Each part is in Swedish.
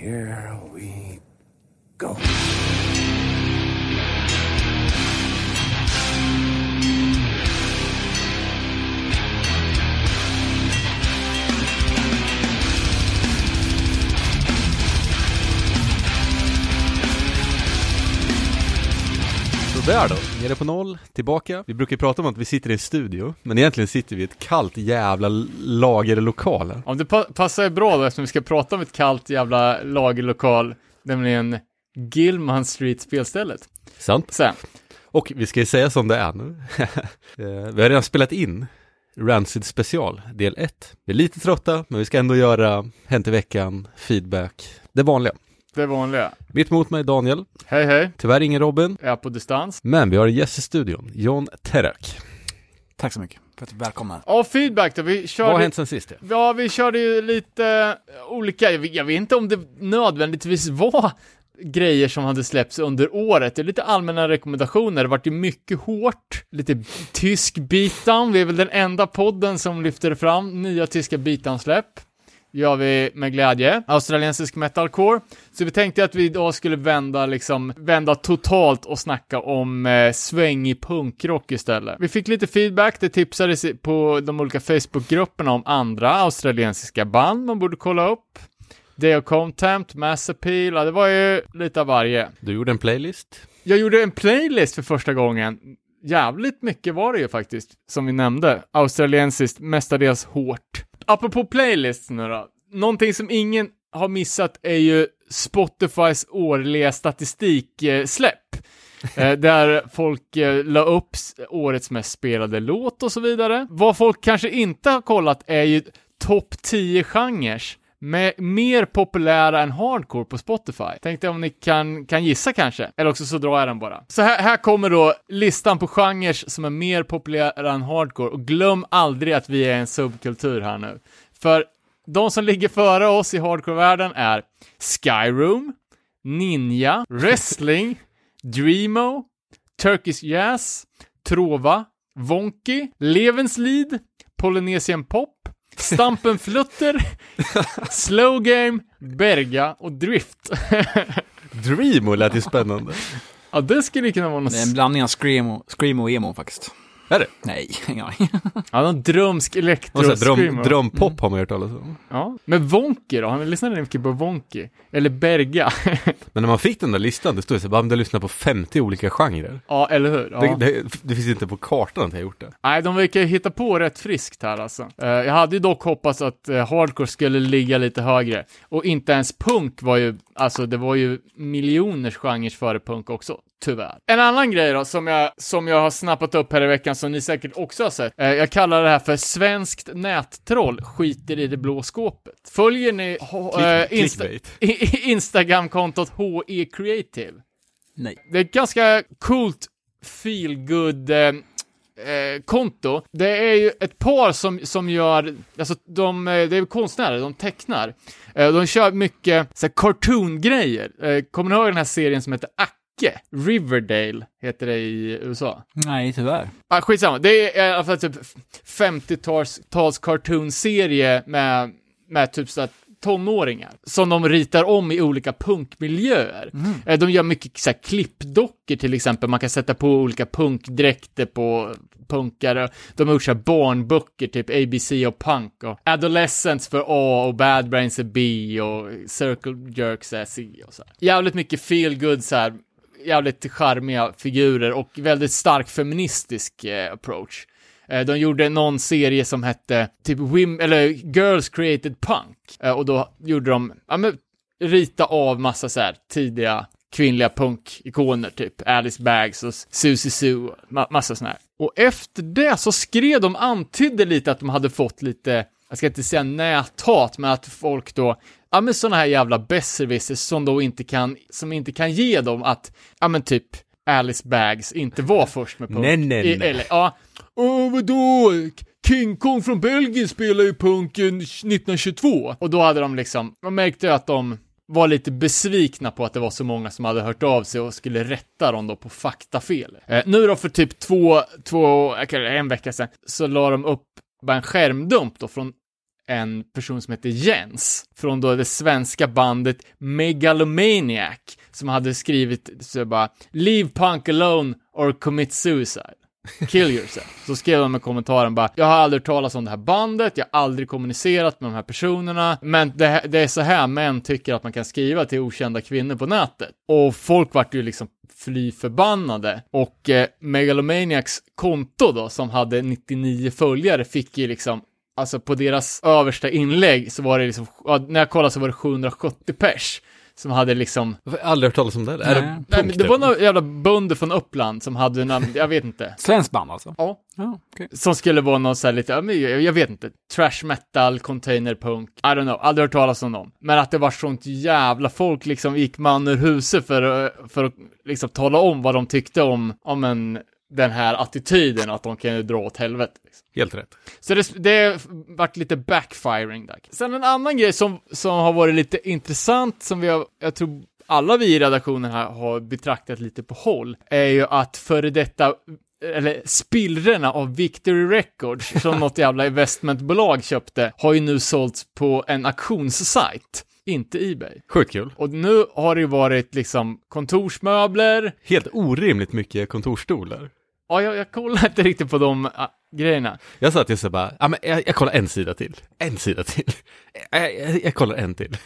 here we go. Sådär då, nere på noll, tillbaka. Vi brukar prata om att vi sitter i en studio, men egentligen sitter vi i ett kallt jävla lagerlokal. Om det pa passar bra då eftersom vi ska prata om ett kallt jävla lagerlokal, nämligen Gilman Street spelstället. Sant? Sen, Och vi ska ju säga som det är nu. Eh, vi har redan spelat in Rancid special, del 1. Vi är lite trötta, men vi ska ändå göra Hänt i veckan, feedback, det vanliga. Det vanliga. Mitt emot mig Daniel, Hej hej, tyvärr ingen Robin, jag är på distans. men vi har en gäst i studion, John Terak. Tack så mycket för att du välkommen. Ja, feedback då, vi Vad körde... har hänt sen sist? Ja? Vi körde ju lite eh, olika, jag vet, jag vet inte om det nödvändigtvis var grejer som hade släppts under året. Det är lite allmänna rekommendationer, det vart ju mycket hårt, lite tysk beatdown, vi är väl den enda podden som lyfter fram nya tyska beatdown-släpp. Gör vi med glädje. Australiensisk metalcore. Så vi tänkte att vi idag skulle vända liksom, vända totalt och snacka om eh, svängig punkrock istället. Vi fick lite feedback, det tipsades på de olika Facebookgrupperna om andra australiensiska band man borde kolla upp. Deo Contempt, Mass Appeal, ja, det var ju lite av varje. Du gjorde en playlist. Jag gjorde en playlist för första gången. Jävligt mycket var det ju faktiskt, som vi nämnde. Australiensiskt, mestadels hårt. Apropå playlists nu då. Någonting som ingen har missat är ju Spotifys årliga statistiksläpp. Eh, där folk eh, la upp årets mest spelade låt och så vidare. Vad folk kanske inte har kollat är ju topp 10 genrer mer populära än hardcore på Spotify. Tänkte om ni kan, kan gissa kanske, eller också så drar jag den bara. Så här, här kommer då listan på genrer som är mer populära än hardcore, och glöm aldrig att vi är en subkultur här nu. För de som ligger före oss i hardcore-världen är Skyroom, Ninja, Wrestling, Dreamo, Turkish Jazz, Trova, Wonky, Levenslied, Polynesian Pop, Stampenflutter, Slow Game, Berga och Drift. Dreamo lät ju spännande. ja, det skulle kunna vara något... Det är en blandning av screamo, screamo och emo faktiskt. Är det? Nej, ingen aning. Ja, någon drömsk elektro Och så här, dröm, drömpop har man hört talas om. Ja, men Wonky då? Har ni lyssnat mycket på Wonky? Eller Berga? Men när man fick den där listan, det stod ju så här, du lyssnar på 50 olika genrer. ja, eller hur? Ja. Det, det, det finns inte på kartan att jag gjort det. Nej, de verkar hitta på rätt friskt här alltså. Eh, jag hade ju dock hoppats att eh, hardcore skulle ligga lite högre. Och inte ens punk var ju, alltså det var ju miljoners genrer före punk också, tyvärr. En annan grej då, som jag, som jag har snappat upp här i veckan, som ni säkert också har sett. Eh, jag kallar det här för svenskt nättroll skiter i det blå skåpet. Följer ni eh, Insta- Instagramkontot HE Creative? Nej. Det är ett ganska coolt feelgood eh, eh, konto. Det är ju ett par som, som gör, alltså de, eh, det är konstnärer, de tecknar. Eh, de kör mycket så här, cartoon-grejer. Eh, kommer ni ihåg den här serien som heter Acke? Riverdale heter det i USA. Nej, tyvärr. Ah, skitsamma, det är i alla fall typ 50-tals tals cartoon-serie med, med typ såhär tonåringar som de ritar om i olika punkmiljöer. Eh, De gör mycket så här, klippdockor till exempel, man kan sätta på olika punkdräkter på punkare. De har gjort så här barnböcker, typ ABC och punk och Adolescents för A och Bad Brains är B och Circle Jerks är C och så här. Jävligt mycket feel good så här jävligt charmiga figurer och väldigt stark feministisk eh, approach. Eh, de gjorde någon serie som hette typ Wim, eller Girls Created Punk. Eh, och då gjorde de, ja men, rita av massa så här tidiga kvinnliga punkikoner, typ Alice Bags och Susie Sue, ma- massa sådana här. Och efter det så skrev de, antydde lite att de hade fått lite, jag ska inte säga näthat, men att folk då, ja men såna här jävla besserwissers som då inte kan, som inte kan ge dem att, ja men typ Alice Bags inte var först med punk. Nej, nej, nej. eller, ja, åh vadå? King Kong från Belgien spelar ju punken 1922. Och då hade de liksom, man märkte ju att de var lite besvikna på att det var så många som hade hört av sig och skulle rätta dem då på faktafel. Eh, nu då för typ två, två, en vecka sedan, så la de upp bara en skärmdump då från en person som heter Jens, från då det svenska bandet Megalomaniac, som hade skrivit så bara “Leave punk alone or commit suicide”. Kill yourself. Så skrev de med kommentaren bara, jag har aldrig hört talas om det här bandet, jag har aldrig kommunicerat med de här personerna, men det, det är så här män tycker att man kan skriva till okända kvinnor på nätet. Och folk vart ju liksom fly förbannade. Och eh, Megalomaniacs konto då, som hade 99 följare, fick ju liksom Alltså på deras översta inlägg så var det liksom, när jag kollade så var det 770 pers som hade liksom Jag har aldrig hört talas om det. Är det Nej. Nej, det var typ? några jävla bönder från Uppland som hade namn, jag vet inte. Svensk band alltså? Ja. Ja, okej. Som skulle vara någon så här lite, jag vet inte, trash metal, container punk, I don't know, aldrig hört talas om dem. Men att det var sånt jävla folk liksom gick man ur huset för, att- för att liksom tala om vad de tyckte om, om en, den här attityden att de kan ju dra åt helvete. Liksom. Helt rätt. Så det, det varit lite backfiring där. Sen en annan grej som, som har varit lite intressant, som vi har, jag tror alla vi i redaktionen här har betraktat lite på håll, är ju att före detta eller spillrorna av Victory Records, som något jävla investmentbolag köpte, har ju nu sålts på en auktionssajt, inte Ebay. Sjukt kul. Och nu har det ju varit liksom kontorsmöbler, Helt orimligt mycket kontorsstolar. Ja, jag, jag kollar inte riktigt på de ah, grejerna. Jag sa till så bara, ja men jag, jag kollar en sida till. En sida till. Jag, jag, jag kollar en till.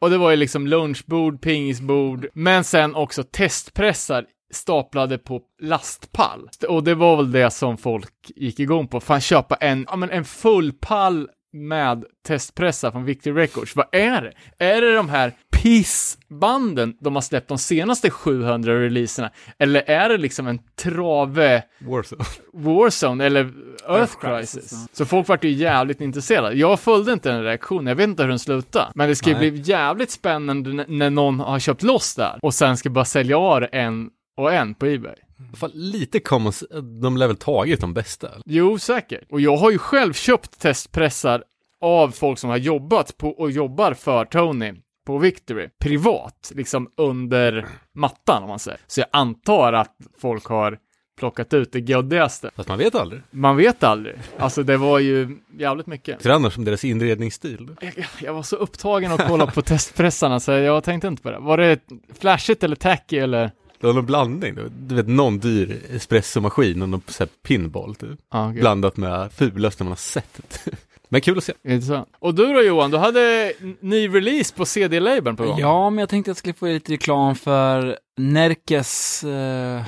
Och det var ju liksom lunchbord, pingisbord, men sen också testpressar staplade på lastpall. Och det var väl det som folk gick igång på. Fan köpa en, ja men en full pall med testpressar från Victory Records. Vad är det? Är det de här pissbanden de har släppt de senaste 700 releaserna? Eller är det liksom en trave Warzone. Warzone eller Earth, Earth Crisis. Crisis, Så folk vart ju jävligt intresserade. Jag följde inte den reaktionen, jag vet inte hur den slutade. Men det ska ju Nej. bli jävligt spännande när någon har köpt loss där och sen ska bara sälja av en och en på Ebay. Fan, lite commons, de lär väl tagit de bästa. Jo, säkert. Och jag har ju själv köpt testpressar av folk som har jobbat på och jobbar för Tony på Victory, privat, liksom under mattan om man säger. Så jag antar att folk har plockat ut det göddigaste. Fast man vet aldrig. Man vet aldrig. Alltså det var ju jävligt mycket. Det är annars som deras inredningsstil. Jag, jag var så upptagen att kolla på testpressarna så jag tänkte inte på det. Var det flashigt eller tacky eller? Det var någon blandning. Du vet någon dyr espressomaskin och någon så här pinball typ. Ja, okay. Blandat med fulaste man har sett. Men kul att se. Intressant. Och du då Johan, du hade ny release på CD-labeln på gång? Ja, men jag tänkte att jag skulle få lite reklam för Närkes eh,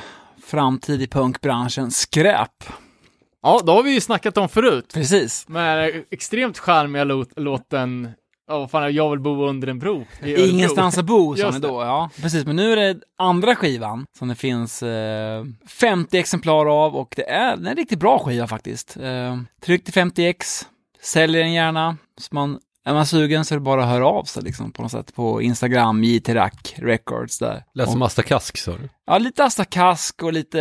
framtid i punkbranschen, Skräp. Ja, då har vi ju snackat om förut. Precis. Med extremt charmiga låt, låten, ja vad fan? Jag vill bo under en bro. i. Ingenstans att bo, sa ni då. Ja, precis. Men nu är det andra skivan som det finns eh, 50 exemplar av och det är, det är en riktigt bra skiva faktiskt. Eh, tryck till 50x, säljer den gärna. Så man, är man sugen så är det bara att höra av sig liksom på något sätt på Instagram, JTRAC Records där. Lät som Asta Kask sa du. Ja, lite Asta Kask och lite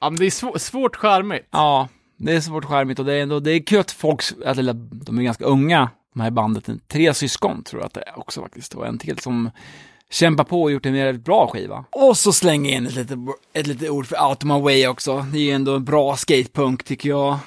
Ja, men det är svå- svårt charmigt. Ja, det är svårt charmigt och det är ändå, det är kul att folk, eller, de är ganska unga, de här bandet, tre syskon tror jag att det är också faktiskt, och en till som kämpar på och gjort en väldigt bra skiva. Och så slänger jag in ett litet, ett litet ord för Out of My Way också, det är ju ändå en bra skatepunk tycker jag.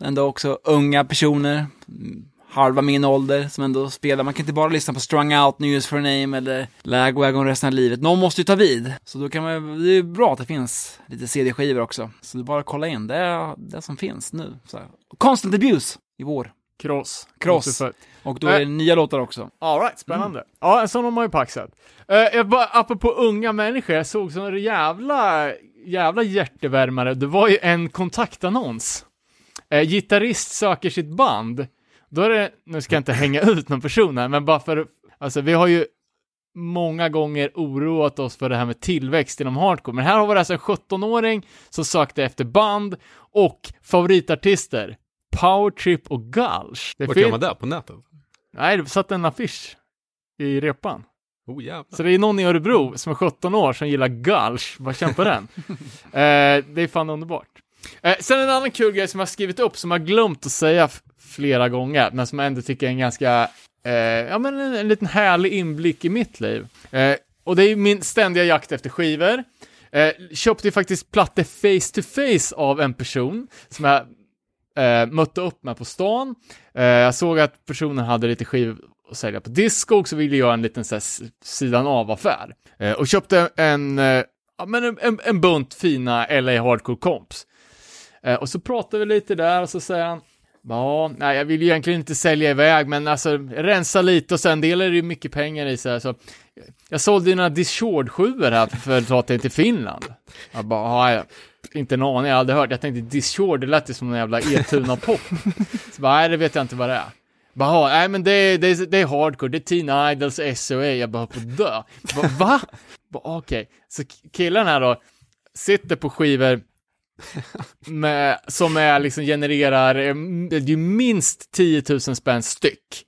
Ändå också unga personer, mm, halva min ålder, som ändå spelar. Man kan inte bara lyssna på Strung Out, News for a Name eller Lagwagon resten av livet. Någon måste ju ta vid. Så då kan man, det är bra att det finns lite CD-skivor också. Så är bara kolla in, det är det som finns nu. Så här. Constant Abuse i vår. Cross. Cross. Och då är det nya låtar också. All right, spännande. Ja, en sån har man ju paxat. Uh, jag bara, apropå unga människor, jag såg sån jävla, jävla hjärtevärmare. Det var ju en kontaktannons. Uh, gitarrist söker sitt band. Då är det, nu ska jag inte hänga ut någon person här, men bara för, alltså vi har ju många gånger oroat oss för det här med tillväxt inom hardcore, men här har vi alltså en 17-åring som sökte efter band och favoritartister. Powertrip och Gulch. Det fin- gör man det? På nätet? Nej, det satt en affisch i repan. Oh jävlar. Så det är någon i Örebro som är 17 år som gillar Gulch. Vad känn på den. eh, det är fan underbart. Eh, sen en annan kul grej som jag skrivit upp som jag glömt att säga flera gånger, men som jag ändå tycker är en ganska, eh, ja men en, en liten härlig inblick i mitt liv. Eh, och det är ju min ständiga jakt efter skivor. Eh, köpte ju faktiskt plattor face to face av en person som jag eh, mötte upp med på stan. Eh, jag såg att personen hade lite skivor att sälja på Discog, så ville jag göra en liten så här, sidan av-affär. Eh, och köpte en, eh, ja, men en, en, en bunt fina LA Hardcore Comps. Eh, och så pratar vi lite där och så säger han, Ja, nej, jag vill ju egentligen inte sälja iväg, men alltså rensa lite och sen delar det ju mycket pengar i så här, så jag sålde ju några Discord 7 här för att ta till till Finland. Jag bara, ja, jag, inte en aning, jag hade hört, jag tänkte Discord, det lät ju som en jävla E-tuna-pop. Så bara, nej, det vet jag inte vad det är. Bara, "Ja, nej men det är, det, är, det är hardcore, det är Teen Idols, SOA, jag bara på att dö. Bara, Va? Okej, Okej, så killen här då, sitter på skivor med, som är liksom genererar, det är ju minst 10 000 spänn styck.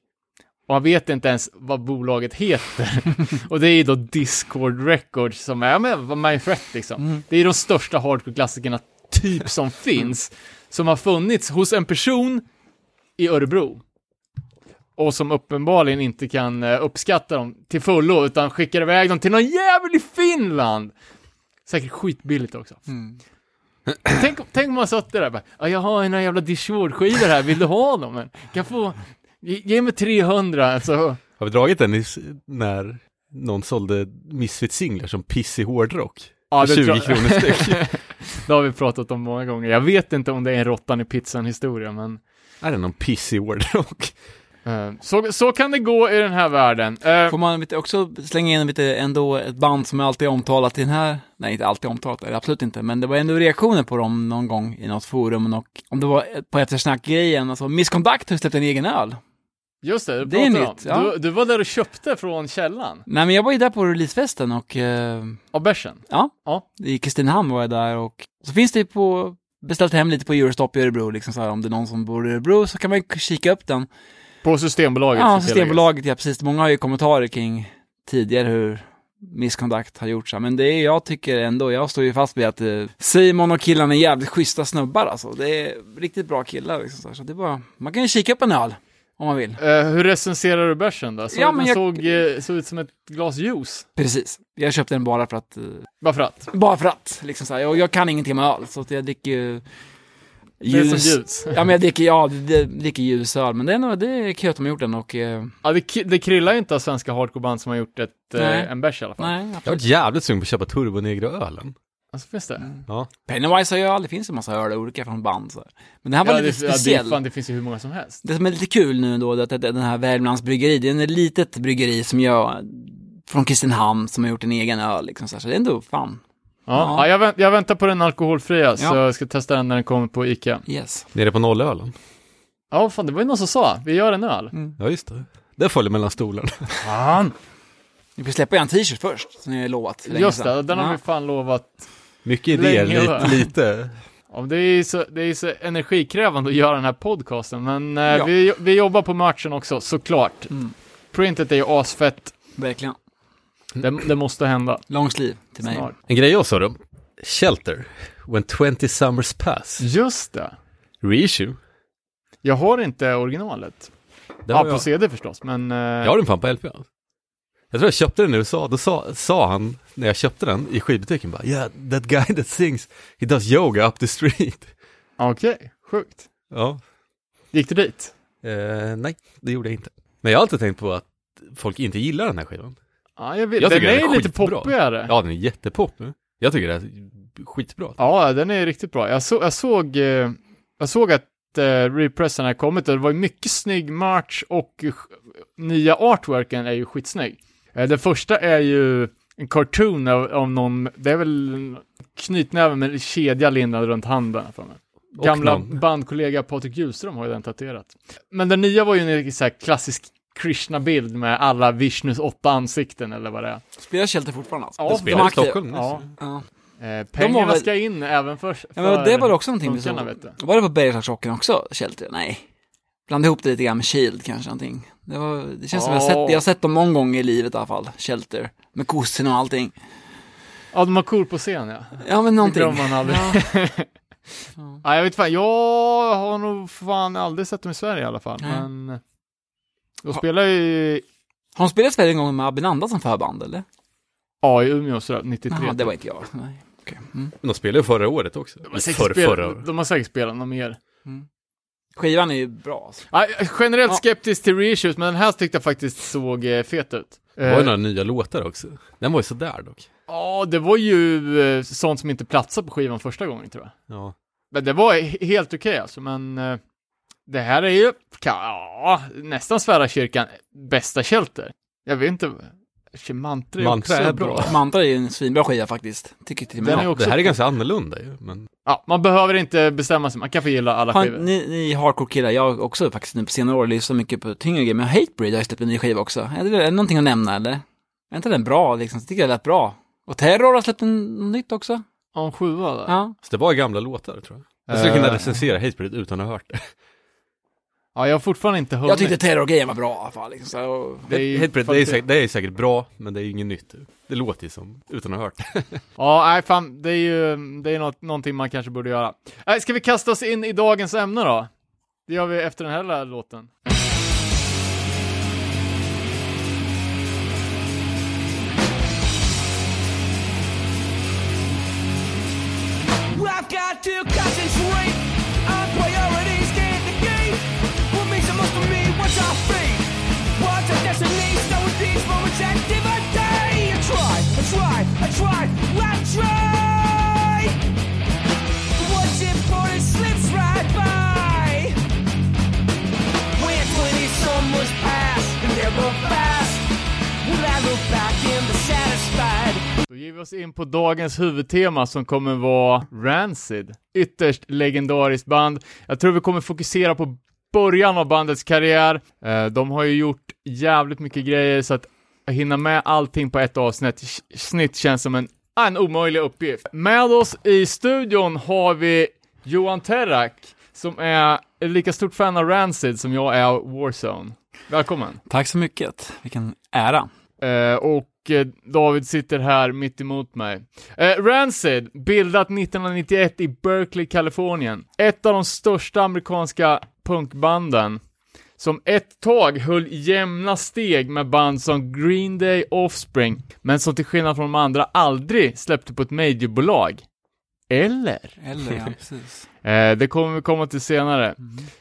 Och han vet inte ens vad bolaget heter. och det är ju då Discord Records som är, ja men Mindfret liksom. Det är de största hardcore-klassikerna typ som finns. Som har funnits hos en person i Örebro. Och som uppenbarligen inte kan eh, uppskatta dem till fullo, utan skickar iväg dem till någon jävel i Finland! Säkert skitbilligt också. Tänk, tänk om man satt där och bara, "Ja, jag har några jävla Discord-skivor här, vill du ha dem? Men, Kan få, ge, ge mig 300, alltså. Har vi dragit den i, när någon sålde Misfit-singlar som pissig hårdrock? Ja, För det 20 tror- kronor styck. Det har vi pratat om många gånger. Jag vet inte om det är en råttan i pizzan historia, men är det någon pissig hårdrock? Eh, så, så kan det gå i den här världen. Eh, Får man också slänga in lite ändå ett band som är alltid omtalat i den här, nej inte alltid omtalat, eller absolut inte, men det var ändå reaktioner på dem någon gång i något forum och om det var på eftersnack-grejen, alltså Misconduct har ju släppt en egen öl. just det, det är nytt, ja. Du, du var där och köpte från källan, Nej men jag var ju där på releasefesten och eh, av bärsen. ja, Ja. i Kristinehamn var jag där och så finns det på, beställt hem lite på Eurostop i Örebro, liksom så här, om det är någon som bor i Örebro så kan man ju kika upp den. På Systembolaget. Ja. Systembolaget, ja precis. Många har ju kommentarer kring tidigare hur Misconduct har gjort så. Men det är, jag tycker ändå, jag står ju fast vid att eh, Simon och killarna är jävligt schyssta snubbar alltså. Det är riktigt bra killar liksom. Så, det är bara, man kan ju kika upp en öl om man vill. Eh, hur recenserar du bärsen då? Så Ja, den jag- såg, eh, såg ut som ett glas juice. Precis. Jag köpte den bara för att, eh, Varför att? bara för att, liksom så här. Jag, jag kan ingenting med öl, så jag dricker ju ljus. ljus. Ja, men jag dricker, ja, det- dricker ljusöl. Men det är nog, det är kul att de har gjort den och, eh, Ja, det, det kryllar ju inte av svenska hardcoreband som har gjort ett, eh, en bärs i alla fall. nej, Jag har absolut. varit jävligt sugen på att köpa Turbo Negro-ölen. Alltså finns det? Ja. Pennywise har ju öl, det finns en massa öl olika från band så. Men det här var Ja, lite det, ja, det, speciell. fan, det finns ju hur många som helst. Det som är lite kul nu då, det är att den här Värmlands bryggeri, det är ett litet bryggeri som gör, från Kristinehamn, som har gjort en egen öl liksom så, här. så det är ändå fan, Ja, Ja. ja. jag, vänt, jag väntar på den alkoholfria, så Ja. jag ska testa den när den kommer på Ica. yes. Nere på nollölen. Ja, fan, det var ju någon som sa, vi gör en öl. Ja, just det. Det följer mellan stolarna. Fan! Vi får släppa en t-shirt först, som ni har lovat. Just det, den har ja. vi fan lovat. Mycket idéer, lite, lite. Ja, det, är så, det är så energikrävande att göra den här podcasten, men eh, Ja. vi, vi jobbar på matchen också, såklart. Mm. Printet är ju asfett, Verkligen. det, det måste hända Long sleeve till mig. snart. En grej jag sa då. Shelter. When 20 summers pass. Just det. Reissue. Jag har inte originalet. Det Ja, på jag. CD förstås, men... eh, Jag har den fan på LP. alltså. Jag tror jag köpte den i USA, då sa, sa han när jag köpte den i skivbutiken bara Yeah, that guy that sings, he does yoga up the street. Okej, sjukt. Ja, Gick du dit? eh, nej, det gjorde jag inte. Men jag har alltid tänkt på att folk inte gillar den här skivan. Ja, jag vet. Jag den är den är lite skitbra. poppigare. Ja. Ja, den är jättepop. Jag tycker det är skitbra. den är riktigt bra. Jag, så, jag såg, eh, jag såg att uh, repressen har kommit och det var mycket snygg merch och eh, nya artworken är ju skitsnygg. Eh, den första är ju en cartoon av, av någon, det är väl en knytnäve med en kedja lindad runt handen för mig. Gamla bandkollega Patrik Ljusström har ju den tatuerat. Men den nya var ju en så klassisk Krishna-bild med alla Vishnus åtta ansikten eller vad det är. Spelar Shelter fortfarande alltså? Ja, Det de spelar i aktiva. Stockholm Ja. Ja. Eh, pengarna väl- ska in även för, för ja men det var också någonting vi såg. Var det på Bergslagsrocken också, Shelter? Nej. Blanda ihop det lite grann med Shield kanske någonting. Det, var, det känns som jag har, sett, jag har sett dem någon gång i livet i alla fall, Shelter. Med kossan och allting. Ja, de har cool på scen ja. Ja men Det någonting. glömmer man aldrig. Ja. Ja, jag vet fan, jag har nog fan aldrig sett dem i Sverige i alla fall. Nej. Men de Ha- spelar ju Har de spelat Sverige en gång med Abinanda som förband eller? ja, i Umeå så 93. Jaha, det var inte jag. Nej. okej. Mm. De spelade ju förra året också. de, har säkert Förr, spelat, förra året. de har säkert spelat något mer. Mm. Skivan är ju bra. Alltså. Ja, generellt Ja. skeptisk till reissues, men den här tyckte jag faktiskt såg eh, fet ut. Det var ju Eh, några nya låtar också. Den var ju sådär dock. Ja, det var ju eh, sånt som inte platsade på skivan första gången tror jag. Ja. Men det var he- helt okej alltså, men eh, det här är ju, ja, nästan svära kyrkan, bästa Shelter. Jag vet inte, Mantra är Mantra också är bra. bra. Mantra är en svinbra skiva faktiskt. Tycker till Den jag. är också Det här är ganska annorlunda ju, men Ja, man behöver inte bestämma sig, man kan få gilla alla Har, skivor. ni, ni hardcore-killar, jag också faktiskt nu på senare år lyssnat mycket på tyngre grejer, men Hatebreed har ju släppt en ny skiva också. Är det, är det någonting att nämna eller? Är inte den bra liksom? Jag tycker det lät bra. Och Terror har släppt en, nytt också. Ja, en sjua där. Ja. så det var gamla låtar tror jag. Jag skulle Eh. kunna recensera Hatebreed utan att ha hört det. Ja, jag har fortfarande inte hunnit. Jag tyckte Terror-grejen var bra i alla fall. Liksom, så, och, Det är ju Hatebreed, det är, säkert, det är säkert bra, men det är ju inget nytt. Det låter ju som, utan att ha hört. Ja, nej fan, det är ju, det är något, någonting man kanske borde göra. Nej, ska vi kasta oss in i dagens ämne då? Det gör vi efter den här låten. I I I. What's important slips right by. When 20 summers pass and they go fast, will I look back and be satisfied? Då ger vi oss in på dagens huvudtema som kommer vara Rancid. Ytterst legendariskt band. Jag tror vi kommer fokusera på början av bandets karriär. Eh, de har ju gjort jävligt mycket grejer så att hinna med allting på ett avsnitt snitt känns som en, en omöjlig uppgift. Med oss i studion har vi Johan Terrak som är lika stort fan av Rancid som jag är av Warzone. Välkommen! tack så mycket. Vilken ära. Eh, och eh, David sitter här mitt emot mig. Eh, Rancid, bildat 1991 i Berkeley, Kalifornien. Ett av de största amerikanska punkbanden. Som ett tag höll jämna steg med band som Green Day, Offspring, men som till skillnad från de andra aldrig släppte på ett majorbolag. Eller? Eller ja, precis. Eh, det kommer vi komma till senare.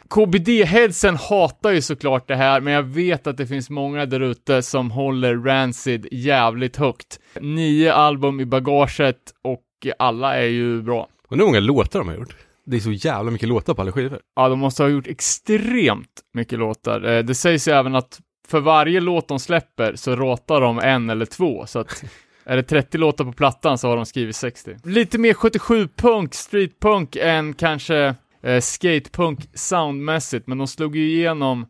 KBD-headsen hatar ju såklart det här, men jag vet att det finns många där ute som håller Rancid jävligt högt. Nio album i bagaget och alla är ju bra. Och hur många låtar de har gjort. Det är så jävla mycket låtar på alla skivor. Ja, de måste ha gjort extremt mycket låtar. Eh, det sägs ju även att för varje låt de släpper så ratar de en eller två, så att är det 30 låtar på plattan så har de skrivit 60. Lite mer 77-punk, streetpunk än kanske eh, skatepunk soundmässigt, men de slog ju igenom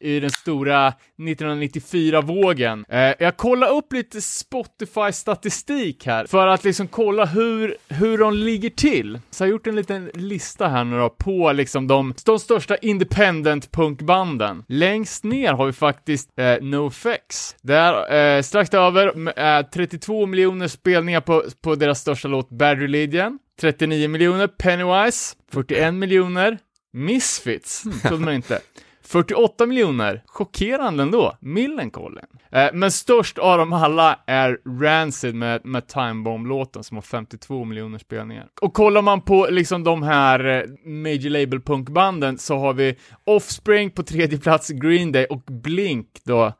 i den stora 1994-vågen. Eh, jag kollar upp lite Spotify-statistik här för att liksom kolla hur, hur de ligger till. Så jag har gjort en liten lista här nu då på liksom de, de största independent-punkbanden. Längst ner har vi faktiskt eh, NoFX. Där, eh, strax över, eh, 32 miljoner spelningar på, på deras största låt Bad Religion. 39 miljoner Pennywise, 41 miljoner Misfits, trodde man inte. 48 miljoner, chockerande ändå, Millencolin. Eh, men störst av dem alla är Rancid med, med Time Bomb-låten som har 52 miljoner spelningar. Och kollar man på liksom de här eh, Major Label punkbanden så har vi Offspring på tredje plats, Green Day och Blink då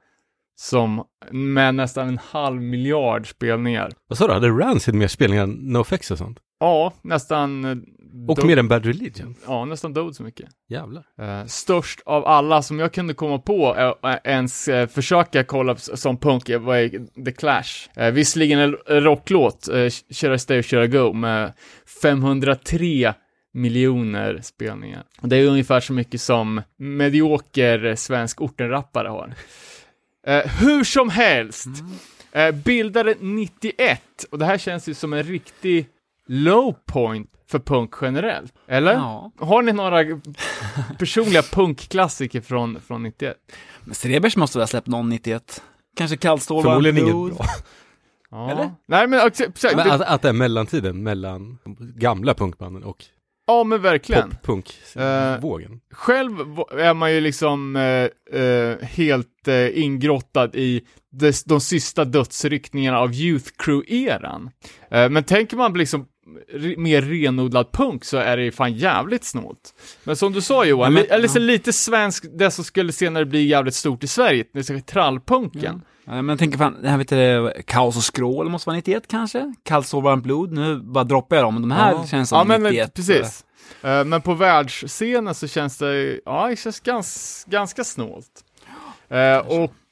som med nästan en halv miljard spelningar. Vad sa du, hade Rancid mer spelningar än NoFX och sånt? Ja, nästan... Och mer än Bad Religion? Ja, nästan dubbelt så mycket. Jävlar. Eh, störst av alla som jag kunde komma på uh, ens eh, försöka kolla som punk var The Clash. Uh, visserligen en rocklåt, uh, I Stay Should I Go, med 503 miljoner spelningar. Och Det är ungefär så mycket som medioker svensk ortenrappare har. Hur som helst, eh, bildade 91, och det här känns ju som en riktig low point för punk generellt, eller? Ja. Har ni några personliga punkklassiker från, från 91? Men Strebers måste väl ha släppt någon 91? Kanske kallstål, Förmodligen inget bra. Ja. Eller? Nej men Men att, att det är mellantiden mellan de gamla punkbanden och ja men verkligen. Eh, pop-punk-vågen. Själv va- är man ju liksom eh, eh, helt eh, ingrottad i des, de sista dödsryckningarna av Youth Crew-eran. Eh, men tänker man liksom mer renodlad punk så är det ju fan jävligt snålt. Men som du sa Johan, Men- eller så lite svensk, det som skulle senare bli jävligt stort i Sverige, det är trallpunken. Ja, men jag tänker fan, det här vet du, Kaos och skrål måste vara 91 kanske? Kallt så varmt blod, nu bara droppar jag dem, men de här Ja. känns som Ja, men 91. precis. Eh, men på världsscenen så känns det, ja, det känns gans, ganska snålt. Eh,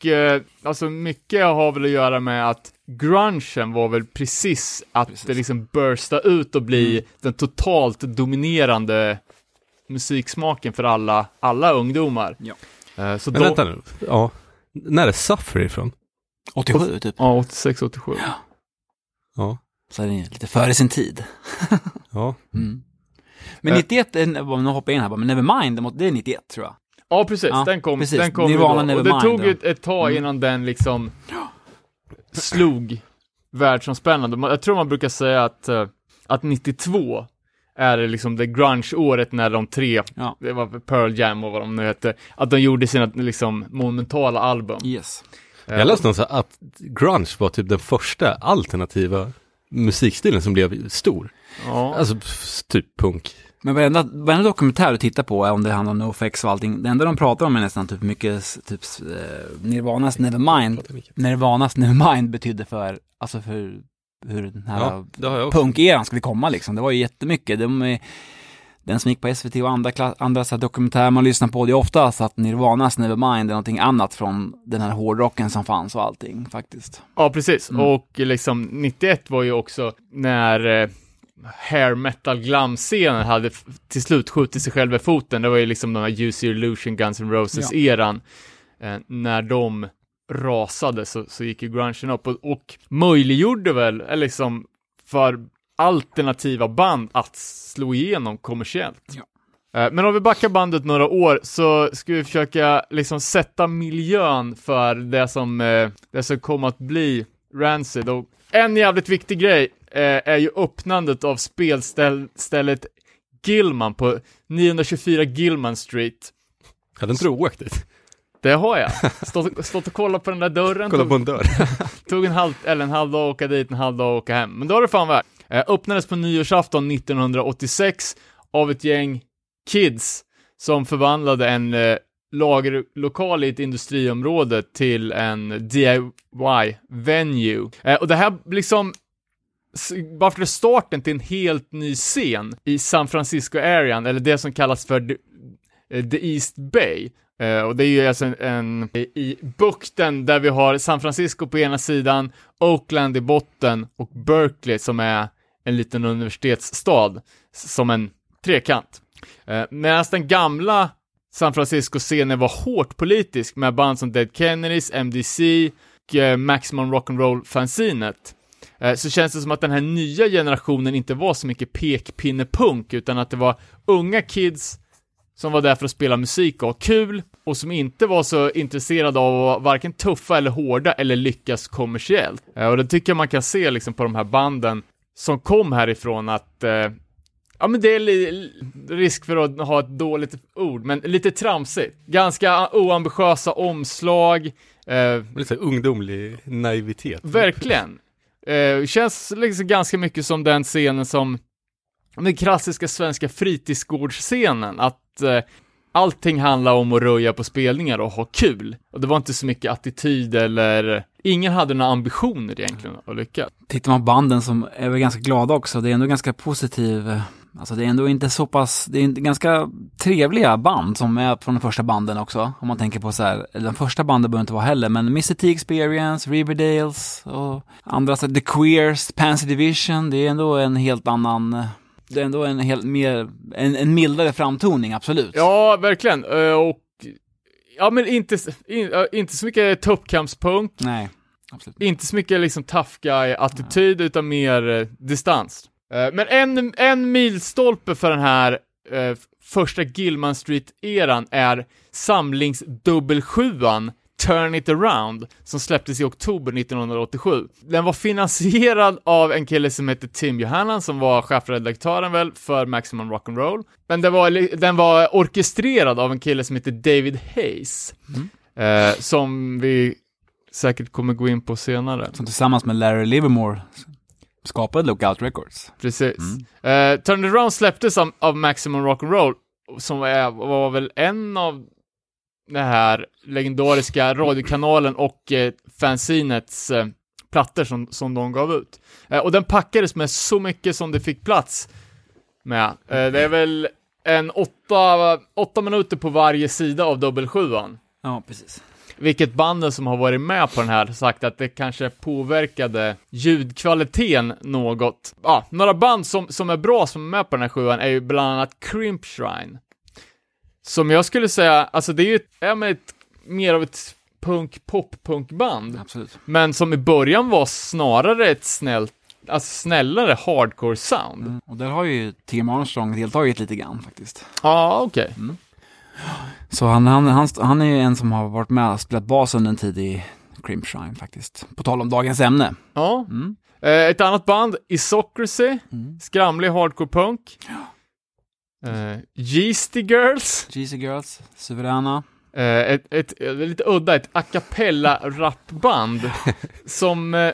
och eh, alltså mycket har väl att göra med att grungen var väl precis att Precis. det liksom bursta ut och bli den totalt dominerande musiksmaken för alla, alla ungdomar. Ja. Eh, så Men då, vänta nu, ja. När är Suffer ifrån? 87 typ. Ja, 86, 87. Ja. Så är det lite före sin tid. Ja. Mm. Men Eh. 91, är- nu hoppar jag in här bara, men Nevermind, det är 91 tror jag. Ja, precis. Ja, den kom, precis. den kom ju då. Och det tog ju ett, ett tag Mm. innan den liksom slog världsomspännande. Jag tror man brukar säga att, eh, att 92 är det liksom det grunge-året när de tre, Ja. det var Pearl Jam och vad de nu hette, att de gjorde sina liksom monumentala album. Yes. Eh, Jag läste någonstans att grunge var typ den första alternativa musikstilen som blev stor. Ja. Alltså typ punk. Men varenda, varenda dokumentär du tittar på, om det handlar om NoFX och allting, det enda de pratar om är nästan typ mycket, typ eh, Nirvanas Nevermind. Nirvanas Nevermind betydde för, alltså för hur den här Ja, punkeran skulle komma liksom. Det var ju jättemycket. De, är- den som gick på SVT och andra, kla- andra så här dokumentärer man lyssnar på, det är oftast att Nirvanas Nevermind är någonting annat från den här hårdrocken som fanns och allting faktiskt. Ja, precis. Mm. Och liksom 91 var ju också när eh, hair metal glam-scenen hade till slut skjutit sig själva i foten. Det var ju liksom den här Use Your Illusion, Guns N' Roses-eran. Eh, när de rasade så, så gick ju grungen upp och, och möjliggjorde väl, eller liksom, för alternativa band att slå igenom kommersiellt. Eh, Men om vi backar bandet några år så ska vi försöka liksom sätta miljön för det som, eh, det som kommer att bli Rancid. Och en jävligt viktig grej eh, är ju öppnandet av spelstället Gilman på 924 Gilman Street. Hade inte du åkt dit? Det har jag. Stått, stått och kollat på den där dörren. Kolla tog- på en dörr. Tog en halv, eller en halv dag att åka dit, en halv dag att åka hem. Men då var det fan värt. Eh, öppnades på nyårsafton 1986 av ett gäng kids som förvandlade en eh, lagerlokal i ett industriområde till en DIY-venue. Eh, och det här liksom varför starten till en helt ny scen i San Francisco-arean, eller det som kallas för the, eh, East Bay. Uh, och det är ju alltså en, en i bukten där vi har San Francisco på ena sidan, Oakland i botten och Berkeley som är en liten universitetsstad, som en trekant. Eh, uh, Medan den gamla San Francisco-scenen var hårt politisk med band som Dead Kennedys, MDC och uh, Maximum Rock'n'Roll-fanzinet. Eh, så känns det som att den här nya generationen inte var så mycket pekpinnepunk, utan att det var unga kids som var där för att spela musik och ha kul, och som inte var så intresserade av att vara varken tuffa eller hårda eller lyckas kommersiellt. Eh, och det tycker jag man kan se liksom på de här banden som kom härifrån att eh, Ja men det är risk för att ha ett dåligt ord, men lite tramsigt. Ganska oambitiösa omslag, eh, Lite ungdomlig naivitet. verkligen. Eh, känns liksom ganska mycket som den scenen som, den klassiska svenska fritidsgårdsscenen, att eh, allting handlar om att röja på spelningar och ha kul. Och det var inte så mycket attityd eller, ingen hade några ambitioner egentligen att lyckas. Tittar man på banden som är väl ganska glada också, det är ändå ganska positiv, eh, alltså det är ändå inte så pass, det är inte ganska trevliga band som är från de första banden också, om man tänker på så här, eller de första banden behöver inte vara heller, men Mr. T Experience, Riverdales och andra, så här, The Queers, Pansy Division, det är ändå en helt annan, det är ändå en helt mer, en, en mildare framtoning, absolut. Ja, verkligen. Eh, och, ja men inte, in, inte så mycket tuppkampspunk, Nej, absolut. inte så mycket liksom tough guy-attityd, utan mer eh, distans. Eh, men en, en milstolpe för den här eh, första Gilman Street-eran är samlingsdubbelsjuan Turn It Around, som släpptes i oktober 1987. Den var finansierad av en kille som hette Tim Johannan, som var chefredaktören väl för Maximum Rock'n'Roll. Men den var, den var orkestrerad av en kille som heter David Hayes, eh, som vi säkert kommer gå in på senare. Som tillsammans med Larry Livermore skapade Lookout Records. Precis. Eh, Turn It Around släpptes av, av Maximum Rock'n'Roll, som är, var väl en av den här legendariska radiokanalen och eh, fanzinets eh, plattor som, som de gav ut. Eh, och den packades med så mycket som det fick plats med. Eh, det är väl en åtta, åtta minuter på varje sida av dubbelsjuan. Ja, precis. Vilket banden som har varit med på den här sagt att det kanske påverkade ljudkvaliteten något. Ja, några band som, som är bra som är med på den här sjuan är ju bland annat Crimp Shrine. Som jag skulle säga, alltså det är ju ett, med ett, mer av ett punk pop punkband Absolut. men som i början var snarare ett snällt, alltså snällare hardcore sound. Mm. Och där har ju Tim Armstrong deltagit lite grann faktiskt. Ja, okej. Så han, han, han, han är ju en som har varit med och spelat bas under en tid i Crimp Shrine faktiskt. På tal om dagens ämne. Ja. Mm. Eh, ett annat band, Isocracy, skramlig hardcore punk. Eh, Yeasty Girls, Jeezy Girls, suveräna. eh, ett, ett, ett, lite udda, ett a cappella rapband som eh,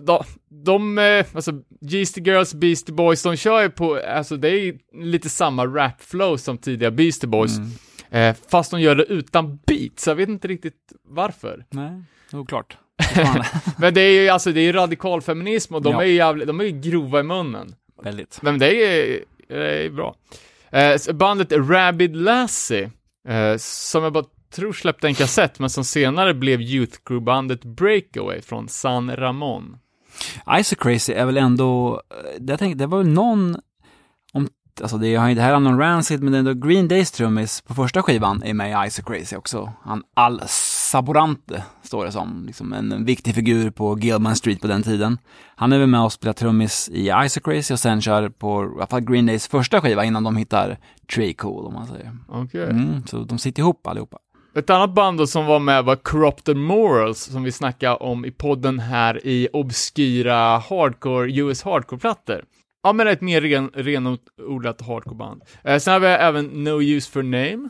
de, de eh, alltså Yeasty Girls, Beastie Boys, de kör ju på, alltså det är ju lite samma rap-flow som tidiga Beastie Boys, eh, fast de gör det utan beats, jag vet inte riktigt varför. Nej, oklart. Men det är ju alltså, det är ju radikal feminism och de Ja. är ju jävligt, de är ju grova i munnen. Väldigt. Men det är, det är bra. Eh, så bandet Rabid Lassie, eh, som jag bara tror släppte en kassett, men som senare blev Youth Crew-bandet Breakaway från San Ramon. Ice Crazy är väl ändå, eh, jag tänkte, det var väl någon, om, alltså det, är- det här är någon Rancid, men det är ändå Green Days trummis på första skivan är med i Ice Crazy också. Han Al Saborante, står det som, liksom en viktig figur på Gilman Street på den tiden. Han är väl med och spelar trummis i Ice Crazy och sen kör på, i alla fall Green Days första skiva innan de hittar Trey Cool, om man säger. Okej. Mm, så de sitter ihop allihopa. Ett annat band då som var med var Corrupted Morals, som vi snackade om i podden här i obskyra hardcore, US hardcore-plattor. Ja, men ett mer ren, renodlat hardcore-band. Eh, sen har vi även No Use For Name.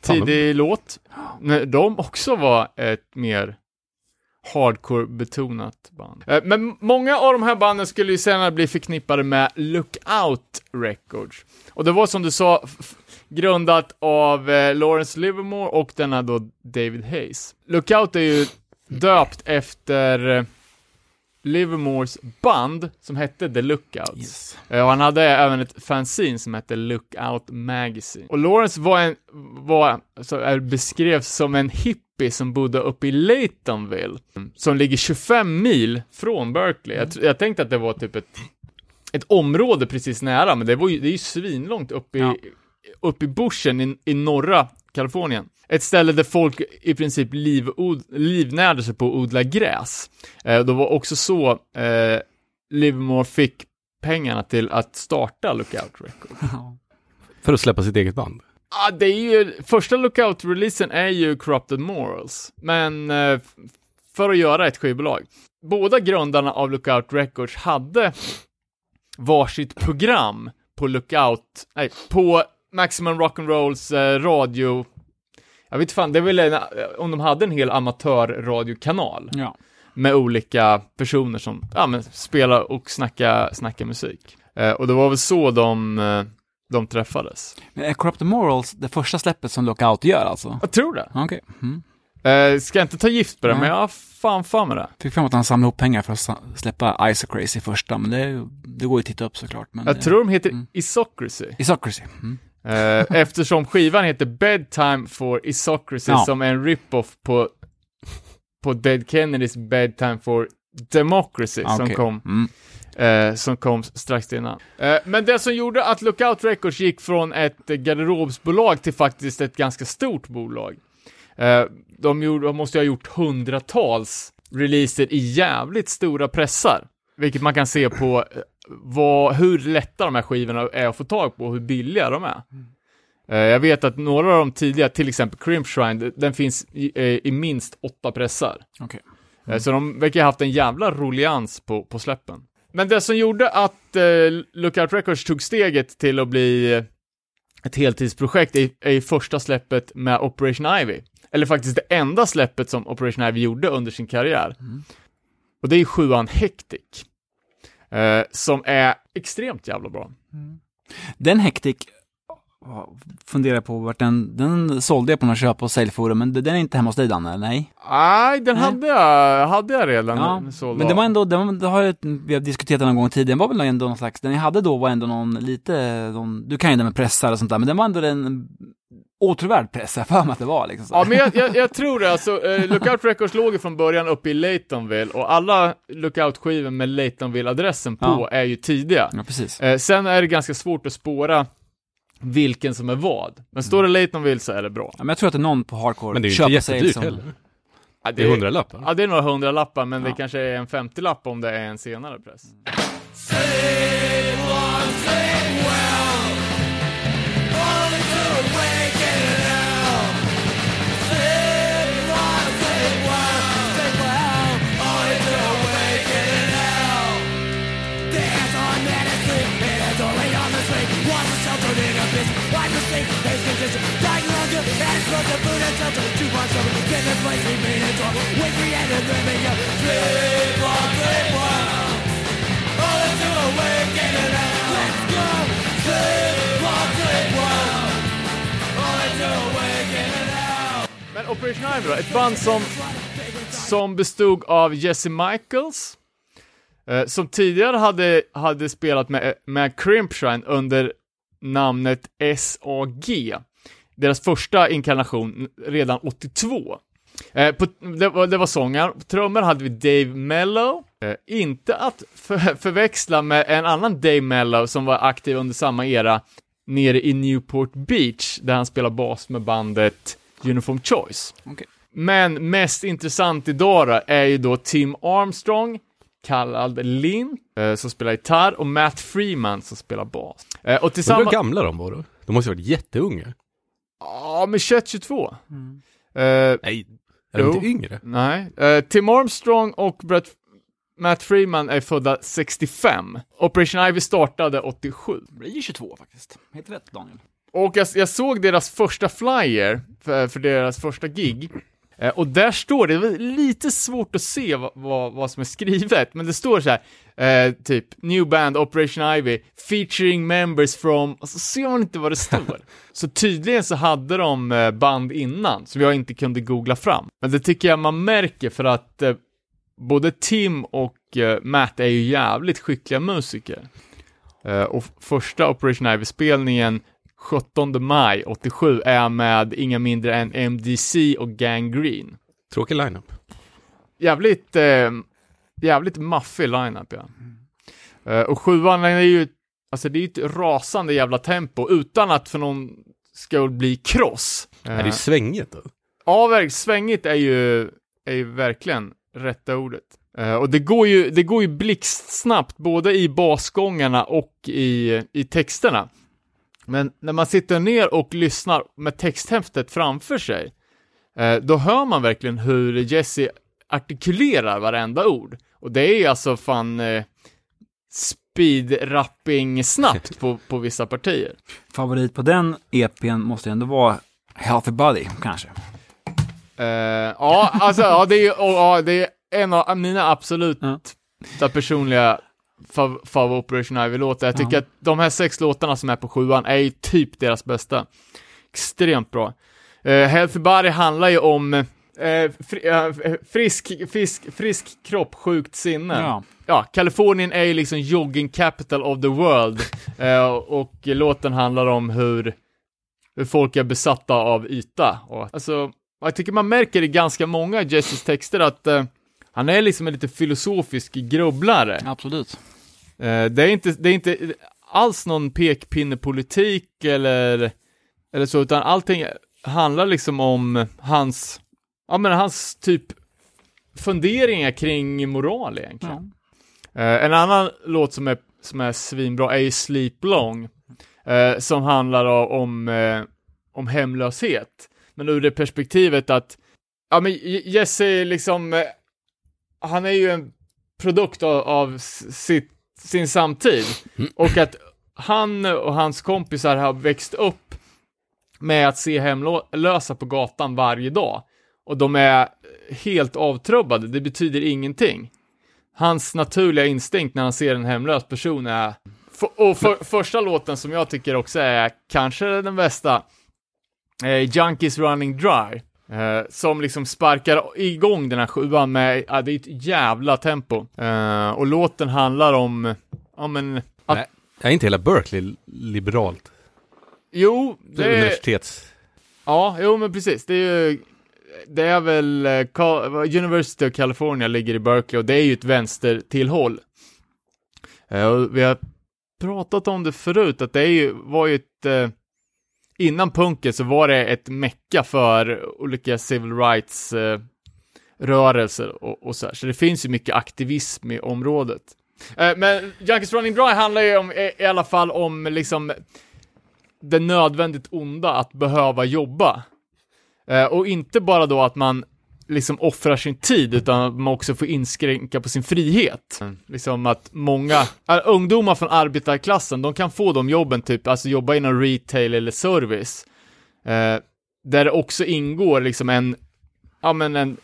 Tidig låt. När de också var ett mer hardcore-betonat band. Eh, men många av de här banden skulle ju senare bli förknippade med Lookout Records. Och det var som du sa, grundat av eh, Lawrence Livermore och denna då David Hayes. Lookout är ju döpt efter eh, Livermores band som hette The Lookouts. Yes. Eh, Och han hade även ett fanzine som hette Lookout Magazine. Och Lawrence var en, var, så är beskrevs som en hippie som bodde uppe i Laytonville, som ligger 25 mil från Berkeley. Jag, tr- jag tänkte att det var typ ett, ett område precis nära, men det, var ju, det är ju svinlångt upp i, Ja. Upp i bushen i, i norra Kalifornien. Ett ställe där folk i princip livod, livnärde sig på att odla gräs. Eh, det var också så eh, Livermore fick pengarna till att starta Lookout Records. För att släppa sitt eget band. Ah, det är ju, första Lookout-releasen är ju Corrupted Morals, men eh, för att göra ett skivbolag. Båda grundarna av Lookout Records hade varsitt program på Lookout, nej, på Maximum Rock'n'Rolls eh, radio, jag vet fan, det är väl en, om de hade en hel amatörradiokanal Ja. med olika personer som, ja men, spelar och snackar, snackar musik. Eh, och det var väl så de, eh, de träffades. Men är Corrupt Morals det första släppet som Lookout gör alltså? Jag tror det. Okej. Mm. Eh, ska jag inte ta gift på det, Nej. men jag har fan fan med det. Fick fram att han samlade ihop pengar för att släppa Ice Crazy första, men det, det går ju att titta upp såklart. Men Jag det, tror de heter Mm. Isocracy. Isocracy. Mm. Eh, eftersom skivan heter Bedtime for Isocracy, Ja. som är en rip-off på, på Dead Kennedys Bedtime for Democracy, som, Okej. kom, Mm. eh, som kom strax innan. Eh, men det som gjorde att Lookout Records gick från ett garderobsbolag till faktiskt ett ganska stort bolag. Eh, de, gjorde, de måste ju ha gjort hundratals releaser i jävligt stora pressar. Vilket man kan se på eh, vad, hur lätta de här skivorna är att få tag på och hur billiga de är. Eh, jag vet att några av de tidiga, till exempel Crimp Shrine, den finns i, eh, i minst åtta pressar. Okej. Eh, Så de verkar ha haft en jävla rullians på, på släppen. Men det som gjorde att eh, Lookout Records tog steget till att bli ett heltidsprojekt är, är första släppet med Operation Ivy. Eller faktiskt det enda släppet som Operation Ivy gjorde under sin karriär. Och det är ju sjuan Hectic. Eh, som är extremt jävla bra. Den Hectic, funderar på vart den, den sålde jag på några köp och säljforum, men den är inte hemma hos dig Danne, nej? Nej, den Nej. hade jag, hade jag redan. Ja, så men det var ändå, det, var, det har jag, vi har diskuterat den någon gång tidigare, den var väl ändå någon slags, den jag hade då var ändå någon lite, någon, du kan ju det med pressar och sånt där, men den var ändå en åtråvärd press, jag för mig att det var liksom så. Ja, men jag, jag, jag tror det. Alltså, eh, Lookout Records låg ju från början uppe i Laytonville och alla Lookout-skivor med Laytonville-adressen på Ja. är ju tidiga. Ja, precis. Eh, sen är det ganska svårt att spåra vilken som är vad. Men står det Laytonville så är det bra. Ja, men jag tror att det är någon på hardcore Men det är ju inte sälj jättedyrt som- heller. Ja, Det är hundralappar. Ja, det är några hundralappar, men det kanske är en 50-lapp om det är en senare press. Men Operation Ivy då? Ett band som, som bestod av Jesse Michaels, eh, som tidigare hade, hade spelat med, eh, med Crimpshine under namnet SAG. Deras första inkarnation redan 82. Eh, på, det, var, det var sångaren. På trummor hade vi Dave Mello. Eh, inte att för, förväxla med en annan Dave Mello som var aktiv under samma era nere i Newport Beach, där han spelar bas med bandet Uniform Choice. Okej. Men mest intressant idag då är ju då Tim Armstrong, kallad Lin, eh, som spelar gitarr, och Matt Freeman som spelar bas. Eh, och Undrar hur tillsammans... gamla de var då? De måste ju ha varit jätteunga. Ja, men 21-22. Eh, Nej, är de inte yngre? nej. Eh, Tim Armstrong och Brett, Matt Freeman är födda 65. Operation Ivy startade 87. Det blir ju 22 faktiskt. Helt rätt Daniel. Och jag, jag såg deras första flyer för, för deras första gig. Eh, och där står det, det var lite svårt att se vad, vad, vad som är skrivet, men det står så här, eh, typ New Band Operation Ivy featuring members from, och så ser man inte vad det står. så tydligen så hade de eh, band innan, som jag inte kunde googla fram. Men det tycker jag man märker för att eh, både Tim och eh, Matt är ju jävligt skickliga musiker. Eh, och första Operation Ivy-spelningen 17 maj 87 är med inga mindre än MDC och Gang Green. Tråkig lineup. Jävligt, eh, jävligt maffig lineup ja. Eh, och sjuan är ju, alltså det är ju ett rasande jävla tempo utan att för någon skull bli kross. Är det Eh, svängigt då? Ja, verk- svängigt är ju, är ju verkligen rätta ordet. Eh, och det går ju, det går ju blixtsnabbt både i basgångarna och i, i texterna. Men när man sitter ner och lyssnar med texthäftet framför sig, eh, då hör man verkligen hur Jesse artikulerar varenda ord. Och det är alltså fan eh, speed-rapping snabbt på, på vissa partier. Favorit på den EPn måste ju ändå vara Healthy Body, kanske. Eh, ja, alltså, ja, det är, och, ja, det är en av mina absolut Ja. så här personliga fav, fav Operation Ivy-låtar. Jag tycker Ja. att de här sex låtarna som är på sjuan är ju typ deras bästa. Extremt bra. Uh, Healthy Body handlar ju om eh, fri, eh, frisk, fisk, frisk kropp, sjukt sinne. Ja. Ja, Kalifornien är ju liksom jogging capital of the world. Eh, och låten handlar om hur, hur folk är besatta av yta. Och, alltså, jag tycker man märker i ganska många Jesses texter att eh, han är liksom en lite filosofisk grubblare. Absolut. Eh, det, är inte, det är inte alls någon pekpinnepolitik eller, eller så, utan allting handlar liksom om hans, ja men hans typ funderingar kring moral egentligen. Eh, en annan låt som är, som är svinbra är ju Sleep Long, eh, som handlar om, om hemlöshet. Men ur det perspektivet att, ja men Jesse liksom, han är ju en produkt av, av sitt, sin samtid. Och att han och hans kompisar har växt upp med att se hemlösa på gatan varje dag. Och de är helt avtrubbade, det betyder ingenting. hans naturliga instinkt när han ser en hemlös person är, och för, första låten som jag tycker också är kanske den bästa, eh, Junkies Running Dry. Eh, som liksom sparkar igång den här sjuan med, ja, det är ett jävla tempo. Eh, och låten handlar om, ja men, att, Nej, är inte hela Berkeley liberalt? jo, Det det är, universitets... ja, jo men precis, det är ju, det är väl, eh, University of California ligger i Berkeley och det är ju ett vänstertillhåll. Eh, vi har pratat om det förut, att det är ju, var ju ett, eh, innan punket så var det ett mecka för olika civil rights eh, rörelser och, och så här. Så det finns ju mycket aktivism i området. Eh, men Junkies Running Dry handlar ju om, i, i alla fall om liksom det nödvändigt onda att behöva jobba. Eh, och inte bara då att man liksom offrar sin tid, utan man också får inskränka på sin frihet. Liksom att många, äh, ungdomar från arbetarklassen, de kan få de jobben, typ, alltså jobba inom retail eller service. Eh, där det också ingår liksom en, ja men en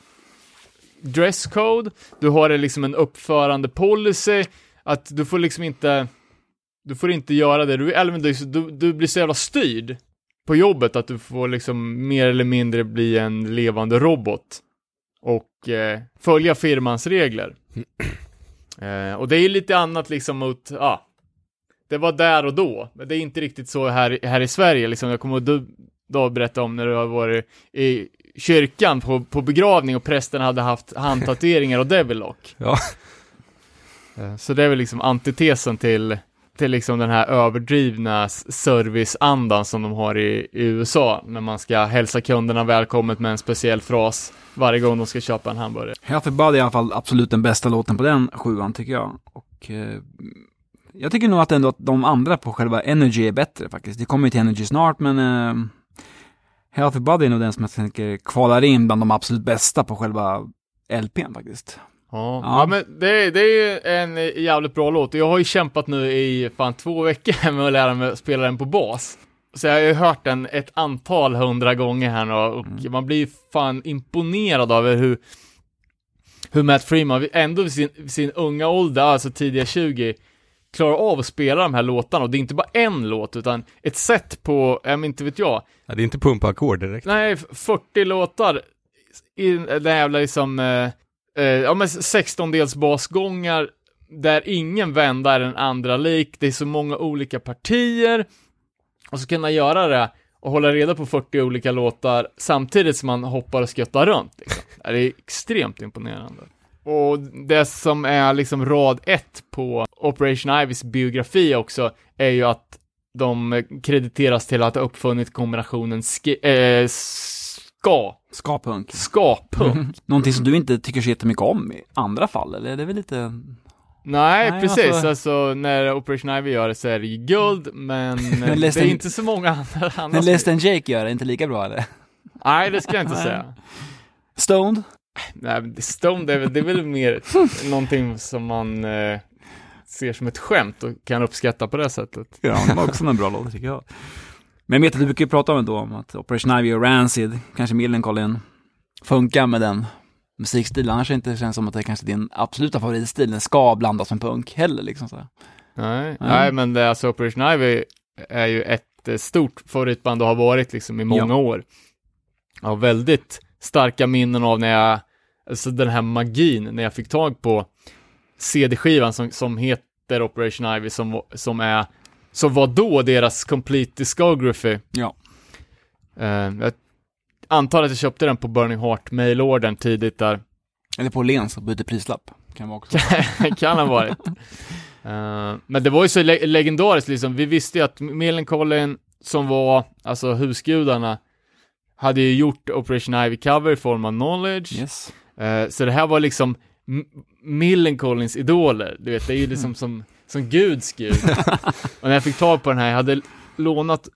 dresscode, du har liksom en uppförande policy, att du får liksom inte, du får inte göra det du eller du, du blir så jävla styrd på jobbet att du får liksom mer eller mindre bli en levande robot och eh, följa firmans regler. Eh, och det är lite annat liksom mot, ja, det var där och då, men det är inte riktigt så här, här i Sverige liksom. Jag kommer att du då berätta om när du har varit i kyrkan på, på begravning och prästen hade haft handtatueringar och Devilock. Ja. Eh, Så det är väl liksom antitesen till, till liksom den här överdrivna serviceandan som de har i, i USA när man ska hälsa kunderna välkommet med en speciell fras varje gång de ska köpa en hamburgare. Healthy Buddy är i alla fall absolut den bästa låten på den sjuan tycker jag. Och eh, jag tycker nog att ändå att de andra på själva Energy är bättre faktiskt. Det kommer ju till Energy snart men eh, Healthy Body är nog den som jag tänker kvalar in bland de absolut bästa på själva LPn faktiskt. Ja, Ja. men det, det är ju en eh, jävligt bra låt. Jag har ju kämpat nu i fan två veckor med att lära mig att spela den på bas. Så jag har ju hört den ett antal hundra gånger här nu och Mm. man blir ju fan imponerad över hur hur Matt Freeman, ändå vid sin, vid sin unga ålder, alltså tidiga 20, klarar av att spela de här låtarna. Och det är inte bara en låt, utan ett set på, jag inte vet jag, ja det är inte pumpa ackord direkt. nej, 40 låtar i den jävla liksom, eh, ja men 16-dels basgångar, där ingen vända är den andra lik, det är så många olika partier, och så kunna göra det och hålla reda på 40 olika låtar samtidigt som man hoppar och skuttar runt. Liksom. Det är extremt imponerande. Och det som är liksom rad ett på Operation Ivys biografi också är ju att de krediteras till att ha uppfunnit kombinationen ski- äh, eh, ska, Ska-punk. ska-punk. Någonting som du inte tycker så jättemycket om i andra fall, eller? Det är väl lite... Nej, Nej, precis. alltså- Alltså... när Operation Ivy gör det så är det ju guld, men det är inte så många andra. När andra Less than Jake gör det, inte lika bra eller? Nej, det ska jag inte säga. Stoned? Nej, men Stone, det är, väl- det är väl mer någonting som man eh, ser som ett skämt och kan uppskatta på det sättet. Ja, det var också en bra låt tycker jag. Men jag vet att du brukar prata om det då, om att Operation Ivy och Rancid, kanske Millencolin, funkar med den musikstilen. Annars det inte känns som att det är kanske din absoluta favoritstil, den ska blandas med punk heller liksom så. Nej, nej men det, alltså Operation Ivy är ju ett eh, stort favoritband och har varit liksom i många Ja. år. Jag har väldigt starka minnen av när jag, alltså den här magin, när jag fick tag på CD-skivan som, som heter Operation Ivy, som, som är, som var då deras complete discography. Ja. Eh, jag antar att jag köpte den på Burning Heart mailordern tidigt där. Eller på Lens och byter prislapp. Kan vara också. kan ha varit. Eh, men det var ju så le- legendariskt liksom, vi visste ju att Millencolin, som var, alltså husgudarna, hade ju gjort Operation Ivy cover i form av Knowledge, Yes. Eh, så det här var liksom Millencolins idoler, du vet, det är ju liksom som, som Guds gud. och när jag fick tag på den här, jag hade lånat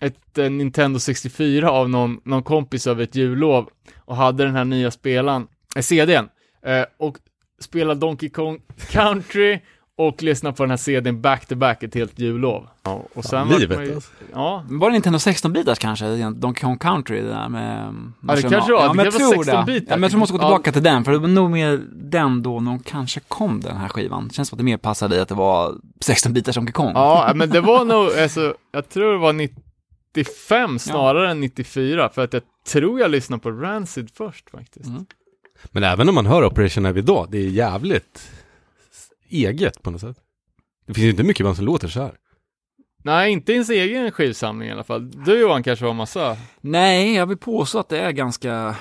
ett eh, Nintendo 64 av någon, någon kompis över ett jullov och hade den här nya spelaren, eh, CDn, eh, och spelade Donkey Kong Country och lyssna på den här CDn back-to-back ett helt jullov. Ja, och sen vart livet man ju- alltså. Ja, Var det Nintendo 16-bitars kanske? Donkey Kong Country, det där med... Ja, det kanske var. Ja, Det men jag tror det. 16-bitar. Ja, men jag tror man ska gå Ja. tillbaka till den, för det var nog mer den då när de kanske kom, den här skivan. Det känns som att det mer passade i att det var 16-bitars Donkey Kong. ja men det var nog, alltså, jag tror det var 95 snarare än 94, för att jag tror jag lyssnade på Rancid först faktiskt. Mm. Men även om man hör Operation Ivy idag, det är jävligt eget på något sätt. Det finns ju inte mycket band som låter så här. Nej, inte ens egen skivsamling i alla fall. Du Johan kanske har massa. Nej, jag vill påstå att det är ganska...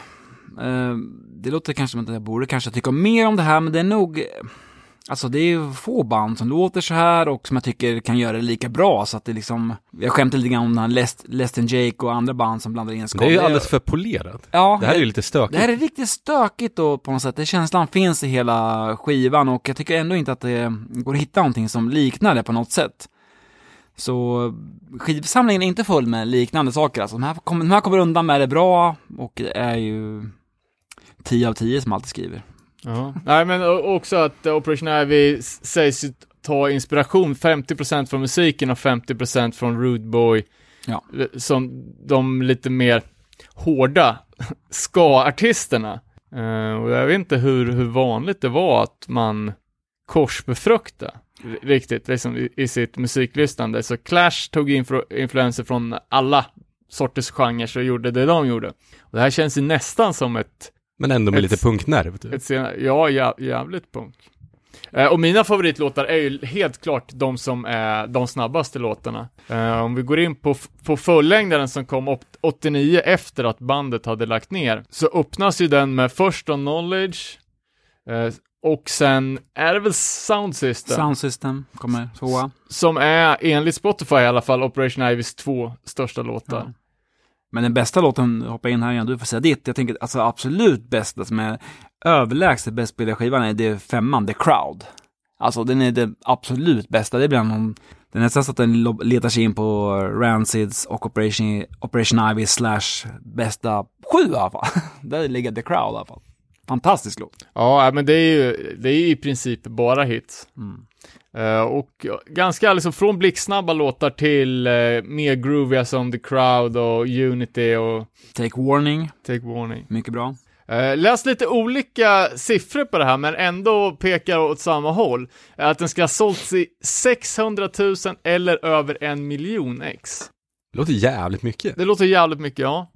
Eh, det låter kanske som att jag borde kanske tycka mer om det här, men det är nog... Alltså det är få band som låter så här och som jag tycker kan göra det lika bra, så att det liksom... Jag skämtar lite grann om den Less, Less than Jake och andra band som blandar in skal. det är ju alldeles för polerat. Ja, Det här är ju lite stökigt. Det här är riktigt stökigt då på något sätt. Det känslan finns i hela skivan och jag tycker ändå inte att det går att hitta någonting som liknar det på något sätt. Så skivsamlingen är inte full med liknande saker. Alltså, de, här kommer, de här kommer undan med det bra och det är ju 10 av 10 som alltid skriver. Ja. Nej, men också att Operation Ivy sägs ta inspiration 50% från musiken och 50% från Rude Boy. Ja. Som de lite mer hårda ska-artisterna. Eh, och jag vet inte hur, hur vanligt det var att man korsbefruktade r- riktigt liksom, i, i sitt musiklyssnande. Så Clash tog influ- influenser från alla sorters genrer och gjorde det de gjorde. Och det här känns ju nästan som ett Men ändå med Ett- lite punknerv. Typ. ett senare, ja, jä, jävligt punk. Eh, och mina favoritlåtar är ju helt klart de som är de snabbaste låtarna. Eh, om vi går in på, på fullängdaren som kom åt- 89 efter att bandet hade lagt ner, så öppnas ju den med först on knowledge, eh, och sen är det väl Sound System, Sound System kommer tvåa. som är enligt Spotify i alla fall Operation Ivys två största låtar. Ja. Men den bästa låten, hoppa in här igen, du får säga ditt. Jag tänker alltså absolut bästa som är överlägset bäst spelade skivan är det femman, The Crowd. Alltså den är det absolut bästa. Det blir någon, det är nästan så att den letar sig in på Rancids och Operation, Operation Ivy slash bästa sju i alla fall. Där ligger The Crowd i alla fall. Fantastisk låt. Ja, men det är ju, det är ju i princip bara hits. Mm. Eh, och ganska liksom från blixtsnabba låtar till uh, mer grooviga som The Crowd och Unity och Take Warning, Take Warning. mycket bra. Uh, läs lite olika siffror på det här, men ändå pekar åt samma håll. Att den ska ha sålts i 600 000 eller över en miljon ex. Det låter jävligt mycket. Det låter jävligt mycket, ja.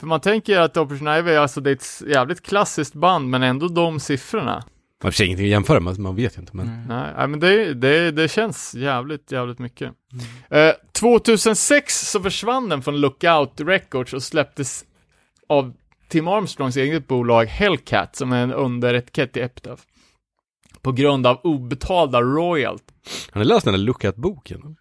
För man tänker ju att Operation Ivy, alltså det är ett jävligt klassiskt band, men ändå de siffrorna. Man har ingenting att jämföra med, man vet inte. Men Mm. Nej, nej, men det, det, det känns jävligt, jävligt mycket. Eh, 2006 så försvann den från Lookout Records och släpptes av Tim Armstrongs eget bolag Hellcat som är en underetikett i Epitaph. På grund av obetalda royalt. har ni läst den där Lookout-boken?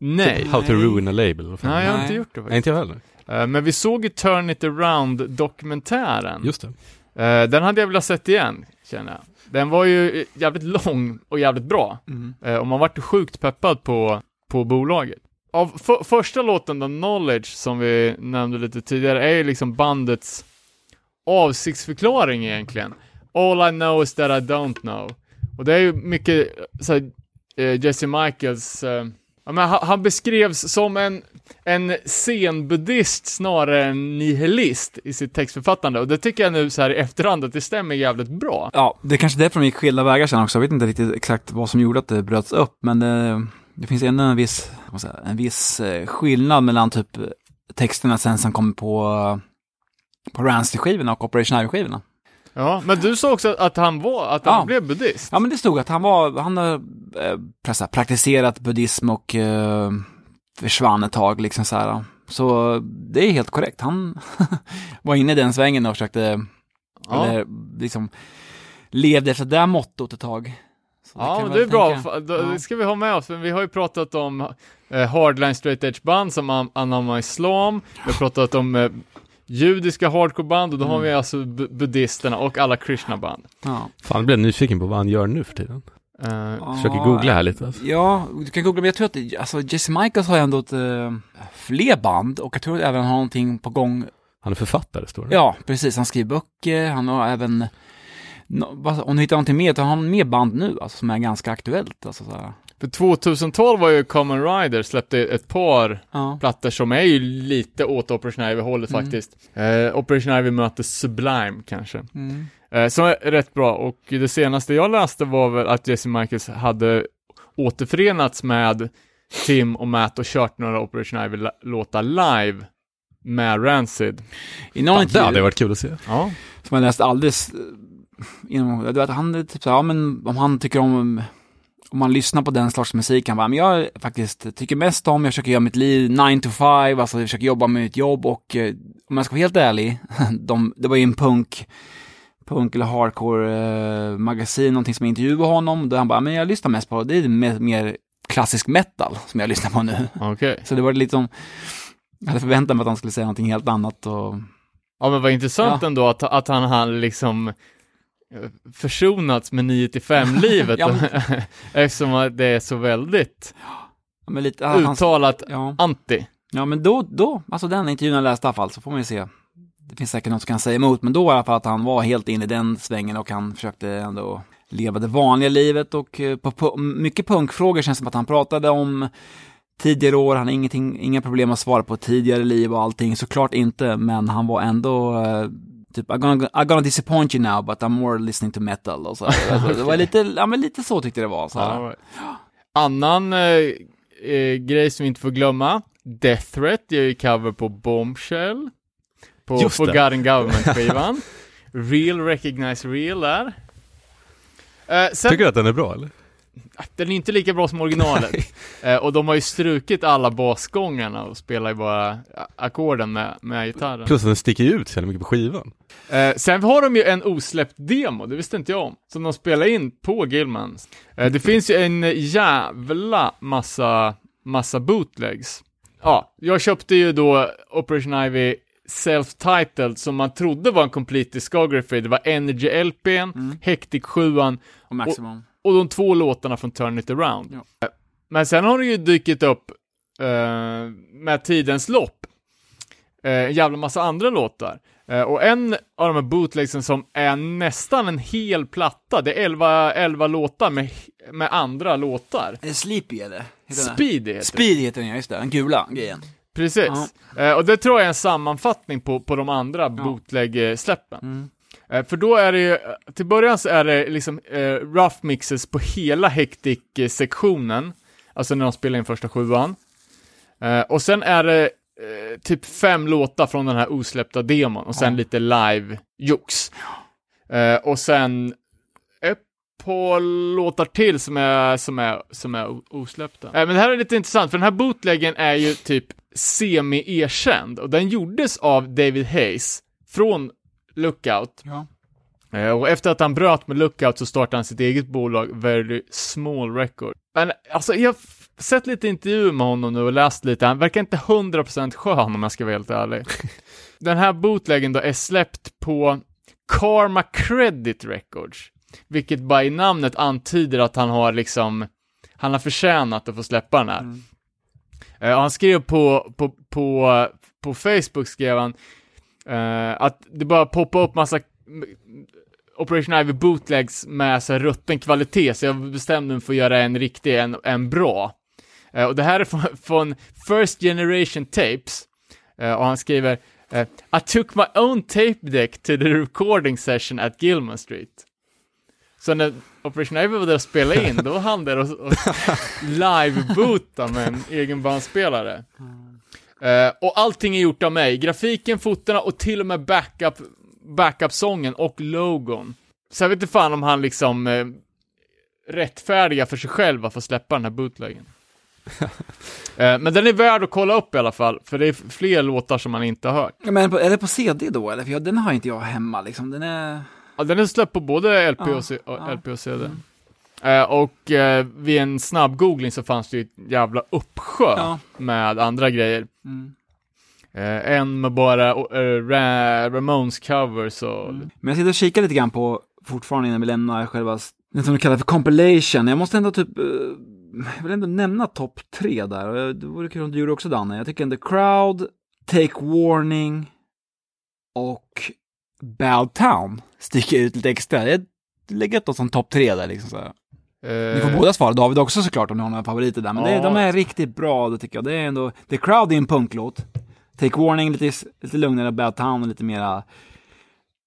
Nej. Typ How to ruin a label. Nej, jag har Nej. inte gjort det Nej, faktiskt. inte jag heller. Eh, men vi såg ju Turn It Around-dokumentären. Just det. Eh, den hade jag velat sett igen, känner jag. Den var ju eh, jävligt lång och jävligt bra. Mm. Eh, och man vart ju sjukt peppad på, på bolaget. Av för, första låten, The Knowledge, som vi nämnde lite tidigare, är ju liksom bandets avsiktsförklaring egentligen. All I know is that I don't know. Och det är ju mycket så här, eh, Jesse Michaels, eh, ja, men han, han beskrevs som en, en zenbuddhist snarare än nihilist i sitt textförfattande. Och det tycker jag nu så här i efterhand att det stämmer jävligt bra. Ja, det är kanske därför de gick skilda vägar sen också. Jag vet inte riktigt exakt vad som gjorde att det bröts upp, men det, det finns ändå en viss, vad säga, en viss eh, skillnad mellan typ texterna sen som kommer på, på Rancid-skivorna och Operation Ivy-skivorna. Ja, men du sa också att han var, att han Ja. blev buddhist. Ja, men det stod att han var, han har eh, praktiserat buddhism och eh, försvann ett tag liksom så här. Så det är helt korrekt. Han var inne i den svängen och försökte, Ja. eller liksom, levde efter det där mottot ett tag. Så Ja, kan men det är bra. tänka. Fa- då- Ja. Det ska vi ha med oss, vi har ju pratat om eh, hardline straight edge band som an- anammar islam. Vi har pratat om eh, judiska hardcore-band och då har Mm. vi alltså bu- buddhisterna och alla krishna-band. Ja. Fan, jag blev nyfiken på vad han gör nu för tiden. Eh, Försöker googla här lite. Alltså. Ja, du kan googla, men jag tror att alltså, Jesse Michaels har ju ändå ett, eh, fler band och jag tror att även han har någonting på gång. Han är författare, står det. Ja, precis. Han skriver böcker, han har även no, om du hittar någonting mer, har han mer band nu, alltså, som är ganska aktuellt. Alltså, så här. För 2012 var ju Common Rider släppte ett par Ja. plattor som är ju lite åt Operation Ivy-hållet Mm. faktiskt. Eh, Operation Ivy möter Sublime kanske. Mm. Eh, som är rätt bra, och det senaste jag läste var väl att Jesse Michaels hade återförenats med Tim och Matt och kört några Operation Ivy-låtar live med Rancid. I någon Det intervju, hade varit kul att se. Ja. som jag läste alldeles eh, inom, du vet, han är typ så här, ja men om han tycker om, om man lyssnar på den slags musik, han bara, men jag faktiskt tycker mest om, jag försöker göra mitt liv 9 to 5, alltså jag försöker jobba med mitt jobb och eh, om jag ska vara helt ärlig, de, det var ju en punk, punk eller hardcore eh, magasin, någonting som intervjuade honom, då han bara, men jag lyssnar mest på, det är mer, mer klassisk metal som jag lyssnar på nu. Okej. Så det var lite som, jag hade förväntat mig att han skulle säga någonting helt annat och Ja men vad intressant Ja. ändå att, att han hade liksom försonats med 9 till 5-livet Ja, eftersom att det är så väldigt Ja, men lite, han, uttalat ja. anti. ja, men då, då, alltså den intervjun jag läste i alla fall, så får man ju se. Det finns säkert något som kan säga emot, men då i alla fall att han var helt inne i den svängen och han försökte ändå leva det vanliga livet och eh, på, på mycket punkfrågor känns det som att han pratade om tidigare år, han har ingenting, inga problem att svara på tidigare liv och allting, såklart inte, men han var ändå eh, typ I'm gonna, I'm gonna disappoint you now, but I'm more listening to metal och så. Alltså, det var lite, ja men lite så tyckte jag det var. Så här. Right. Annan eh, eh, grej som vi inte får glömma, Death Threat gör ju cover på Bombshell, på Just det. Forgotten Government-skivan. Real Recognize Real där. Eh, sen, Tycker du att den är bra eller? den är inte lika bra som originalet. eh, och de har ju strukit alla basgångarna och spelar ju bara ackorden med, med gitarren. Plus att den sticker ju ut så mycket på skivan. Eh, sen har de ju en osläppt demo, det visste inte jag om, som de spelar in på Gilmans. Eh, det finns ju en jävla massa, massa bootlegs. Ja, jag köpte ju då Operation Ivy Self-Titled som man trodde var en complete discography. Det var Energy LPn, Hectic 7 Och maximum. och de två låtarna från Turn It Around. Ja. Men sen har det ju dykt upp eh, med tidens lopp eh, en jävla massa andra låtar. Eh, och en av de här bootlegsen som är nästan en hel platta, det är 11, 11 låtar med, med andra låtar. Är det Sleepy eller? Speedy heter det. Speed heter den ja, just det. Den gula grejen. Precis. Eh, och det tror jag är en sammanfattning på, på de andra bootleg-släppen. Mm. Eh, för då är det ju, till början så är det liksom eh, rough mixes på hela Hectic-sektionen, alltså när de spelar in första sjuan. Eh, och sen är det eh, typ fem låtar från den här osläppta demon, och sen Ja. lite live-jox. Eh, och sen ett par låtar till som är, som är, som är osläppta. Eh, men det här är lite intressant, för den här bootleggen är ju typ semi-erkänd, och den gjordes av David Hayes från Lookout. Ja. Eh, Och efter att han bröt med Lookout så startade han sitt eget bolag, Very Small Record. Men alltså, jag har sett lite intervjuer med honom nu och läst lite, han verkar inte 100% skön om jag ska vara helt ärlig. Den här bootleggen då är släppt på Karma Credit Records, vilket bara i namnet antyder att han har liksom, han har förtjänat att få släppa den här. Eh, och han skrev på, på, på, på Facebook skrev han eh, att det bara poppar upp massa Operation Ivy bootlegs med så här rutten kvalitet, så jag bestämde mig för att göra en riktig, en, en bra. Eh, och det här är från, från First Generation Tapes, eh, och han skriver I took my own tape deck to the recording session at Gilman Street. Så när Operation Ivy var där och spelade in, då var han där och, och live-boota med en egen bandspelare. Eh, och allting är gjort av mig. Grafiken, fotona och till och med backup, backup-sången och logon. Så jag vet inte fan om han liksom eh, rättfärdiga för sig själv att få släppa den här bootleggen. eh, men den är värd att kolla upp i alla fall, för det är fler låtar som man inte har hört. Ja, Men är det på CD då eller? För jag, den har inte jag hemma liksom. Den är... Ja, den är släppt på både LP, och, C- och. Mm. LP och CD. Eh, och eh, vid en snabb googling så fanns det ju ett jävla uppsjö Ja. med andra grejer. Mm. Eh, en med bara Ra- Ramones covers och... Men jag sitter och kikar lite grann på, fortfarande innan vi lämnar själva, det som du kallar för compilation. Jag måste ändå typ, jag vill ändå nämna topp tre där. Jag- Det vore kul om du gjorde också Danne. Jag tycker The Crowd, Take Warning och Bad Town sticker ut lite extra. Det är lägga ett som topp tre där liksom så här. Ni får Eh, båda svara, David också såklart om ni har några favoriter där. Men det, Ja. de är riktigt bra, det tycker jag. Det är ändå, The Crowd är en punklåt. Take Warning lite, lite lugnare, Bad Town lite mera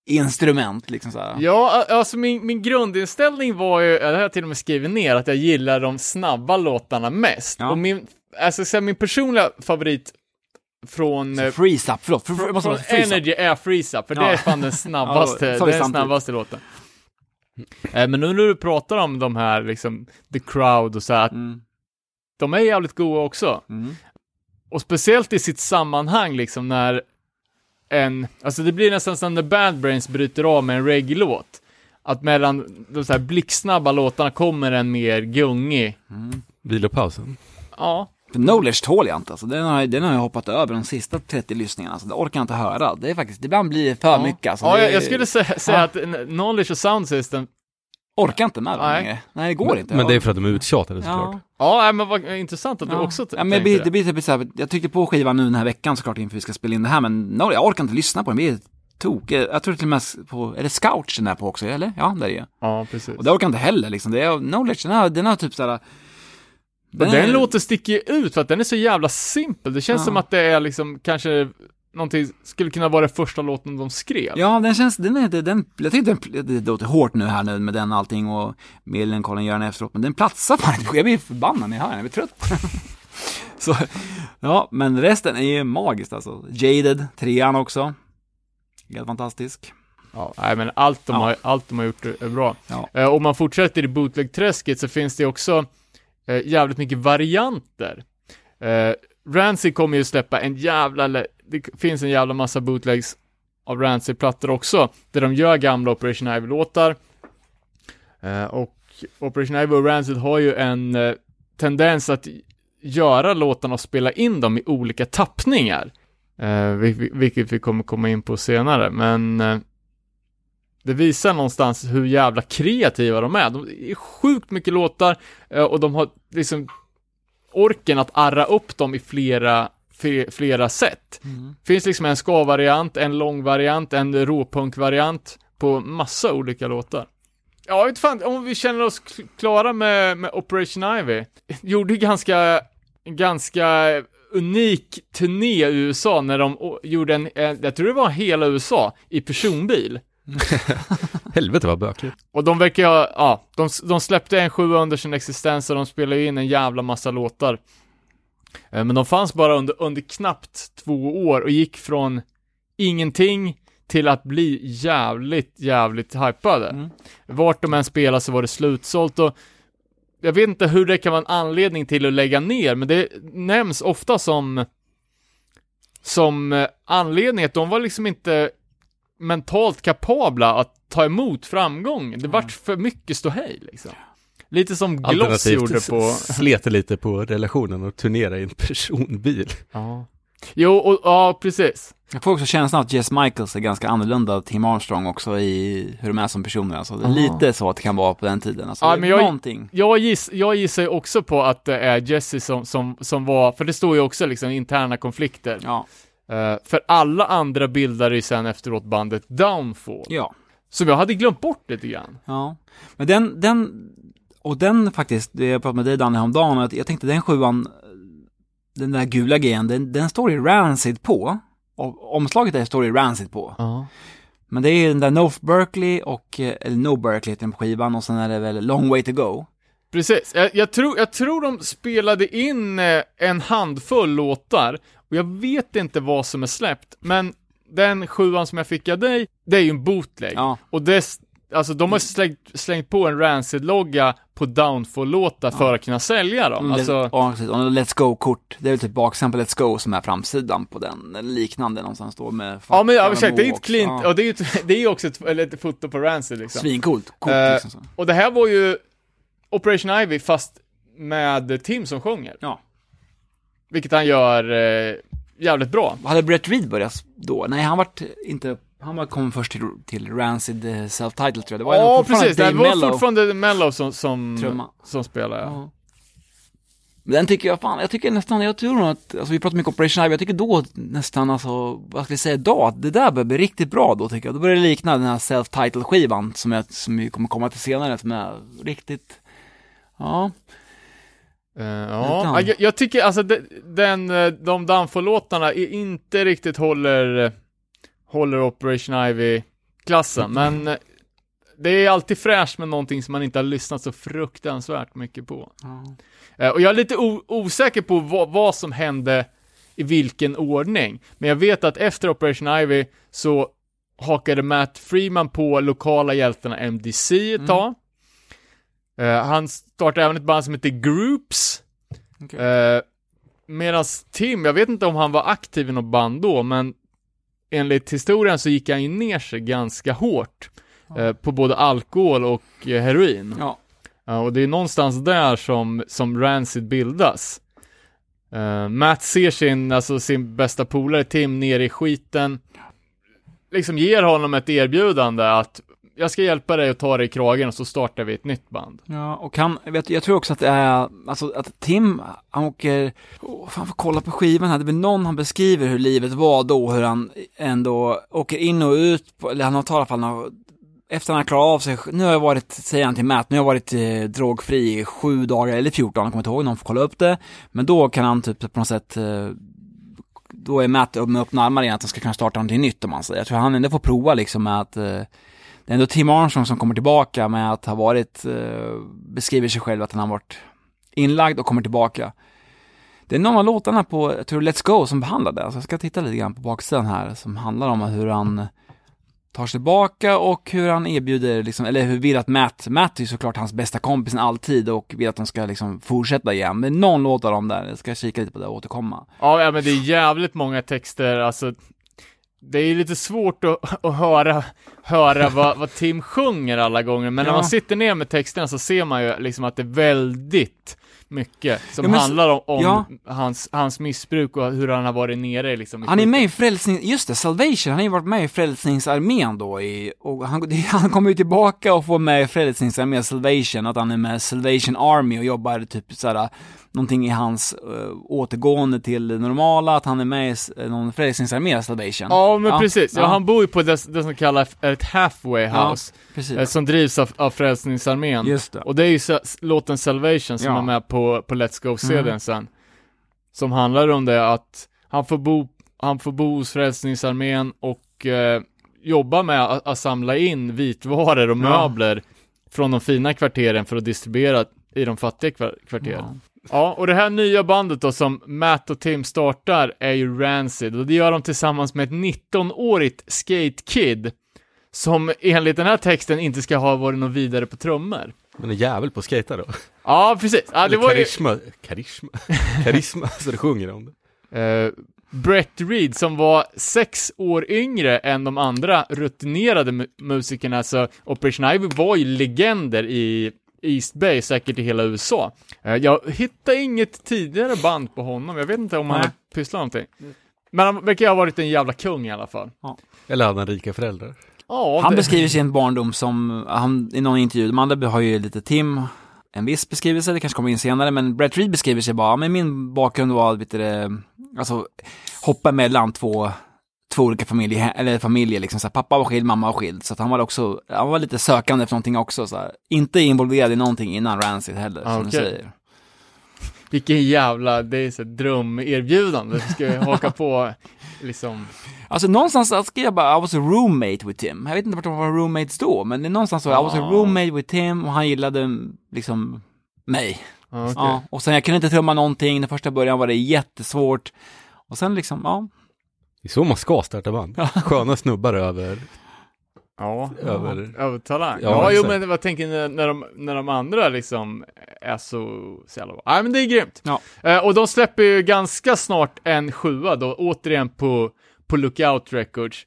instrument liksom så här. Ja, alltså min, min grundinställning var ju, det har jag till och med skrivit ner, att jag gillar de snabba låtarna mest. Ja. Och min, alltså så här, min personliga favorit från, eh, Freeze Up, förlåt. För, för, från, från. Energy är Freeze Up, för Ja. det är fan den snabbaste, Ja, den snabbaste låten. Eh, men nu när du pratar om de här, liksom, The Crowd och så här, Mm. de är jävligt goa också. Mm. Och speciellt i sitt sammanhang liksom när en, alltså det blir nästan som när Bad Brains bryter av med en reggae-låt. Att mellan de så här blixtsnabba låtarna kommer en mer gungig. Vilopausen. Ja, Knowledge tål jag inte alltså. Den har, den har jag hoppat över de sista 30 lyssningarna. Alltså, det orkar jag inte höra. Det är faktiskt, ibland blir det för ja. mycket alltså. Ja, Det jag, är- jag skulle säga, säga Ja. att Knowledge och Sound System, Orkar inte med det Nej. längre. Nej, det går Men, inte. men det är för att de är uttjatade såklart. Ja. ja men vad intressant att du Ja. också ja, men det det. det blir typ så här, jag tryckte på skivan nu den här veckan såklart inför vi ska spela in det här, men no, jag orkar inte lyssna på den, det blir tok. Jag tror till och med på, är det Scouch den är på också, eller? Ja, där är det. Ja, precis. Och det orkar inte heller liksom, det är, Knowledge, den har, den har typ såhär, Men den låten sticker ut för att den är så jävla simpel. Det känns Ja. som att det är liksom kanske någonting, skulle kunna vara den första låten de skrev. Ja, den känns, den är, den, jag tycker den, det låter hårt nu här nu med den allting och Millencolin gör den efteråt, men den platsar fan inte. Jag blir förbannad när jag hör den, jag blir trött. Så, ja, men resten är ju magiskt alltså. Jaded, trean också. Helt fantastisk. Ja, nej men allt de, Ja. har, allt de har gjort är är bra. Ja. Eh, om man fortsätter i bootleg-träsket så finns det också eh, jävligt mycket varianter. Eh, Rancy kommer ju släppa en jävla, det finns en jävla massa bootlegs av Rancy-plattor också, där de gör gamla Operation Ivy-låtar. Eh, och Operation Ivy och Rancid har ju en eh, tendens att göra låtarna och spela in dem i olika tappningar. Eh, vilket vi kommer komma in på senare, men eh, det visar någonstans hur jävla kreativa de är. De är sjukt mycket låtar eh, och de har liksom orken att arra upp dem i flera, flera sätt. Finns liksom en ska-variant, en lång-variant, en råpunk-variant på massa olika låtar. Ja, vet fan, om vi känner oss kl- klara med, med Operation Ivy. Gjorde ganska, ganska unik turné i USA när de gjorde en, en, jag tror det var hela USA, i personbil. Helvete vad bökigt. Och de verkar ju ha, ja, de, de släppte en sjua under sin existens och de spelade in en jävla massa låtar. Eh, Men de fanns bara under, under knappt två år och gick från ingenting till att bli jävligt, jävligt hypade. Mm. Vart de än spelade så var det slutsålt och jag vet inte hur det kan vara en anledning till att lägga ner, men det nämns ofta som som eh, anledning att de var liksom inte mentalt kapabla att ta emot framgång. Det vart för mycket ståhej liksom. Lite som Gloss gjorde på... sleta lite på relationen och turnera i en personbil. Ja. Jo, och, ja, precis. Jag får också känslan att Jess Michaels är ganska annorlunda av Tim Armstrong också i hur de är som personer. Alltså, det är lite så att det kan vara på den tiden. Alltså, Ja, men jag- någonting. Jag, giss, jag gissar också på att det är Jesse som, som, som var, för det står ju också liksom interna konflikter. Ja. Eh, för alla andra bildade ju sen efteråt bandet Downfall. Ja. Som jag hade glömt bort lite grann. Ja. Men den, den, och den faktiskt, det jag pratade med dig Danne häromdagen, att jag tänkte den sjuan, den där gula grejen, den, den står i Rancid på. Och omslaget där står i Rancid på. Ja. Men det är den där North Berkeley och, eh, eller No Berkeley heter den på skivan och sen är det väl Long Way To Go. Precis, jag, jag, tror, jag tror de spelade in eh, en handfull låtar, och jag vet inte vad som är släppt, men den sjuan som jag fick av dig, det är ju en bootleg. Ja. Och det, alltså de har slängt, slängt på en Rancid-logga på Downfall-låtar för att kunna sälja dem. Mm, Alltså, ja, precis. Och Let's Go-kort, det är väl typ baksidan på Let's Go som är framsidan på den, liknande någonstans står med ja men ja, exakt, det är ju ett klint, Ja. och det är ju det är också ett, eller ett foto på Rancid liksom. Svincoolt, kort Eh, liksom så. Och det här var ju Operation Ivy fast med Tim som sjunger. Ja. Vilket han gör eh, jävligt bra. Hade Brett Reed börjat då? Nej, han vart inte, han var kom först till, till Rancid eh, Self-Title tror jag. Det var Ja, precis. Det var Mello. fortfarande Mello som, som, Trumma. som spelar, ja. Den tycker jag fan, jag tycker nästan, jag tror nog att, alltså vi pratar mycket Operation Ivy, jag tycker då nästan alltså, vad ska vi säga idag, att det där börjar bli riktigt bra då tycker jag. Då börjar det likna den här self-title skivan som, jag, som vi kommer komma till senare, som är riktigt, ja. Eh, ja, jag, jag tycker alltså de, den, eh, de Danfo-låtarna inte riktigt håller, eh, håller Operation Ivy-klassen, men eh, det är alltid fräscht med någonting som man inte har lyssnat så fruktansvärt mycket på. Eh, Och jag är lite osäker på vad, vad som hände i vilken ordning, men jag vet att efter Operation Ivy så hakade Matt Freeman på lokala hjältarna MDC ett tag. Eh, han startade även ett band som heter Groups. Okej. Uh, Medan Tim, jag vet inte om han var aktiv i något band då, men enligt historien så gick han ju ner sig ganska hårt. eh, på både alkohol och eh, heroin. Ja, Ja, och det är någonstans där som, som Rancid bildas. Eh, Matt ser sin, alltså sin bästa polare Tim ner i skiten. Liksom ger honom ett erbjudande att jag ska hjälpa dig att ta dig i kragen och så startar vi ett nytt band. Ja, och han, jag, vet, jag tror också att det är, alltså att Tim, han åker, oh, fan får kolla på skivan här, det är någon han beskriver hur livet var då, hur han ändå åker in och ut, på, eller han har talat i alla fall, han efter han har klarat av sig, nu har jag varit, säger han till Matt, nu har jag varit eh, drogfri i sju dagar, eller 14, jag kommer inte ihåg, någon får kolla upp det, men då kan han typ på något sätt eh, då är Matt upp med öppna armar igen att han ska kunna starta någonting nytt om man säger. Jag tror han ändå får prova liksom med att eh, det är ändå Tim Armstrong som kommer tillbaka med att ha varit, eh, beskriver sig själv att han har varit inlagd och kommer tillbaka. Det är någon av låtarna på, jag tror Let's Go som behandlar det, så alltså jag ska titta lite grann på baksidan här, som handlar om hur han tar sig tillbaka och hur han erbjuder, liksom, eller hur vill att Matt, Matt är ju såklart hans bästa kompis alltid och vill att de ska liksom fortsätta igen. Men någon låt av dem där, jag ska kika lite på det och återkomma. Ja, ja men det är jävligt många texter, alltså det är lite svårt att, att höra, höra vad, vad Tim sjunger alla gånger, men när Ja. man sitter ner med texterna så ser man ju liksom att det är väldigt mycket som Ja, men handlar om, om ja. hans, hans missbruk och hur han har varit nere liksom. Han är med i Frälsning, just det, Salvation, han har ju varit med i Frälsningsarmén då i, och han, han kommer ju tillbaka och får med i Frälsningsarmén Salvation, att han är med Salvation Army och jobbar typ såhär, någonting i hans uh, återgående till det normala, att han är med i eh, någon Frälsningsarmé Salvation. Ja, men precis. Ja, ja. han bor ju på det, det som kallas ett halfway Ja, house, precis. eh, som drivs av, av Frälsningsarmén. Just det. Och det är ju låten Salvation som Ja. är med på, på Let's Go-CDn Mm. sen. Som handlar om det att han får bo, han får bo hos Frälsningsarmén och eh, jobba med att, att samla in vitvaror och Ja. möbler från de fina kvarteren för att distribuera i de fattiga kvar- kvarteren. Ja, och det här nya bandet då som Matt och Tim startar är ju Rancid och det gör de tillsammans med ett 19-årigt skate kid som enligt den här texten inte ska ha varit någon vidare på trummor. Men en jävel på att skejta då. Ja, precis. Ja, det Eller var ju karisma, karisma, karisma, så det sjunger om det. eh, Brett Reed som var sex år yngre än de andra rutinerade mu- musikerna, så Operation Ivy var ju legender i East Bay, säkert i hela USA. Eh, jag hittade inget tidigare band på honom, jag vet inte om han har pysslat någonting. Men han verkar ha varit en jävla kung i alla fall. Eller hade han rika föräldrar? Ja, Han det- beskriver sin barndom som, han, i någon intervju, de andra har ju lite Tim, en viss beskrivelse, det kanske kommer in senare, men Brett Reed beskriver sig bara, men min bakgrund var, det, alltså, hoppa mellan två, två olika familjer, eller familjer liksom, så här, pappa var skild, mamma var skild, så att han var också, han var lite sökande efter någonting också, så här, inte involverad i någonting innan Rancid heller, Ah, som du säger. Vilken jävla, det är så drömerbjudande. Ska jag haka på, liksom. Alltså någonstans så skrev jag bara I was a roommate with Tim. Jag vet inte vart de var roommates då, men det är någonstans så, I was a Ah. roommate with Tim och han gillade liksom mig. Ja, okej. Ja, och sen jag kunde inte trumma någonting, den första början var det jättesvårt. Och sen liksom, ja. Det är så man ska starta band. Sköna snubbar över, Ja, över över talang. Ja, Ja, jo men vad tänker ni när, de, när de andra liksom är så, så jävla bra? Nej men det är grymt. Ja. Eh, och de släpper ju ganska snart en sjua då, återigen på, på Lookout Records.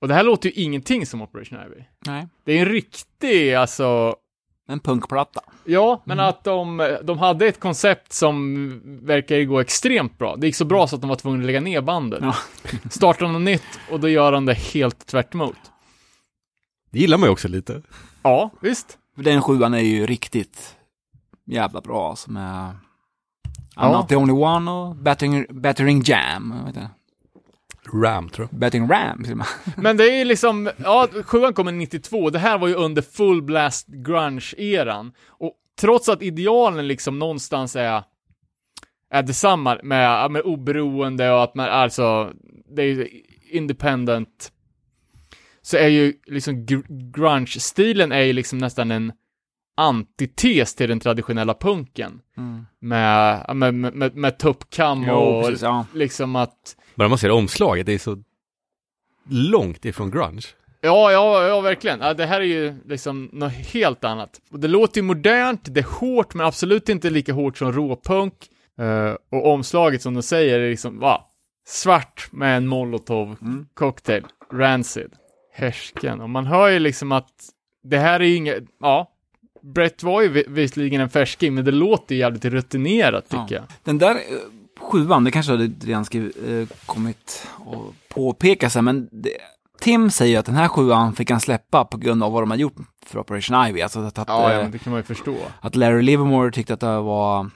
Och det här låter ju ingenting som Operation Ivy. Nej. Det är en riktig, alltså, En punkplatta. ja, men att de, de hade ett koncept som verkar gå extremt bra. Det gick så bra så att de var tvungna att lägga ner bandet. Ja. Startar de något nytt och då gör de det helt tvärt emot. Det gillar man ju också lite. Ja, visst. För den sjuan är ju riktigt jävla bra, som är... I'm Ja. not the only one och Battering, battering Jam. Heter det? Ram tror jag. Battering Ram till och med. Men det är ju liksom, ja, sjuan kommer 92, det här var ju under full blast grunge-eran. Och trots att idealen liksom någonstans är, är detsamma med, med oberoende och att man, alltså, det är ju independent, så är ju liksom gr- grunge-stilen är ju liksom nästan en antites till den traditionella punken. Med, ja, med, med, med, med tuppkam och precis, ja. liksom att Bara man ser omslaget, det är så långt ifrån grunge. Ja, ja, ja, verkligen. Ja, det här är ju liksom något helt annat. Och det låter ju modernt, det är hårt, men absolut inte lika hårt som råpunk. Eh, och omslaget som de säger är liksom, va, svart med en molotov cocktail, rancid, härsken. Och man hör ju liksom att det här är ju inget, ja, Brett var ju vi- visserligen en färsking, men det låter ju jävligt rutinerat tycker Ja. jag. Den där eh, sjuan, det kanske hade redan skrivit, eh, kommit och påpekas här, men det, Tim säger att den här sjuan fick han släppa på grund av vad de har gjort för Operation Ivy. Alltså att, att, Ja, eh, ja, det kan man ju förstå. att Larry Livermore tyckte att det var...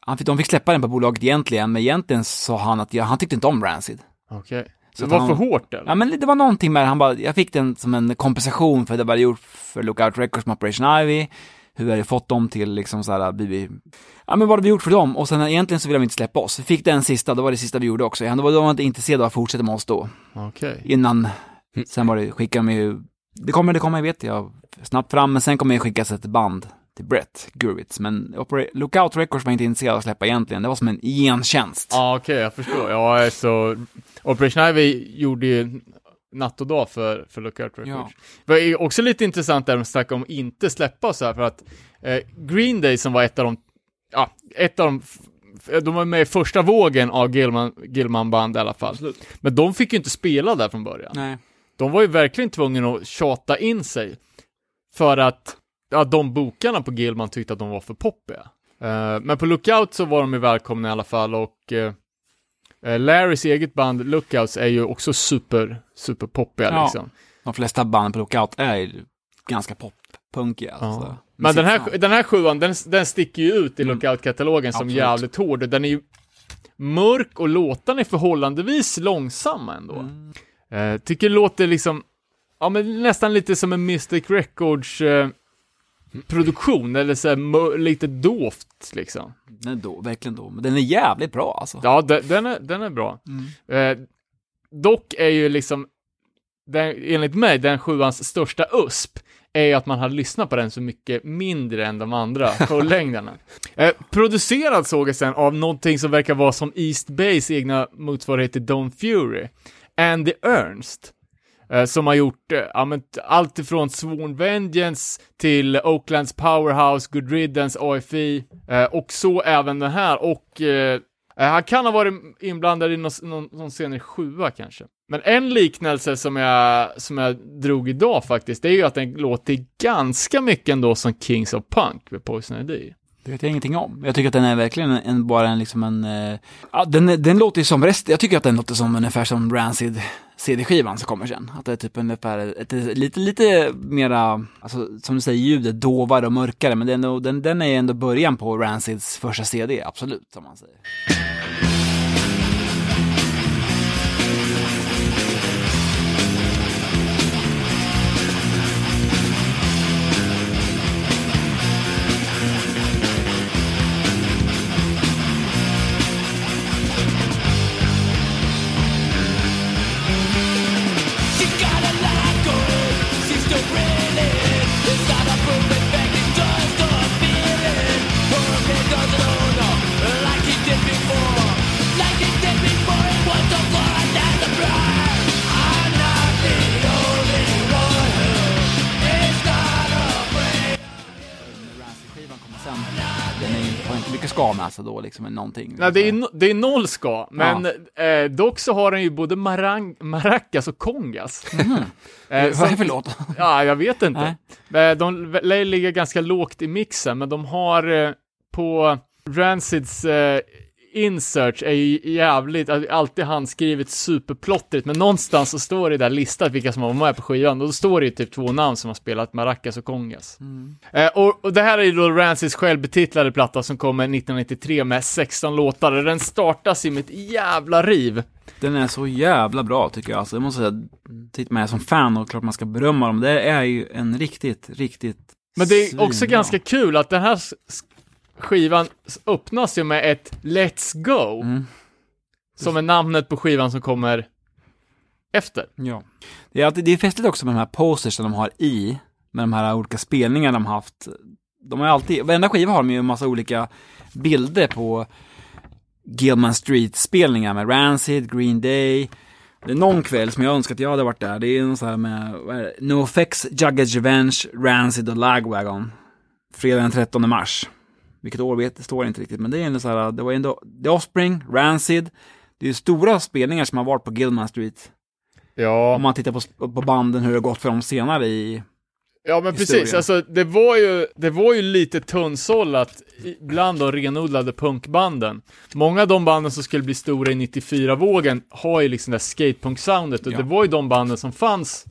Han fick, de fick släppa den på bolaget egentligen, men egentligen sa han att ja, han tyckte inte om Rancid. Okej. Så Det var han- för hårt eller? Ja, men det var någonting med det. Han bara, jag fick den som en kompensation för det jag hade gjort för Lookout Records med Operation Ivy. Hur vi hade fått dem till liksom så här, blivit... Ja, men vad hade vi gjort för dem? Och sen egentligen så ville de inte släppa oss. Vi fick den sista, det var det sista vi gjorde också. Då var de inte intresserade av att fortsätta med oss då. Okej. Innan, sen var det, skickade de ju, det kommer, det kommer, vet jag, snabbt fram, men sen kommer jag skickas ett band till Brett Gurwitz. Men Opera- Lookout Records var inte intresserade av att släppa egentligen. Det var som en gentjänst. Ja, okej, jag förstår. Ja, så Operation Ivy gjorde ju natt och dag för, för Lookout Records. Ja. Det var också lite intressant där de snackade om att inte släppa så här, för att eh, Green Day som var ett av de, ja, ett av de, de var med i första vågen av Gilman, Gilman-band i alla fall. Men de fick ju inte spela där från början. Nej. De var ju verkligen tvungna att tjata in sig. För att, ja, de bokarna på Gilman tyckte att de var för poppiga. Eh, men på Lookout så var de ju välkomna i alla fall och eh, Larrys eget band Lookouts är ju också super, super poppiga Ja. liksom. De flesta band på Lookout är ju ganska pop-punkiga. Ja. Alltså. Men den här, den här sjuan, den, den sticker ju ut i Mm. Lookout-katalogen som Absolut. jävligt hård. Den är ju mörk och låtarna är förhållandevis långsamma ändå. Mm. Eh, tycker det låter liksom, ja men nästan lite som en Mystic Records produktion, eller så här, lite dovt liksom. Den är då, verkligen då. Men den är jävligt bra alltså. Ja, de, den, är, den är bra. Mm. Eh, dock är ju liksom, den, enligt mig, den sjuans största USP är ju att man har lyssnat på den så mycket mindre än de andra fullängderna. eh, producerad såg jag sen av någonting som verkar vara som East Bays egna motsvarighet till Don Fury, Andy Ernst. Eh, som har gjort eh, ja, men, allt ifrån Sworn Vengeance till Oaklands Powerhouse, Good Riddance, AFI eh, och så även den här och Han kan ha varit inblandad i någon, någon, någon senare sjua kanske. Men en liknelse som jag, som jag drog idag faktiskt, det är ju att den låter ganska mycket ändå som Kings of Punk med Poison ID. Det vet jag ingenting om. Jag tycker att den är verkligen en, bara en, liksom en... ja, den, den låter ju som rest, jag tycker att den låter som ungefär som Rancid CD-skivan som kommer sen. Att det är typ ungefär ett, ett, lite, lite mera, alltså som du säger, ljudet dovare och mörkare. Men det är ändå, den, den är ändå början på Rancids första CD, absolut, som man säger. Ska med sig då, liksom, eller någonting. Nej, det är, no, det är noll ska, men eh, dock så har den ju både marang, maracas och kongas. Eh, Vad är det för låt? Ja, jag vet inte. Eh, De ligga ganska lågt i mixen, men de har eh, på Rancids eh, insearch är ju jävligt, alltid handskrivet superplottrigt, men någonstans så står det där listat vilka som var med på skivan, och då står det ju typ två namn som har spelat Maracas och Congas. Eh, och, och det här är ju då Rancys självbetitlade platta som kommer 1993 med 16 låtar, och den startas ju med ett jävla riv. Den är så jävla bra tycker jag. Alltså, jag måste säga, tittar man är som fan och klart man ska berömma dem. Det är ju en riktigt, riktigt Men det är också ganska kul att den här skivan öppnas ju med ett Let's Go, Mm. som är namnet på skivan som kommer efter. Ja. Det är, alltid, det är festligt också med de här posters som de har i, med de här olika spelningarna de har haft. De har alltid, varenda skiva har de ju en massa olika bilder på Gilman Street-spelningar med Rancid, Green Day. Det är någon kväll som jag önskar att jag hade varit där. Det är någon så här med? NoFX, Jugged Revenge, Rancid och Lagwagon. Fredag den 13 mars. Vilket år vet, det står inte riktigt, men det är ändå så här, det var ändå The Offspring, Rancid. Det är ju stora spelningar som har varit på Gilman Street. Ja. Om man tittar på, på banden hur det har gått för dem senare i... Ja men historien. precis, alltså det var ju, det var ju lite tunnsållat bland de renodlade punkbanden. Många av de banden som skulle bli stora i 94-vågen har ju liksom det här skatepunk-soundet och Ja. det var ju de banden som fanns.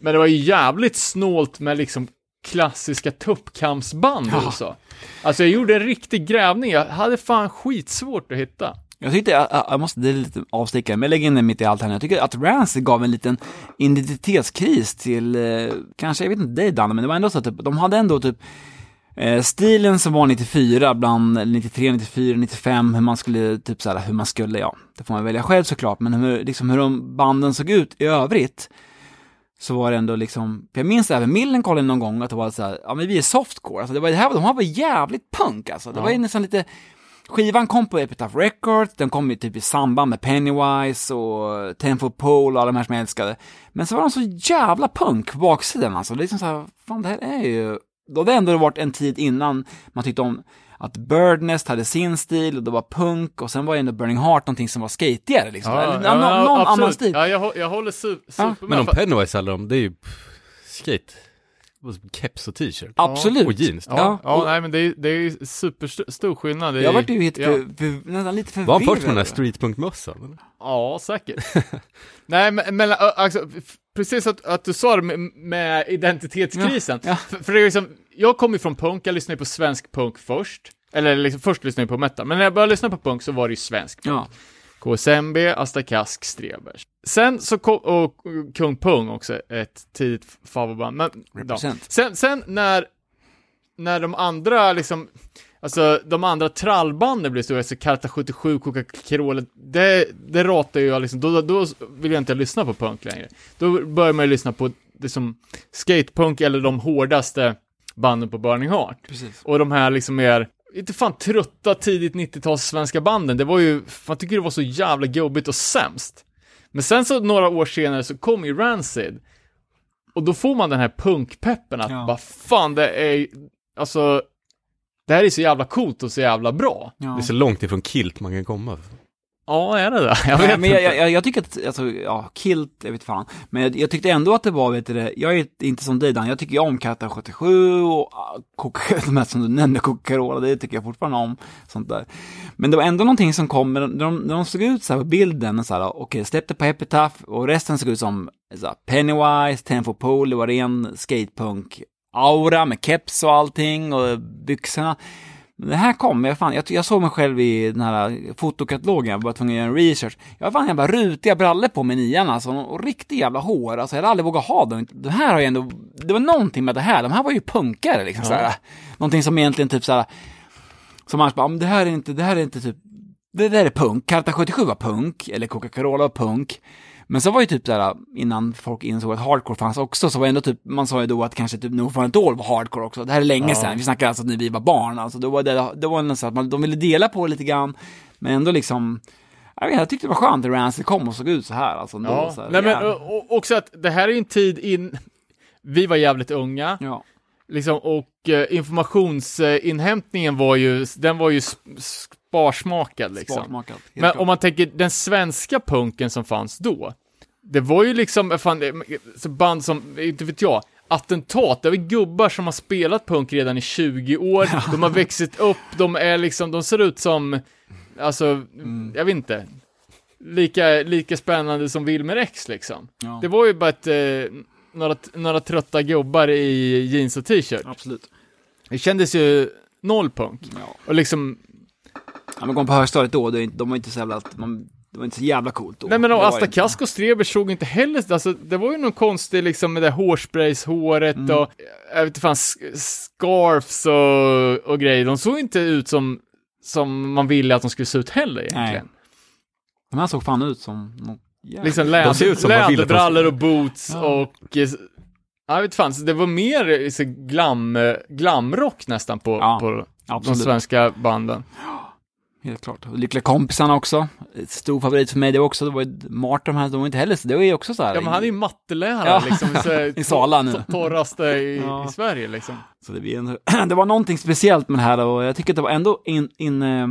Men det var ju jävligt snålt med liksom klassiska tuppkampsband Ja. och så. Alltså jag gjorde en riktig grävning, jag hade fan skitsvårt att hitta. Jag tyckte, jag, jag måste, det är lite avstickare, men jag lägger in det mitt i allt här nu. Jag tycker att Rancid gav en liten identitetskris till, eh, kanske, jag vet inte dig Danne, men det var ändå så att typ, de hade ändå typ eh, stilen som var 94, bland eller 93, 94, 95, hur man skulle, typ såhär, hur man skulle, ja, det får man välja själv såklart, men hur, liksom hur de banden såg ut i övrigt, så var det ändå liksom, för jag minns även Millencolin någon gång att det var så här, ja men vi är softcore, alltså det var, det här, de här var jävligt punk alltså, det var ju nästan lite, skivan kom på Epitaph Records, den kom ju typ i samband med Pennywise och Tenfold Pole och alla de här som jag älskade. Men så var de så jävla punk på baksidan alltså, det är liksom så här, fan det här är ju, då hade det ändå varit en tid innan man tyckte om att Birdnest hade sin stil och det var punk och sen var ju ändå Burning Heart någonting som var skatigare liksom, Eller, någon, någon absolut. annan stil. Ja, jag, jag håller su- Ja, super Men med. om Pennywise handlar om, det är ju skate. Keps och t-shirt. Absolut. Och jeans. Ja, ja, och- nej men det är, det är superstor skillnad. Det är, Jag vart ju helt ja. för, för, nästan lite förvirrad. Var han först med den här streetpunk-mössan? eller? Ja, säkert. Nej, men, men alltså, precis att, att du sa det med, med identitetskrisen. Ja, ja. För, för det är liksom, jag kom ju från punk, jag lyssnade på svensk punk först. Eller liksom, först lyssnade jag på metal, men när jag började lyssna på punk så var det ju svensk punk. Ja, KSMB, Asta Kask, Strebers. Sen så kom, och Kung Pung också, ett tidigt favoritband. Men, ja. Sen, sen när, när de andra liksom, alltså de andra trallbanden blev stora, alltså Karta 77, Coca-Cola, det, det ratar ju jag liksom, då, då vill jag inte lyssna på punk längre. Då börjar man ju lyssna på det som skatepunk eller de hårdaste banden på Burning Heart. precis. Och de här liksom mer, inte fan trötta tidigt 90-tals svenska banden, det var ju, man tycker det var så jävla gubbigt och sämst. Men sen så några år senare så kom ju Rancid. Och då får man den här punkpeppen att Ja. bara fan det är, alltså, det här är så jävla coolt och så jävla bra. Ja. Det är så långt ifrån kilt man kan komma. Ja, är det det? Jag vet men jag, jag, jag tycker att, alltså, ja, Kilt, jag vet fan. Men jag, jag tyckte ändå att det var, vet du det, jag är inte som dig Dan, jag tycker om Katta 77 och ah, Coca, de här som du nämnde, Coca-Cola, det tycker jag fortfarande om, sånt där. Men det var ändå någonting som kom, när de, de, de såg ut så här på bilden, så här, okej, släppte på Epitaph och resten såg ut som så här, Pennywise, Ten for Pole, det var ren skatepunk, aura med keps och allting och byxorna. Men det här kom, jag, fan, jag, jag såg mig själv i den här fotokatalogen, jag var tvungen att göra en research. Jag har fan jävla rutiga brallor på mig nian alltså, och riktigt jävla hår, alltså jag hade aldrig vågat ha dem. Det här har jag ändå, det var någonting med det här, de här var ju punkare liksom Ja. såhär. Någonting som egentligen typ såhär, som annars bara, "Ja, men det här är inte, det här är inte typ, det där är punk, Karta 77 var punk, eller Coca-Cola var punk. Men så var ju typ såhär, innan folk insåg att hardcore fanns också, så var ändå typ, man sa ju då att kanske typ No Fun All var hardcore också. Det här är länge Ja. sedan, vi snackar alltså när vi var barn, alltså då var det, det var nästan att man, de ville dela på det lite grann, men ändå liksom, jag, vet, jag tyckte det var skönt att Rancid kom och såg ut så här alltså. Ändå, Ja, så här, nej men och, också att det här är ju en tid in, vi var jävligt unga, Ja, liksom, och eh, informationsinhämtningen var ju, den var ju sparsmakad liksom. sparsmakat. helt Men klart. om man tänker den svenska punken som fanns då, det var ju liksom, fan, band som, inte vet jag, Attentat, det var gubbar som har spelat punk redan i 20 år, de har växt upp, de är liksom, de ser ut som alltså, jag vet inte. Lika, lika spännande som Wilmer X liksom. Ja. Det var ju bara ett, eh, några, några trötta gubbar i jeans och t-shirt. Absolut. Det kändes ju noll punk. Ja. Och liksom, Ja, men går man på högstadiet då, det de var inte så jävla, man, det var inte så jävla coolt då. nej men och Asta. Kask och Strebers såg inte heller, alltså det var ju någon konstig liksom med det hårsprayshåret Mm. och, jag vet inte fan, scarfs och, och grejer. De såg inte ut som, som man ville att de skulle se ut heller egentligen. De här såg fan ut som något jävla... Liksom läder, läderbrallor och boots Ja. och eh, jag vet fan, det var mer glam, glamrock nästan på, Ja, på de svenska banden. Helt klart. Och Lyckliga kompisarna också. Stor favorit för mig det också. Det var ju Martin här, de var inte heller så, det var ju också så här. Ja men han är ju mattelärare Ja. liksom, I Sala nu. to- torraste i, Ja. i Sverige liksom. Så det, blir en, det var någonting speciellt med det här och jag tycker att det var ändå in, in eh,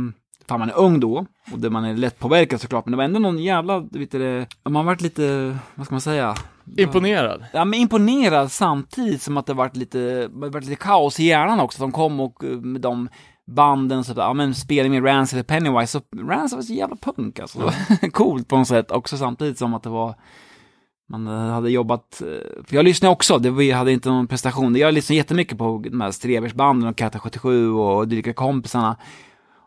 fan man är ung då, och det man är lätt påverkad såklart, men det var ändå någon jävla, vet du man varit lite, vad ska man säga? Imponerad. Ja, men imponerad samtidigt som att det varit lite, varit lite kaos i hjärnan också. De kom och eh, med de banden, så, ja men spelade med Rancid och Pennywise, så Rancid var så jävla punk alltså. Coolt på något sätt, också samtidigt som att det var man eh, hade jobbat, eh, för jag lyssnade också, det jag hade inte någon prestation, jag lyssnade jättemycket på de här Strebersbanden och Katta 77 och dylika kompisarna.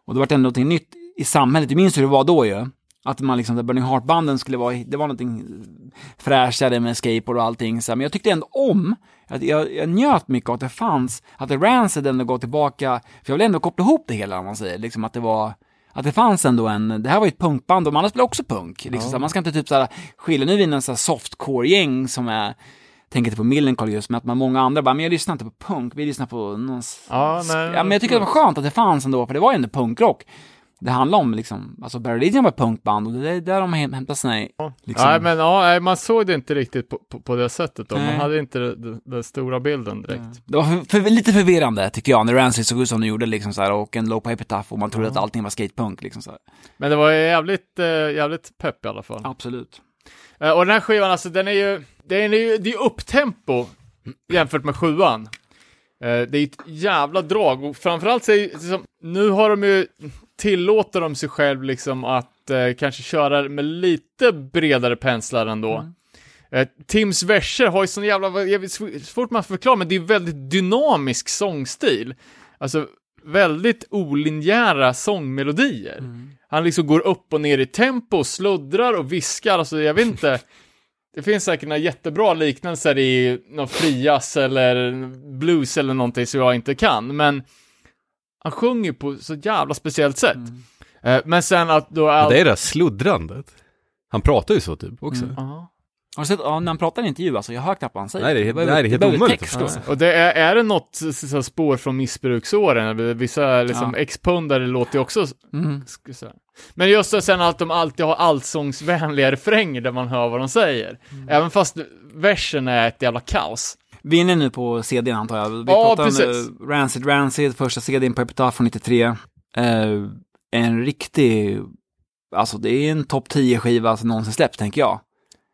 Och det var ändå någonting nytt i samhället, du minns hur det var då ju. Att man liksom, Burning Heart-banden skulle vara, det var någonting fräschare med skateboard och allting. Så, men jag tyckte ändå om, att jag, jag njöt mycket av att det fanns, att Rancid ändå går tillbaka, för jag vill ändå koppla ihop det hela om man säger, liksom att det var, att det fanns ändå en, det här var ju ett punkband och de andra spelade också punk. Liksom, så här, man ska inte typ såhär skilja, nu är vi en sån softcore-gäng som är, tänker inte på Millencolin just, men att man många andra bara, men jag lyssnar inte på punk, vi lyssnar på någon... Ja, nej, ja, men jag tycker det var skönt att det fanns ändå, för det var ju ändå punkrock. Det handlar om liksom, alltså Barry Legion var ett punkband och det är där de häm- hämtar sina, liksom, Nej men ja, man såg det inte riktigt på, på, på det sättet då. Man Nej. hade inte den, stora bilden direkt. Det var för, för, lite förvirrande tycker jag, när Rancid såg ut som de gjorde liksom så här, och en low pipe tough och man trodde att allting var skatepunk liksom så här. Men det var jävligt, eh, jävligt pepp i alla fall. Absolut. Eh, och den här skivan, alltså den är ju, den är ju, det är upptempo jämfört med sjuan. Eh, det är ett jävla drag och framförallt så är det som, nu har de ju, tillåter de sig själv liksom att eh, kanske köra med lite bredare penslar ändå. Eh, Tims verser har ju sån jävla, jävligt sv- svårt man förklara, men det är väldigt dynamisk sångstil. Alltså väldigt olinjära sångmelodier. Han liksom går upp och ner i tempo, sluddrar och viskar, alltså jag vet inte. Det finns säkert några jättebra liknelser i någon frias eller blues eller någonting som jag inte kan, men han sjunger på så jävla speciellt sätt. Eh, Men sen att då all... det är det där sluddrandet. Han pratar ju så typ också. Mm. Har du sett, ja, när han pratar i en intervju, alltså jag hör knappt vad han säger. Nej, det är behöver- nej, det är helt omöjligt text förstå. Och det är, är det något så, så, spår från missbruksåren? Vissa liksom Ja. ex-pundare låter ju också Mm. Men just det sen att de alltid har allsångsvänliga refränger där man hör vad de säger. Mm. Även fast versen är ett jävla kaos. Vi är inne nu på CDn antar jag. Vi Ja, pratar precis. om Rancid Rancid, första CDn på Epitaph från 93. Eh, en riktig, alltså det är en topp 10 skiva som någonsin släppts tänker jag.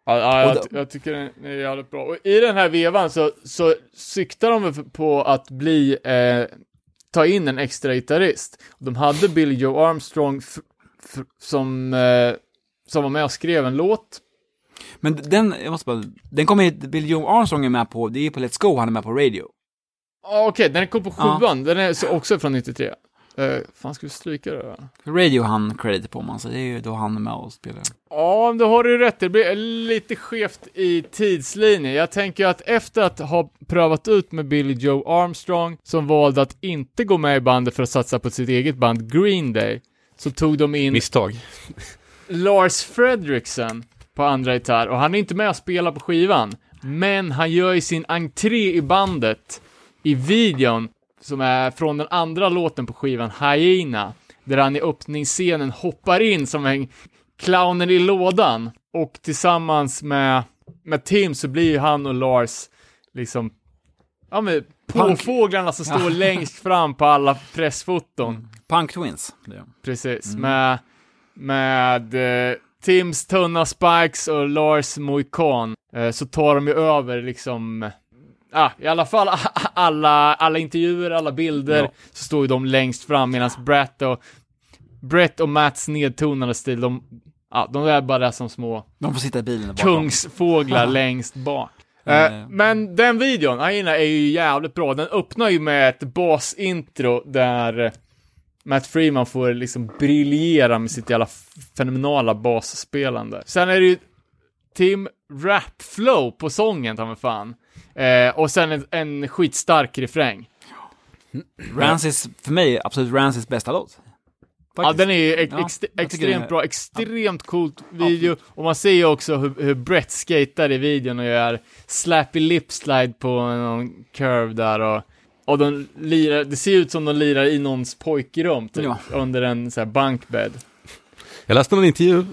Ja, ja jag, då- jag tycker den är jävligt bra. Och i den här vevan så, så siktar de på att bli, eh, ta in en extra gitarrist. De hade Bill Joe Armstrong som, eh, som var med och skrev en låt. Men den, jag måste bara, den kommer Bill Joe Armstrong är med på, det är på Let's Go han är med på Radio. Ja, Okej, den kom på Ja. sjuan. Den är så också från 93. Uh, fan, ska vi stryka det? då? Radio han credit på man, så det är ju då han är med och spelar. Ja, då har du rätt. Det blir lite skevt i tidslinje. Jag tänker att efter att ha prövat ut med Billy Joe Armstrong, som valde att inte gå med i bandet för att satsa på sitt eget band Green Day, så tog de in Misstag. Lars Fredriksson på andra gitarr, och han är inte med och spelar på skivan, men han gör ju sin entré i bandet i videon, som är från den andra låten på skivan, Hyena, där han i öppningsscenen hoppar in som en clownen i lådan, och tillsammans med, med Tim så blir ju han och Lars liksom, ja men påfåglarna som står längst fram på alla pressfoton. Punk Twins. Precis, med, med eh, Tims tunna spikes och Lars Moikan eh, så tar de ju över liksom, ah, i alla fall alla, alla intervjuer, alla bilder, Ja. så står ju de längst fram medan Bratt och Brett och Matts nedtonade stil, de, ja, de är bara där som små De får sitta i bilen bakom. kungsfåglar längst bak. Eh, Eh. men den videon, Aina, är ju jävligt bra. Den öppnar ju med ett basintro där Matt Freeman får liksom briljera med sitt jävla fenomenala basspelande. Sen är det ju Tim Rap-flow på sången, ta mig fan. Eh, och sen en, en skitstark refräng. Rancis, för mig, absolut Rancis bästa låt. Ja, Faktiskt. den är ju ex- Ja, ex- extremt är- bra, extremt coolt video. Och man ser ju också hur, hur Brett skater i videon och gör slappy lip slide på någon curve där och, och de lirar, det ser ut som de lirar i någons pojkrum typ, Ja. under en så här bunkbed. Jag läste någon intervju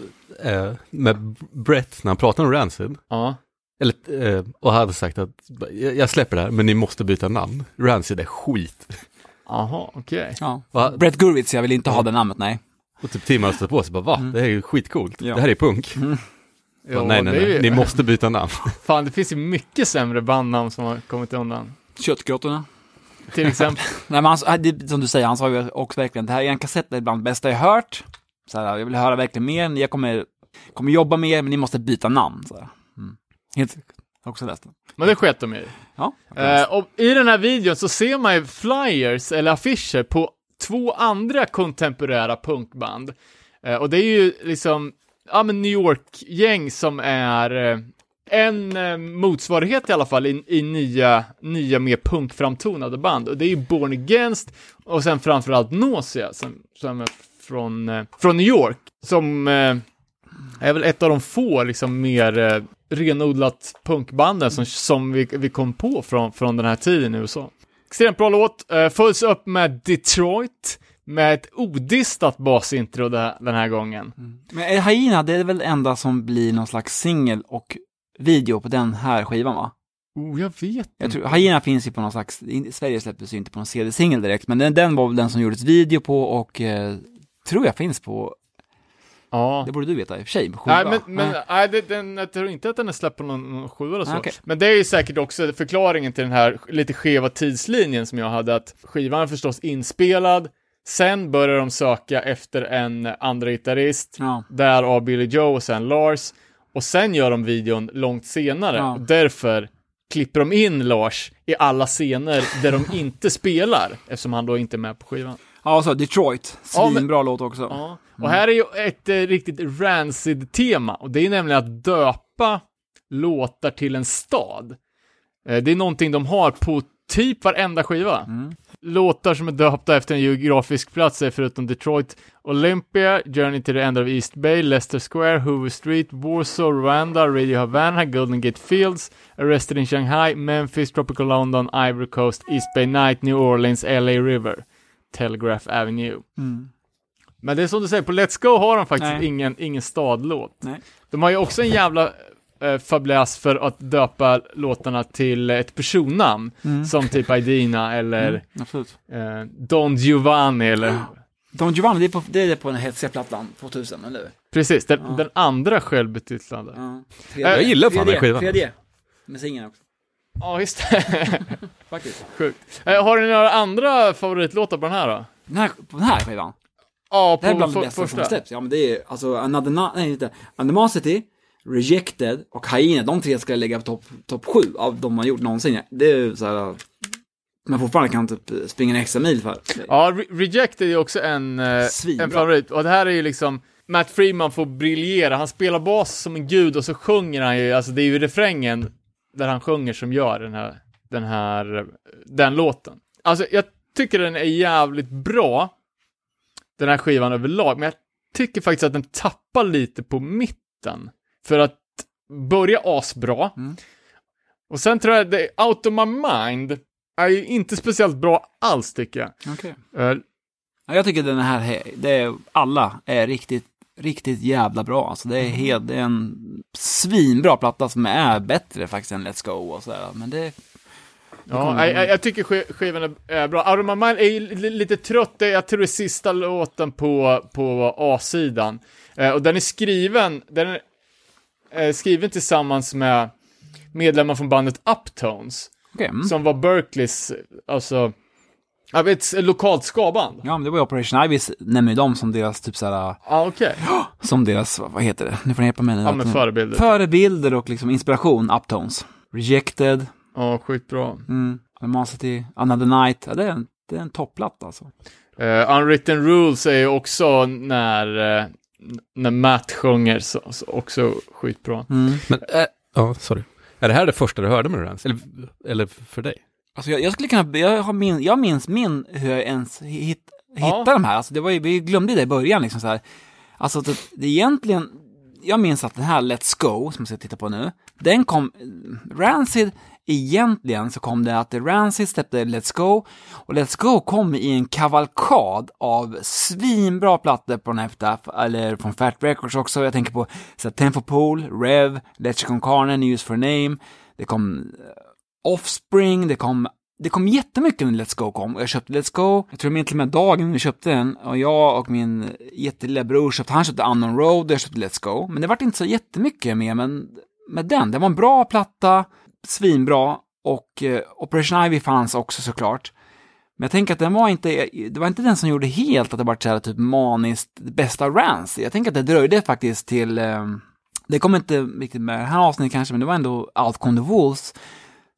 eh, med Brett när han pratade om Rancid. Ja. Eller, eh, och hade sagt att jag, jag släpper det här, men ni måste byta namn. Rancid är skit. Jaha, okej. Ja. Va? Brett Gurwitz, jag vill inte ha det namnet, nej. Och typ Tim har stått på sig bara, va? Det här är ju skitcoolt. Ja. Det här är punk. Bara, Ja, nej, nej, är nej, ju- ni måste byta namn. Fan, det finns ju mycket sämre bandnamn som har kommit undan. Köttgrottorna. Till exempel. Nej, men han, det, som du säger, han sa ju också verkligen, det här är en kassett, det är bland det bästa jag hört. Så här, jag vill höra verkligen mer, jag kommer, kommer jobba mer, men ni måste byta namn. Så här. Mm. Helt, också läst den. Men det sket de i. Ja. Eh, och i den här videon så ser man ju flyers eller affischer på två andra kontemporära punkband. Eh, och det är ju liksom, ja men New York-gäng som är eh, en eh, motsvarighet i alla fall i, i nya, nya mer punkframtonade band. Och det är ju Born Against och sen framförallt Nausea som, som är från, eh, från New York. Som eh, är väl ett av de få liksom mer eh, renodlat punkbanden som, som vi, vi kom på från, från den här tiden i USA. Extremt bra låt, eh, följs upp med Detroit, med ett odistat basintro den här gången. Mm. Men Haina, det är väl det enda som blir någon slags singel och video på den här skivan va? Oh, jag vet Jag inte. tror, Hyena finns ju på någon slags, Sverige släpptes ju inte på någon CD-singel direkt, men den, den var väl den som gjordes video på och eh, tror jag finns på, Ja. det borde du veta i och för sig, skiva. Nej, men, men Nej. det, den, jag tror inte att den är släppt på någon, någon sjua eller så. Okej. Men det är ju säkert också förklaringen till den här lite skeva tidslinjen som jag hade, att skivan är förstås inspelad, sen börjar de söka efter en andra gitarrist, Ja. därav Billy Joe och sen Lars, och sen gör de videon långt senare, Ja. därför klipper de in Lars i alla scener där de inte spelar, eftersom han då inte är med på skivan. Ja, så Detroit, Ja, svinbra låt också. Ja, och här är ju ett eh, riktigt Rancid-tema, och det är nämligen att döpa låtar till en stad. Eh, det är någonting de har på typ varenda skiva. Låtar som är döpta efter en geografisk plats är förutom Detroit, Olympia, Journey to the End of East Bay, Leicester Square, Hoover Street, Warsaw, Rwanda, Radio Havana, Golden Gate Fields, Arrested in Shanghai, Memphis, Tropical London, Ivory Coast, East Bay Night, New Orleans, LA River, Telegraph Avenue. Mm. Men det är som du säger, på Let's Go har de faktiskt Nej. ingen, ingen stadlåt. Nej. De har ju också en jävla eh, fabläs för att döpa låtarna till ett personnamn, Mm. som typ Idina eller Mm, eh, Don Giovanni eller... Don Giovanni, det är på, det är på den hetsiga plattan, 2000, eller hur? Precis, den, Ja. den andra självbetitlade. Ja. Jag gillar fan den skivan. 3D, med singeln också. Ja, just det. Faktiskt. Sjukt. Eh, har ni några andra favoritlåtar på den här då? Den här, på den här skivan? Ja, Det här är på bland det bästa som första. släpps. Ja, men det är alltså Another, Na- nej, inte. Animosity, Rejected och Hyena, de tre ska jag lägga på topp top sju av de man gjort någonsin. Det är så här, men fortfarande kan typ springa en extra mil för. Ja, Re- Rejected är också en, eh, Svinbra. en favorit. Och det här är ju liksom, Matt Freeman får briljera. Han spelar bas som en gud och så sjunger han ju, alltså det är ju refrängen där han sjunger som gör den här, den här, den låten. Alltså jag tycker den är jävligt bra, den här skivan överlag, men jag tycker faktiskt att den tappar lite på mitten. För att börja asbra, Mm. och sen tror jag det, Out of My Mind är ju inte speciellt bra alls tycker jag. Okej. Eh, Ja, jag tycker den här, det är, alla är riktigt, riktigt jävla bra. Alltså det är Mm. helt, det är en svinbra platta som är bättre faktiskt än Let's Go och sådär. Men det, Ja, jag, jag, tycker sk- skivan är, bra. Out of My Mind är ju li- lite trött, jag tror det är sista låten på, på A-sidan. Eh, och den är skriven, den är eh, skriven tillsammans med medlemmar från bandet Uptones, okej. Mm. som var Berkeleys, alltså, Jag vet, ett lokalt skaband. Ja, men det var ju Operation Ivy, nämner ju dem som deras typ såhär, Ja, ah, okej. som deras, vad heter det? Nu får ni hjälpa mig. Ja, men förebilder. Förebilder och liksom inspiration, Uptones. Rejected, Ja, skitbra. mm, Animosity, Another Night. Ja, det är en, det är en topplatta alltså. Uh, Unwritten Rules är ju också när, eh, när Matt sjunger, så, så också skitbra. Mm. Men, äh, ja, sorry. Är det här det första du hörde med Rans? Eller, eller för dig? Alltså jag, jag skulle kunna, jag, har min, jag minns min, hur jag ens hit, Ja. hittade de här. Alltså det var ju, vi glömde det i början liksom så här. Alltså det, det är egentligen, jag minns att den här Let's Go, som jag ska titta på nu, den kom, Rancid, egentligen så kom det att Rancid släppte Let's Go, och Let's Go kom i en kavalkad av svinbra plattor från den eller från Fat Records också, jag tänker på så här, Pool, Rev, Let's Go Carne, News for Name, det kom eh, Offspring, det kom det kom jättemycket när Let's Go kom. Och jag köpte Let's Go, jag tror det till och med dagen vi köpte den och jag och min jättelilla bror köpte, han köpte Unknown Road och jag köpte Let's Go. Men det vart inte så jättemycket med, men med den, det var en bra platta, svinbra och eh, Operation Ivy fanns också såklart. Men jag tänker att den var inte, det var inte den som gjorde helt att det var så här typ maniskt det bästa Rance. Jag tänker att det dröjde faktiskt till, eh, det kom inte riktigt med det här avsnittet kanske, men det var ändå Out Come the Wolves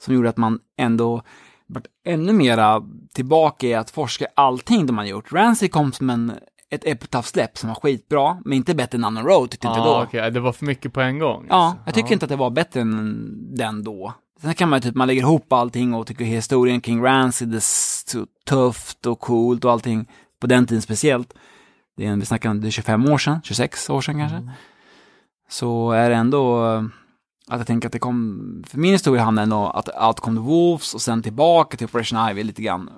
som gjorde att man ändå varit ännu mera tillbaka i att forska allting de har gjort. Rancid kom som en, ett epitaph-släpp som var skitbra, men inte bättre än Unknown Road tyckte inte Ja, då. Ah, okej, det var för mycket på en gång. Ja, alltså. jag tycker inte att det var bättre än den då. Sen kan man ju typ, man lägger ihop allting och tycker historien kring Rancid är så tufft och coolt och allting, på den tiden speciellt. Det är, en- vi snackar om det är 25 år sedan, 26 år sedan kanske. Så är det ändå eh, att jag tänker att det kom, för min historia handlar ändå att allt kom till Wolves och sen tillbaka till Operation Ivy lite grann.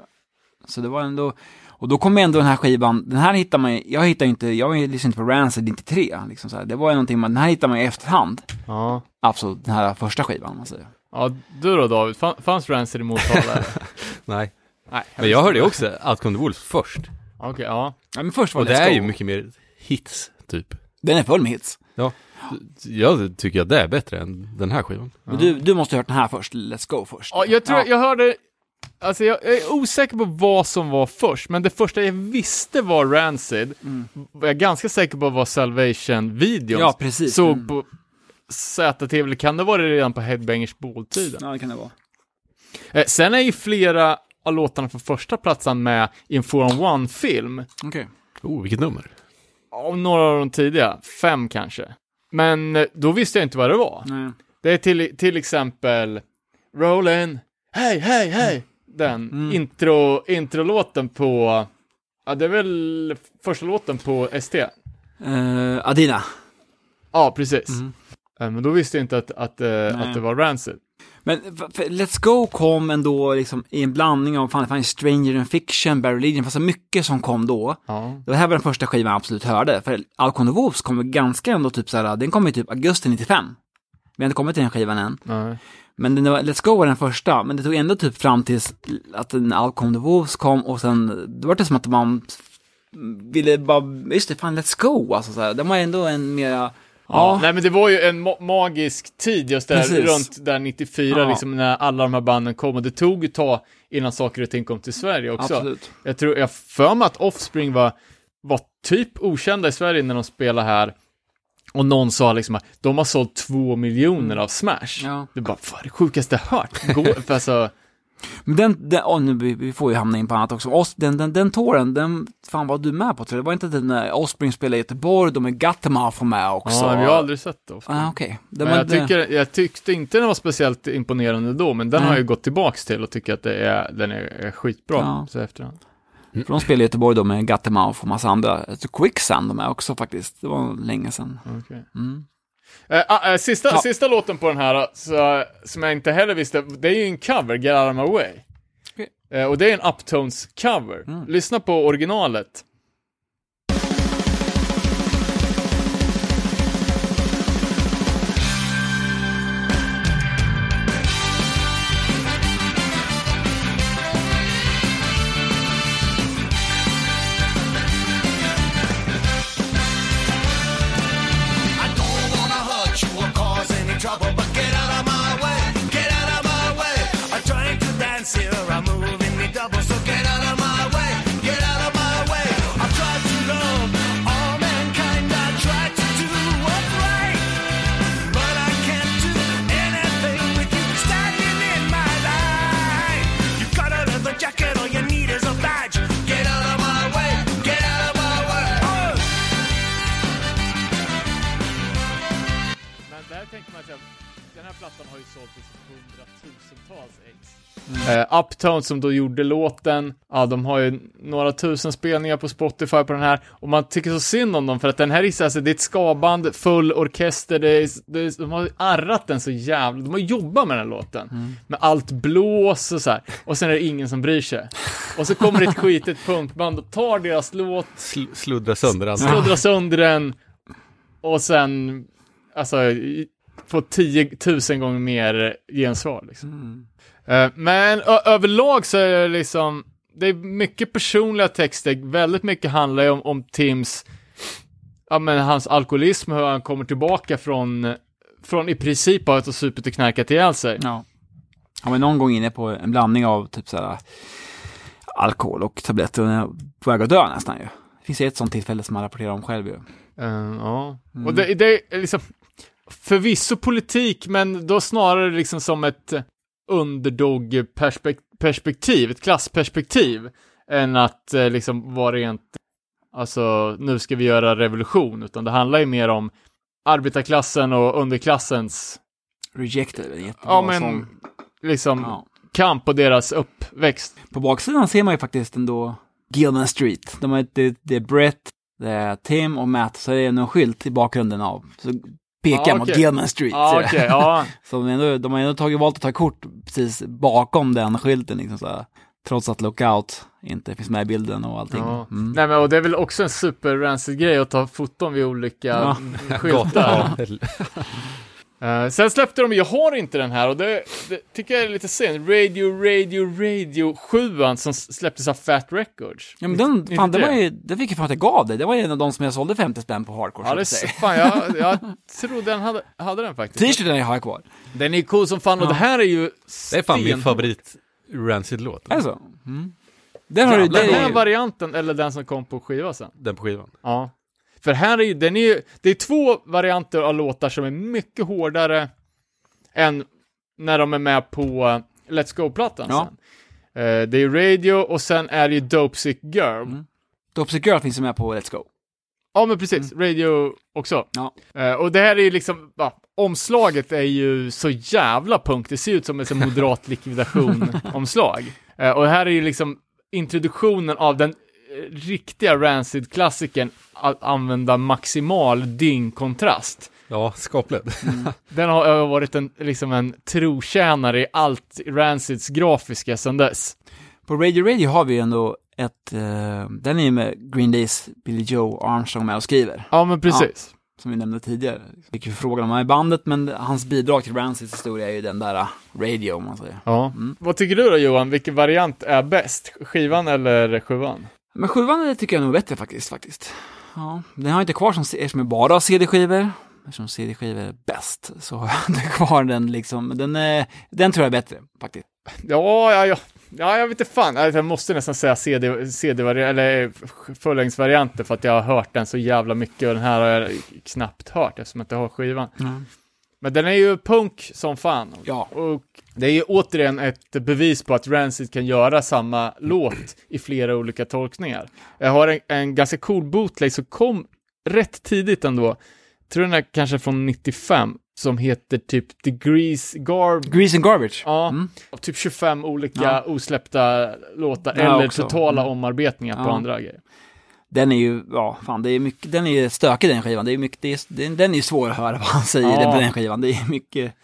Så det var ändå, och då kom ändå den här skivan, den här hittar man jag hittar inte, jag ju lyssnat på Rancid 93, liksom så här. det var ju någonting man, den här hittar man i efterhand. Ja. Absolut, den här första skivan om man säger. ja, du då David, Fan- fanns Rancid i Motala? Nej. Nej. Men jag hörde ju också Out Come the Wolves först. Okej, ja. Ja men först var Och det Let's är ju mycket mer hits, typ. Den är full med hits. Ja. Jag tycker att det är bättre än den här skivan. Men du, du måste ha hört den här först, Let's Go först. Ja, jag tror jag hörde, alltså jag, jag är osäker på vad som var först, men det första jag visste var Rancid, var jag ganska säker på var Salvation-videon. Ja, precis. Såg Mm. på ZTV, eller kan det vara redan på Headbangers Ball-tiden? Ja, det kan det vara. Eh, sen är ju flera av låtarna från första platsen med i en 4-on-1-film, Okej. Oh, vilket nummer. av några av de tidiga, fem kanske. Men eh, då visste jag inte vad det var. Nej. Det är till, till exempel Rollin, hej, hej, hej. Den Mm. intro, introlåten på, ja det är väl första låten på ST. Eh, Adina. Ja, precis. Mm. Eh, Men då visste jag inte att, att, eh, att det var Rancid. Men Let's Go kom ändå liksom i en blandning av, fan fanns Stranger than Fiction, Barry Legion, fanns så mycket som kom då. Ja. Det här var den första skivan jag absolut hörde, för Alcon Wolves kom ganska ändå typ såhär, den kom i typ augusti 95. Vi har inte kommit till den skivan än. Nej. Men den var, Let's Go var den första, men det tog ändå typ fram tills att den Alcon the Wolves kom och sen, då var det som att man ville bara, just det, fan Let's Go, alltså så här. Den var ändå en mera, Ja. Nej men det var ju en ma- magisk tid just där, Precis. runt där 94, Ja. liksom när alla de här banden kom och det tog ett tag innan saker och ting kom till Sverige också. absolut. Jag tror, jag för mig att Offspring var, var typ okända i Sverige när de spelade här. Och någon sa liksom att de har sålt två miljoner av Smash. Mm. Ja. Det är bara, är det sjukaste jag hört? Gå, alltså, Men den, den oh, nu, vi, vi får ju hamna in på annat också. Os, den, den, den tåren, den, fan var du med på tror jag. Det var inte den när Offspring spelade i Göteborg, de är Gattemouth med också. ja, vi har aldrig sett Offspring. Ah, okej. Det Men jag, det- tycker, jag tyckte inte den var speciellt imponerande då, men den Nej. har jag gått tillbaks till och tycker att det är, den är, är skitbra Ja. så efterhand. För de spelade i Göteborg då med Gattemouth och massa andra. Tror Quicksand de är också faktiskt. Det var länge sedan. Okej. Mm. Ah, eh, sista, Ja. sista låten på den här, så, som jag inte heller visste, det är ju en cover, Get Out of My Way. Okej. Eh, och det är en Uptones cover. Mm. Lyssna på originalet. Plattan har ju sålt liksom hundratusentals ex. Eh, Uptown som då gjorde låten, ja de har ju några tusen spelningar på Spotify på den här, och man tycker så synd om dem för att den här är så- alltså, det är ett skaband, full orkester, det är, det är, de har arrat den så jävla, de har jobbat med den här låten, med allt blås och så här, och sen är det ingen som bryr sig. Och så kommer det ett skitigt punkband och tar deras låt, Sl- sluddra sönder allt. sluddrar sönder den, och sen, alltså, få 10 000 gånger mer gensvar liksom. Eh, Men överlag så är det liksom, det är mycket personliga texter, väldigt mycket handlar ju om, om Tims, ja men hans alkoholism, hur han kommer tillbaka från, från i princip att ha supit och knarkat ihjäl sig. Ja. Han var någon gång inne på en blandning av typ såhär alkohol och tabletter och är på väg att dö nästan ju. Det finns ett sånt tillfälle som han rapporterar om själv ju. Eh, ja, och det, det är liksom förvisso politik, men då snarare liksom som ett underdog-perspektiv, ett klassperspektiv, än att eh, liksom vara rent, alltså nu ska vi göra revolution, utan det handlar ju mer om arbetarklassen och underklassens, Rejected, en jättebra ja men, sång. liksom Ja. kamp och deras uppväxt. På baksidan ser man ju faktiskt ändå Gilman Street. De har, det, det är Brett, det är Tim och Matt, så är det en skylt i bakgrunden av. Så pekar Ja, mot okej. Gilman Street. Okej, jag. ja. Så de, ändå, de har ändå tagit, valt att ta kort precis bakom den skylten, liksom så här, trots att Lookout inte finns med i bilden och allting. Ja. Mm. Nej men och det är väl också en super grej att ta foton vid olika Ja. skyltar. Eh, sen släppte de, jag har inte den här och det, det tycker jag är lite synd, Radio Radio Radio 7 som släpptes av Fat Records. Ja men den, fan, det det? var ju, det fick jag för att jag gav det. Det var ju en av de som jag sålde 50 spänn på hardcore. Ja, det är fan, jag, jag tror den hade, hade den faktiskt. T-shirten har jag kvar. Den är cool som fan och Ja. det här är ju Det är fan min favorit Rancid-låt. Är det så? Mm. Den har du, Den här är, varianten, eller den som kom på skiva sen. Den på skivan. Ja. För här är ju, den är ju, det är två varianter av låtar som är mycket hårdare än när de är med på eh, Let's Go-plattan Ja. sen. Eh, det är Radio och sen är det ju Dope Sick Girl. Mm. Dope Girl finns med på Let's Go. Ja, men precis. Radio också. Ja. Eh, och det här är ju liksom, ja, omslaget är ju så jävla punk. Det ser ut som sån moderat likvidation-omslag. Och här är ju liksom introduktionen av den riktiga Rancid-klassikern att använda maximal dyngkontrast. Ja, skapligt. Den har varit en, liksom en trotjänare i allt Rancids grafiska sedan dess. På Radio Radio har vi ju ändå ett, eh, den är ju med Green Days Billy Joe Armstrong med och skriver. Ja, men precis. Som vi nämnde tidigare. Fick ju frågan om han är i bandet, men hans bidrag till Rancids historia är ju den där eh, Radio, om man säger. Ja. Vad tycker du då Johan? Vilken variant är bäst? Skivan eller sjuan? Men sjuan tycker jag nog är bättre faktiskt, faktiskt. Ja, den har jag inte kvar som, eftersom jag bara har CD-skivor. Eftersom CD-skivor är bäst, så har jag inte kvar den liksom. Den, är, den tror jag är bättre, faktiskt. Ja, ja, ja. Ja, jag vet inte fan. Jag måste nästan säga CD, CD eller fullängdsvarianter för att jag har hört den så jävla mycket och den här har jag knappt hört eftersom jag inte har skivan. Men den är ju punk som fan. Ja. Och det är ju återigen ett bevis på att Rancid kan göra samma låt i flera olika tolkningar. Jag har en, en ganska cool bootleg som kom rätt tidigt ändå. Tror den är kanske från 95, som heter typ Degrees Garb Grease and Garbage. Ja, Mm. av typ 25 olika Ja. osläppta låtar, Ja, eller också. totala Mm. omarbetningar på Ja. andra grejer. Den är ju, ja, fan, det är mycket, den är ju stökig den skivan. Det är mycket, det är, den, är ju svår att höra vad han säger Ja. på den skivan. Det är mycket,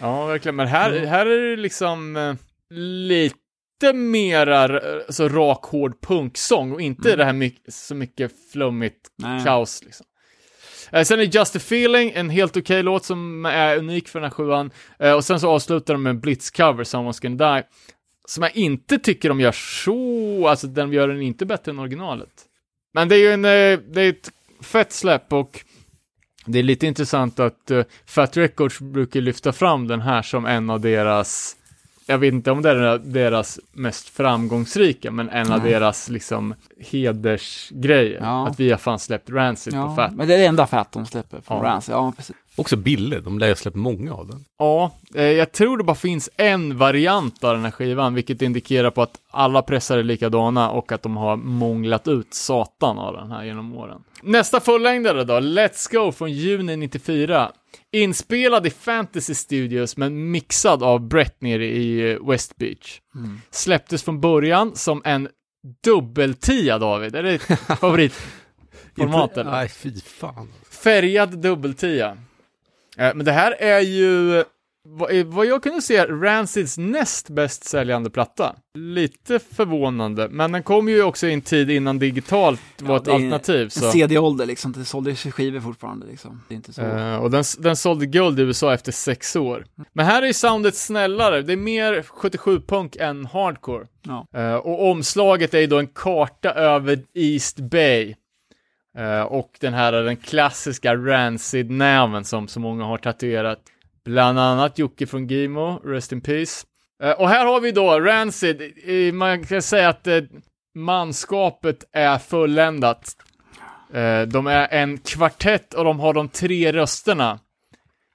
Ja, verkligen. Men här, Mm. här är det liksom eh, lite mera eh, så rak, hård punksång och inte Mm. det här mycket, så mycket flummigt nej. kaos liksom. Eh, sen är Just a feeling, en helt okej låt som är unik för den här sjuan. Eh, och sen så avslutar de med en Blitz-cover, Someone's Gonna Die, som jag inte tycker de gör så, alltså den gör den inte bättre än originalet. Men det är ju en, eh, det är ett fett släpp och det är lite intressant att uh, Fat Records brukar lyfta fram den här som en av deras, jag vet inte om det är deras mest framgångsrika, men en av Nej. deras liksom hedersgrejer. Ja. Att vi har fan släppt Rancid på Ja, Fat. men det är det enda Fat de släpper från Ja. Rancid. Ja, precis. Också billig, de lär ju släppt många av den. Ja, eh, jag tror det bara finns en variant av den här skivan, vilket indikerar på att alla pressar är likadana och att de har månglat ut satan av den här genom åren. Nästa fullängdare då, Let's Go från juni 94. Inspelad i Fantasy Studios men mixad av Brett nere i eh, West Beach. Släpptes från början som en dubbeltia, David. Är det favoritformat eller? Nej, fy fan. Färgad dubbeltia. Eh, Men det här är ju, vad, eh, vad jag kunde se, Rancids näst bäst säljande platta. Lite förvånande, men den kom ju också i en tid innan digitalt var ett alternativ. Så. CD-ålder liksom, det såldes skivor fortfarande liksom. Det är inte så. Eh, och den, den sålde guld i USA efter sex år. Men här är ju soundet snällare, det är mer 77-punk än hardcore. Ja. Eh, och omslaget är ju då en karta över East Bay. Eh, och den här är den klassiska Rancid-näven som så många har tatuerat. Bland annat Jocke från Gimo, Rest in Peace. Eh, och här har vi då Rancid, man kan säga att eh, manskapet är fulländat. De är en kvartett och de har de tre rösterna.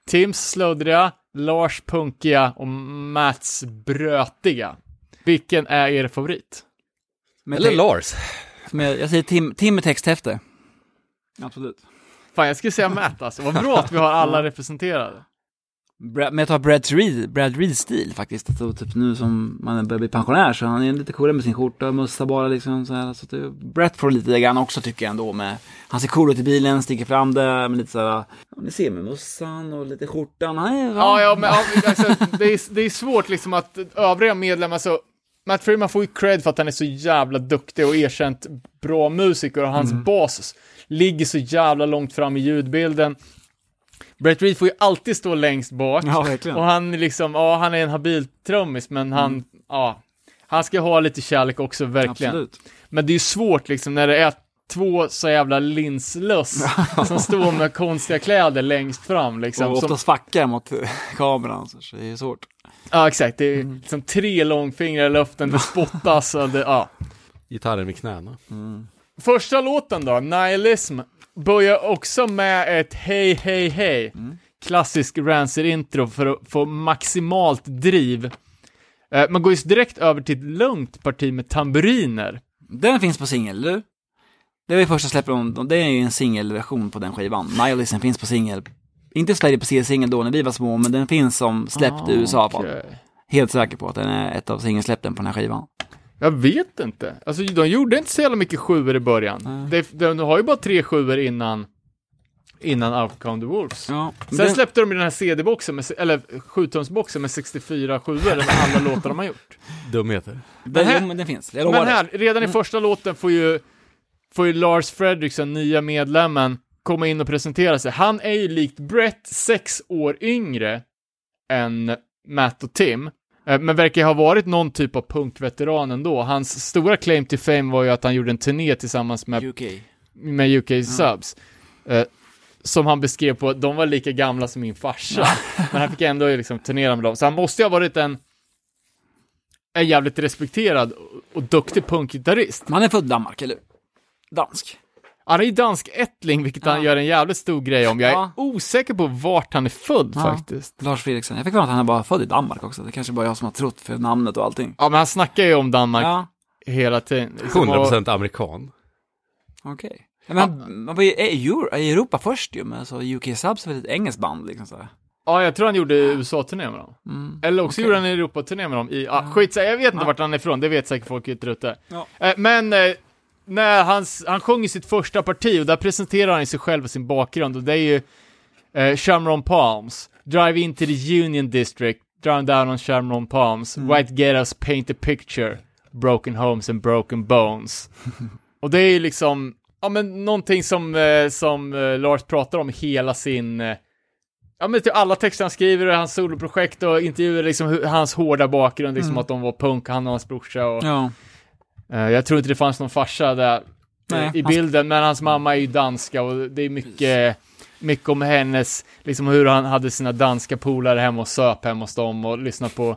Tims sluddriga, Lars punkiga och Mats brötiga. Vilken är er favorit? Eller Lars. jag, jag säger Tim, Tim med texthäfte. Absolut. Fan, jag skulle säga Matt alltså. Vad bra att vi har alla representerade. Men jag tar Brad Reed, Brad Reed-stil faktiskt. Alltså, typ nu som man börjar bli pensionär så han är lite coolare med sin skjorta och mössa bara liksom så här. Så att det, Brett får lite grann också tycker jag ändå med. Han ser cool ut i bilen, sticker fram där med lite så här. Ni ser med mössan och lite skjortan. Är, Ja, ja, men alltså, det, är, det är svårt liksom att övriga medlemmar så Matt Freeman får ju cred för att han är så jävla duktig och erkänt bra musiker och hans bas ligger så jävla långt fram i ljudbilden. Brett Reed får ju alltid stå längst bak. Ja, verkligen. Och han är liksom, ja, han är en habil trummis, men han, ja, han ska ha lite kärlek också, verkligen. Absolut. Men det är ju svårt liksom när det är två så jävla linslöss som står med konstiga kläder längst fram liksom. och Som, oftast fackar mot kameran så det är svårt. ja, exakt. Det är liksom tre långfingrar i luften, det spottas och det, ja. Gitarren med knäna. Första låten då, Nihilism, börjar också med ett hej, hej, hej. Klassisk Rancid-intro för att få maximalt driv. Eh, Man går ju direkt över till ett lugnt parti med tamburiner. Den finns på singel, eller? Det var ju första släppet om, det är ju en singelversion på den skivan. Nihilism finns på singel. Inte Sverige på C-singel då när vi var små, men den finns som släppt i USA. Ah, Okej. Helt säker på att den är ett av singelsläppen på den här skivan. Jag vet inte. Alltså de gjorde inte så jävla mycket sjuor i början. De, de har ju bara tre sjuor innan, innan Out Come the Wolves. Ja, Sen den, släppte de ju den här CD-boxen, med, eller 7-tumsboxen med 64 sjuor med alla låtar de har gjort. Dumheter. den, men här- jo, men den finns, jag Men här, redan i första låten får ju, får ju Lars Fredriksson, nya medlemmen, komma in och presentera sig. Han är ju likt Brett sex år yngre än Matt och Tim. Eh, Men verkar ha varit någon typ av punkveteran ändå. Hans stora claim to fame var ju att han gjorde en turné tillsammans med, UK. med UK Subs. Eh, som han beskrev på, de var lika gamla som min farsa. Men han fick ändå liksom turnera med dem. Så han måste ju ha varit en, en jävligt respekterad och- duktig punkgitarrist. Man är född i Danmark, eller? Dansk. Han är ju dansk-ättling, vilket han Ja. gör en jävligt stor grej om. Jag är Ja. osäker på vart han är född Ja. faktiskt. Lars Fredriksson. Jag fick mig att han är bara född i Danmark också. Det kanske bara jag som har trott för namnet och allting. Ja, men han snackar ju om Danmark Ja, hela tiden. Liksom, 100% amerikan. okej. Ja, men man var ju i Euro- i Europa först ju, men alltså UK Subs är väl ett engelskt band liksom så här. Ja, jag tror han gjorde USA-turné med dem. Mm. Eller också okej. gjorde han en Europa-turné med dem i, ah, skit jag vet inte Ja. vart han är ifrån, det vet säkert folk ute. Ja. Eh, men, eh, när hans, han sjöng i sitt första parti och där presenterar han sig själv och sin bakgrund och det är ju eh, Shamron Palms, Drive into the Union District, Drown down on Shamron Palms, Mm. White Ghettos paint a picture, Broken homes and broken bones. och det är ju liksom, ja men någonting som, eh, som eh, Lars pratar om hela sin eh, Ja men till alla texter han skriver och hans soloprojekt och intervjuer liksom hans hårda bakgrund, liksom att de var punk, han och hans brorsa och Mm. Ja. Eh, jag tror inte det fanns någon farsa där eh, Nej, i han- bilden, men hans mamma är ju danska och det är mycket, mycket om hennes, liksom hur han hade sina danska polare hemma och söp hemma hos dem och lyssnade på,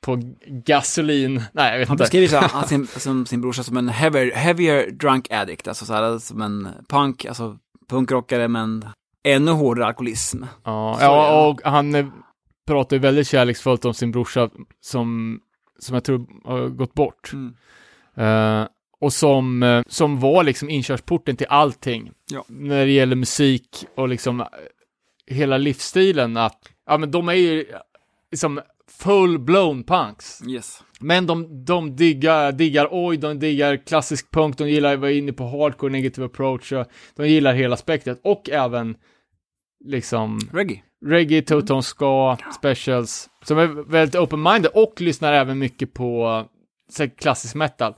på gasolin, nej jag vet Han inte. beskriver så här, han sin, som sin brorsa som en heavier, heavier drunk addict, alltså så här, som en punk, alltså punkrockare men ännu hårdare alkoholism. Ja, Så ja och han eh, pratar ju väldigt kärleksfullt om sin brorsa som, som jag tror har gått bort. Mm. Eh, och som, eh, som var liksom inkörsporten till allting. Ja. När det gäller musik och liksom eh, hela livsstilen. Att, ja men de är ju liksom full-blown punks. Yes. Men de, de diggar, diggar oj, de diggar klassisk punk, de gillar att vara inne på hardcore, negative approach, och de gillar hela spektrat. Och även liksom Reggae. reggae, two-tone ska, specials, som är väldigt open-minded och lyssnar även mycket på så klassisk metal.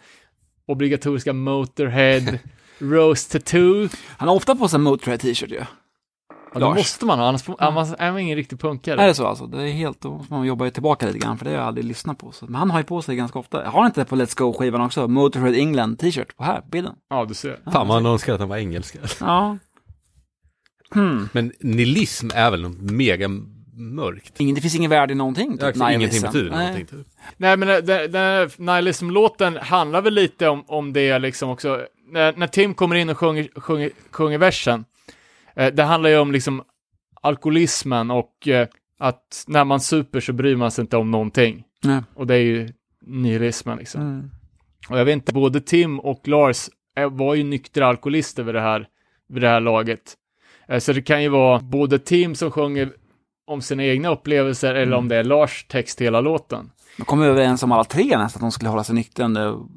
Obligatoriska Motorhead, Rose Tattoo. Han har ofta på sig en Motörhead t-shirt ju. Ja, det Lars. måste man ha, annars får- annars är man ingen riktig punkare. Är det så alltså? Det är helt, då måste man jobba tillbaka lite grann, för det har jag aldrig lyssnat på. Så, men han har ju på sig ganska ofta. Har han inte på Let's Go-skivan också? Motorhead England t-shirt på här bilden. Ja, du ser. Fan han önskar att han var engelska. Ja. Hmm. Men nihilism är väl något mega mörkt? Ingen, det finns ingen värde i någonting. Ja, Typ, ingenting nihilism. betyder Nej. någonting. Typ. Nej, men den, här Nihilism-låten handlar väl lite om, om det liksom också. När, när Tim kommer in och sjunger, sjunger, sjunger versen, eh, det handlar ju om liksom alkoholismen och eh, att när man super så bryr man sig inte om någonting. Nej. Och det är ju nihilismen liksom. Mm. Och jag vet inte, både Tim och Lars eh, var ju nyktra alkoholister vid det här, vid det här laget. Eh, Så det kan ju vara både Tim som sjunger om sina egna upplevelser eller om det är Lars text hela låten. De kom överens om alla tre nästan att de skulle hålla sig nyktra,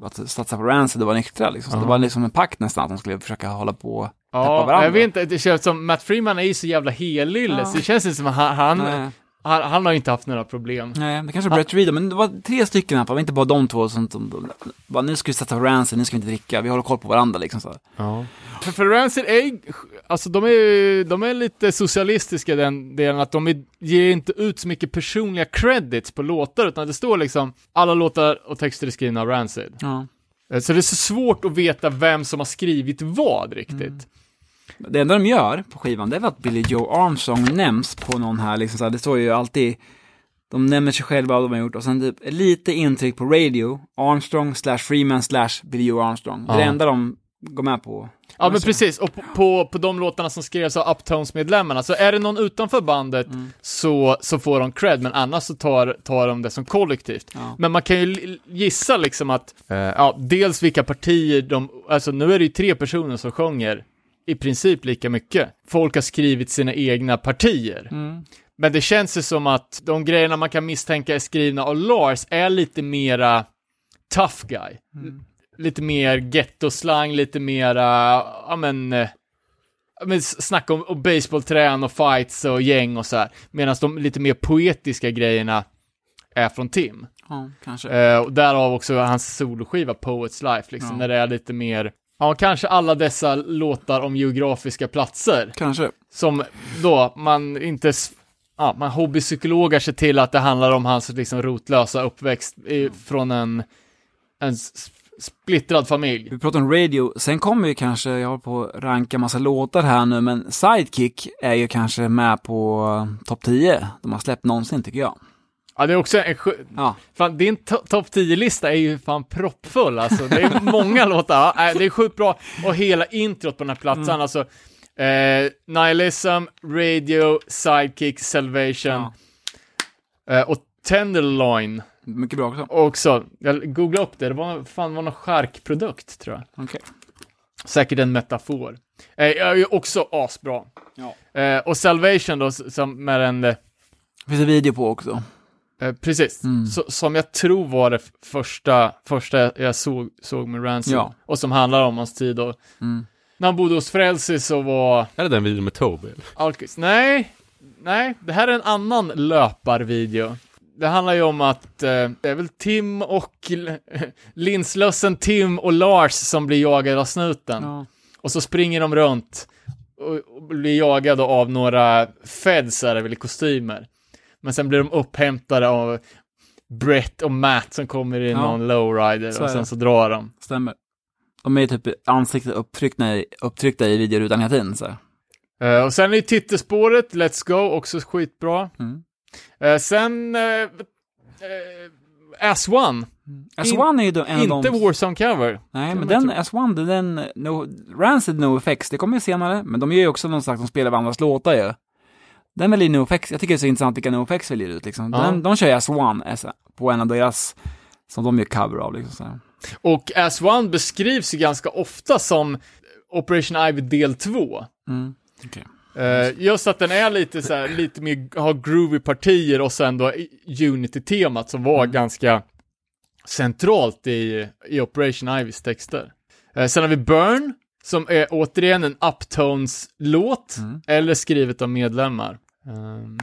att satsa på Rancid och vara nyktra liksom. Så Ja. det var liksom en pakt nästan att de skulle försöka hålla på peppa Ja, varandra. jag vet inte, det känns som Matt Freeman är ju så jävla helylle, Ja. så det känns inte som att han, han. Han, han har inte haft några problem. Nej, det kanske var Brett Reed, men det var tre stycken fall, det var inte bara de två som, som bara, nu ska vi satsa på Rancid, nu ska vi inte dricka, vi håller koll på varandra liksom så. Ja. För, för Rancid är alltså de är, de är lite socialistiska den delen att de är, ger inte ut så mycket personliga credits på låtar, utan det står liksom, alla låtar och texter är skrivna av Rancid. Ja. Eh, Så det är så svårt att veta vem som har skrivit vad riktigt. Mm. Det enda de gör på skivan, det är att Billy Joe Armstrong nämns på någon här, liksom så här, det står ju alltid, de nämner sig själva vad de har gjort och sen typ lite intryck på radio, Armstrong slash Freeman slash Billy Joe Armstrong. Det är det enda de går med på. Ja men precis, och på, på, på de låtarna som skrevs av Uptones-medlemmarna, så är det någon utanför bandet så, så får de cred, men annars så tar, tar de det som kollektivt. Ja. Men man kan ju gissa liksom att, eh, ja, dels vilka partier de, alltså nu är det ju tre personer som sjunger i princip lika mycket. Folk har skrivit sina egna partier. Mm. Men det känns ju som att de grejerna man kan misstänka är skrivna av Lars är lite mera tough guy. Mm. Lite mer ghetto-slang, lite mera, ja men, ja, men snacka om, om baseballträn och fights och gäng och så här. Medan de lite mer poetiska grejerna är från Tim. Ja, kanske. Eh, och därav också hans soloskiva Poets Life, liksom, Ja. när det är lite mer, ja kanske alla dessa låtar om geografiska platser Kanske. som då man inte, ja, man hobbypsykologar sig till att det handlar om hans liksom rotlösa uppväxt i, från en, en splittrad familj. Vi pratar om radio, sen kommer ju kanske, jag håller på att ranka massa låtar här nu, men Sidekick är ju kanske med på uh, topp 10 de har släppt någonsin tycker jag. Ja, det är också en Ja, Fan, din to- topp 10-lista är ju fan proppfull alltså. Det är många låtar, ja, nej, det är sjukt bra. Och hela introt på den här plattan, alltså. Eh, Nihilism, Radio, Sidekick, Salvation. Eh, och Tenderloin mycket bra också. också. Jag googlade upp det, det var fan var någon charkprodukt tror jag. Okej. Säkert en metafor. Eh, är också asbra. Ja. Eh, och Salvation då, som med en, eh, Finns det video på också. Precis, Mm. så, som jag tror var det första, första jag såg, såg med Rancid. Ja. Och som handlar om hans tid och Mm. när han bodde hos Frälsis och var Är det den videon med Toby? alkis. Nej, nej, det här är en annan löparvideo. Det handlar ju om att eh, det är väl Tim och linslössen Tim och Lars som blir jagade av snuten. Ja. Och så springer de runt och, och blir jagade av några feds är det väl i kostymer. Men sen blir de upphämtade av Brett och Matt som kommer i Ja. någon lowrider Så och sen så drar de. Stämmer. De är ju typ ansiktet upptryckta i, upptryckta i videorutan hela tiden så. Eh, och sen är ju titelspåret, Let's Go, också skitbra. Mm. Eh, sen eh, eh, S1, S1 är ju en av inte de... Warzone cover. Nej, men den S1, den, den no, Rancid NoFX, det kommer ju senare, men de gör ju också någon slags, de spelar varandras låtar ju. Den väljer NoFX, jag tycker det är så intressant vilka NoFX väljer ut liksom. Ja. Den, de kör ju S1 S, på en av deras, som de gör cover av liksom. Så. Och S1 beskrivs ju ganska ofta som Operation Ivy del 2. Mm. Okej. Eh, just att den är lite så här, lite mer, har groovy partier och sen då Unity-temat som var ganska centralt i, i Operation Ivys texter. Eh, sen har vi Burn, som är återigen en Uptones-låt, eller skrivet av medlemmar. Ehm,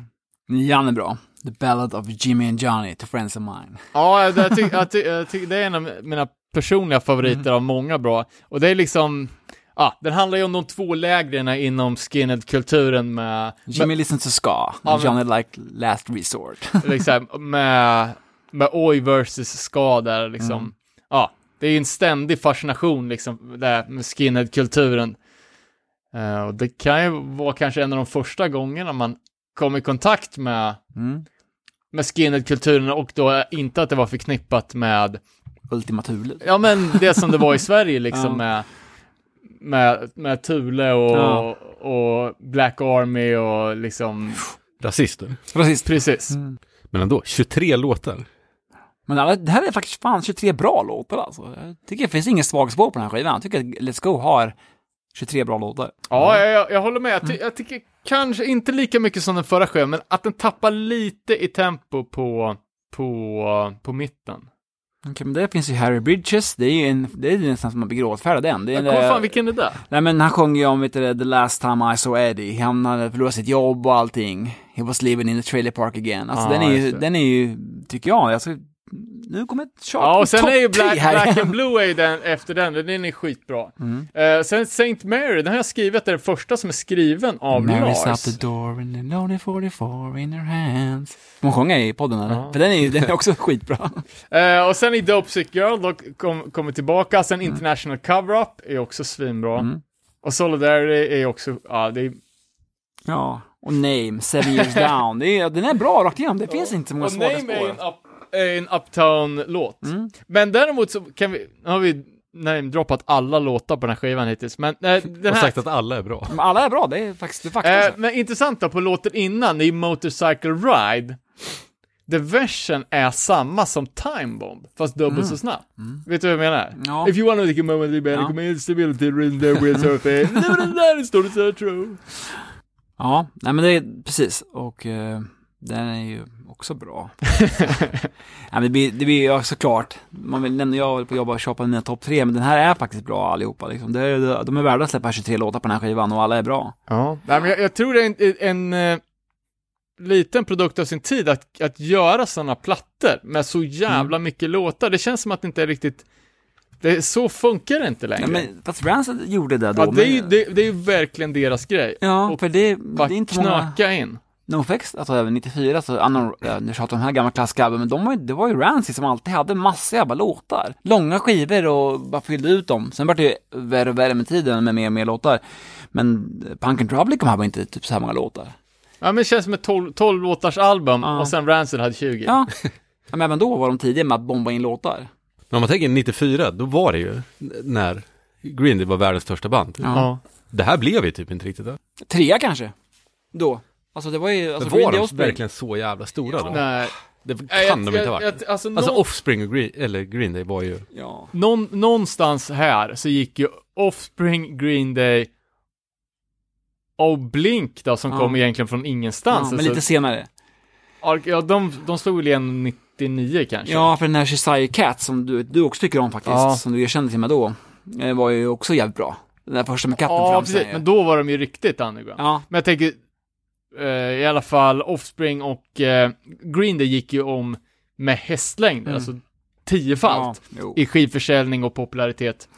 Nian är bra. The Ballad of Jimmy and Johnny to Friends of Mine. Ja, jag, jag, ty, jag, ty, jag ty, det är en av mina personliga favoriter av många bra. Och det är liksom, ja, den handlar ju om de två lägren inom skinhead-kulturen med, Jimmy listen to ska, Ja, Johnny like last resort. med, liksom, med, med Oi versus ska där liksom. Ja, det är ju en ständig fascination liksom, där med skinhead-kulturen. Eh, och det kan ju vara kanske en av de första gångerna man kom i kontakt med, Mm. med skinhead-kulturen och då inte att det var förknippat med Ultima Thule. Ja men det som det var i Sverige liksom Ja. med, med, med Thule och, Ja. och Black Army och liksom, Rasister. Precis. precis. Men ändå, 23 låtar. Men alla, det här är faktiskt fan 23 bra låtar alltså. Jag tycker det finns ingen svag spår på den här skivan. Jag tycker att Let's Go har 23 bra låtar. Ja, jag, jag, jag håller med. Jag, ty, jag tycker kanske inte lika mycket som den förra skivan, men att den tappar lite i tempo på, på, på mitten. Okej, men det finns ju Harry Bridges. Det är ju en, det är nästan som man blir gråtfärdig den. Det är kommer fan, vilken är det? Nej men han sjöng ju om, vet du, the last time I saw Eddie. Han hade förlorat sitt jobb och allting. He was living in the trailer park again. Alltså Ja, den är ju, den är ju, tycker jag, alltså, nu kommer ett tjat Ja, och sen är ju Black, Black and Blue är ju den, efter den, den är skitbra. Mm. Eh, sen Saint Mary, den har jag skrivit, det är den första som är skriven av Mary's Lars. out the door and the lonely 44 in her hands. Får man sjunga i podden eller? Ja. För den är den är också skitbra. Eh, och sen i Dope Sick Girl, då kom, kommer tillbaka. Sen International Cover-Up är också svinbra. Mm. Och Solidarity är också, ja, det är... Ja, och Name, Seven years down. Det är, den är bra rakt igenom, det finns inte så många Och Name är spår. en, up, är en Uptown-låt. Mm. Men däremot så kan vi, har vi namedroppat alla låtar på den här skivan hittills, men eh, den Och här... sagt att alla är bra. Men alla är bra, det är faktiskt det är fakta. Eh, men intressant då, på låten innan, i Motorcycle Ride, the version är samma som Time Bomb, fast dubbelt så snabb. Vet du vad jag menar? Mm. Ja. If you wanna take a moment, you better Ja. come in, stability, written there, wheels surface, där står det så true. Ja, nej men det är precis, och eh, den är ju också bra. ja, men det blir, det blir ju såklart, man vill nämna, jag håller på att jobba och shoppa mina topp tre, men den här är faktiskt bra allihopa liksom. Det är, de är värda att släppa 23 låtar på den här skivan och alla är bra. Ja, nej, men jag, jag tror det är en, en, eh, liten produkt av sin tid att, att göra sådana plattor med så jävla mycket låtar. Det känns som att det inte är riktigt, det, så funkar det inte längre. Ja, men fast Rancid gjorde det då. ja, det, är, ju- det, det är verkligen deras grej. ja och för det, Bara det är inte många... knöka in. NoFX, alltså även 94, så Unknown, ja, nu tjatar om de här gamla klassiska albumen, de var, ju- det var ju Rancid som alltid hade massa jävla låtar. Långa skivor och bara fyllde ut dem. Sen var det ju värre och värre med tiden med mer och mer låtar. Men Punk and Trouble hade inte typ så här många låtar. Ja, men det känns som ett 12, 12 låtars album Ja. och sen Rancid hade 20. Ja, ja men även då var de tidiga med att bomba in låtar. Men om man tänker 94, då var det ju när Green Day var världens största band. Ja. Det här blev ju typ inte riktigt det. Trea kanske, då. Alltså det var ju, alltså Men var de verkligen så jävla stora då? Nej. Det kan jag- de inte ha varit. jag- alltså, Alltså nå- Offspring och Green, eller Green Day var ju... Ja. Någon, någonstans här så gick ju Offspring, Green Day och Blink då, som Ja. kom egentligen från ja, ingenstans. men Alltså, lite senare. Ja, de, de slog väl igen 99 kanske? Ja, för den här Shizai Cat som du, du också tycker om faktiskt, Ja. som du erkände till mig då, eh, var ju också jävligt bra. Den där första med katten ja fram precis. Men då var de ju riktigt underground. Ja, Men jag tänker, i alla fall Offspring och eh, Green Day gick ju om med hästlängd, Mm. alltså tiofalt. Ja. I skivförsäljning och popularitet.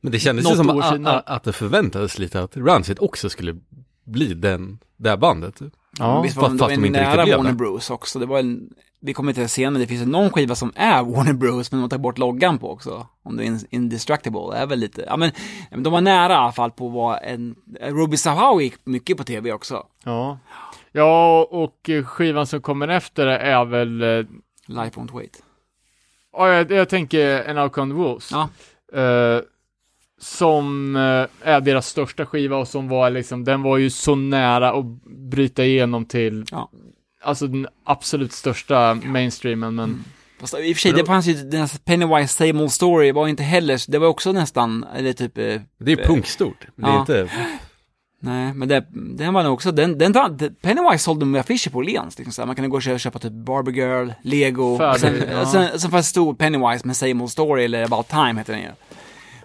Men det kändes Något ju som att, att, att det förväntades lite att Rancid också skulle bli den, det här bandet. Ja. Visst var de, de inte nära Warner det. Bros också. Det var en, vi kommer inte se, men det finns någon skiva som är Warner Bros, men de tar bort loggan på också. Om det är in- Indestructible, det är väl lite, ja men, de var nära i alla fall på vara en, Ruby Sahawi gick mycket på tv också. Ja. Ja, och skivan som kommer efter är väl, eh, Life Won't Wait. Ja, jag, jag tänker En Out Con the Wolves. Ja. Eh, som eh, är deras största skiva och som var liksom, den var ju så nära att bryta igenom till, Ja. alltså den absolut största mainstreamen, men Fast i och för sig, det fanns ju, den här Pennywise Same Old Story var inte heller, det var också nästan, eller typ, eh, Det är ju punkstort. Det är Ja. inte... nej, men det, den var nog också, den, den, den Pennywise sålde med affischer på Åhléns, liksom så här. man kunde gå och köpa, köpa typ Barbie Girl, Lego, Färdig, sen, ja. sen, sen fanns det stor Pennywise med Same Old Story, eller About Time heter den ju.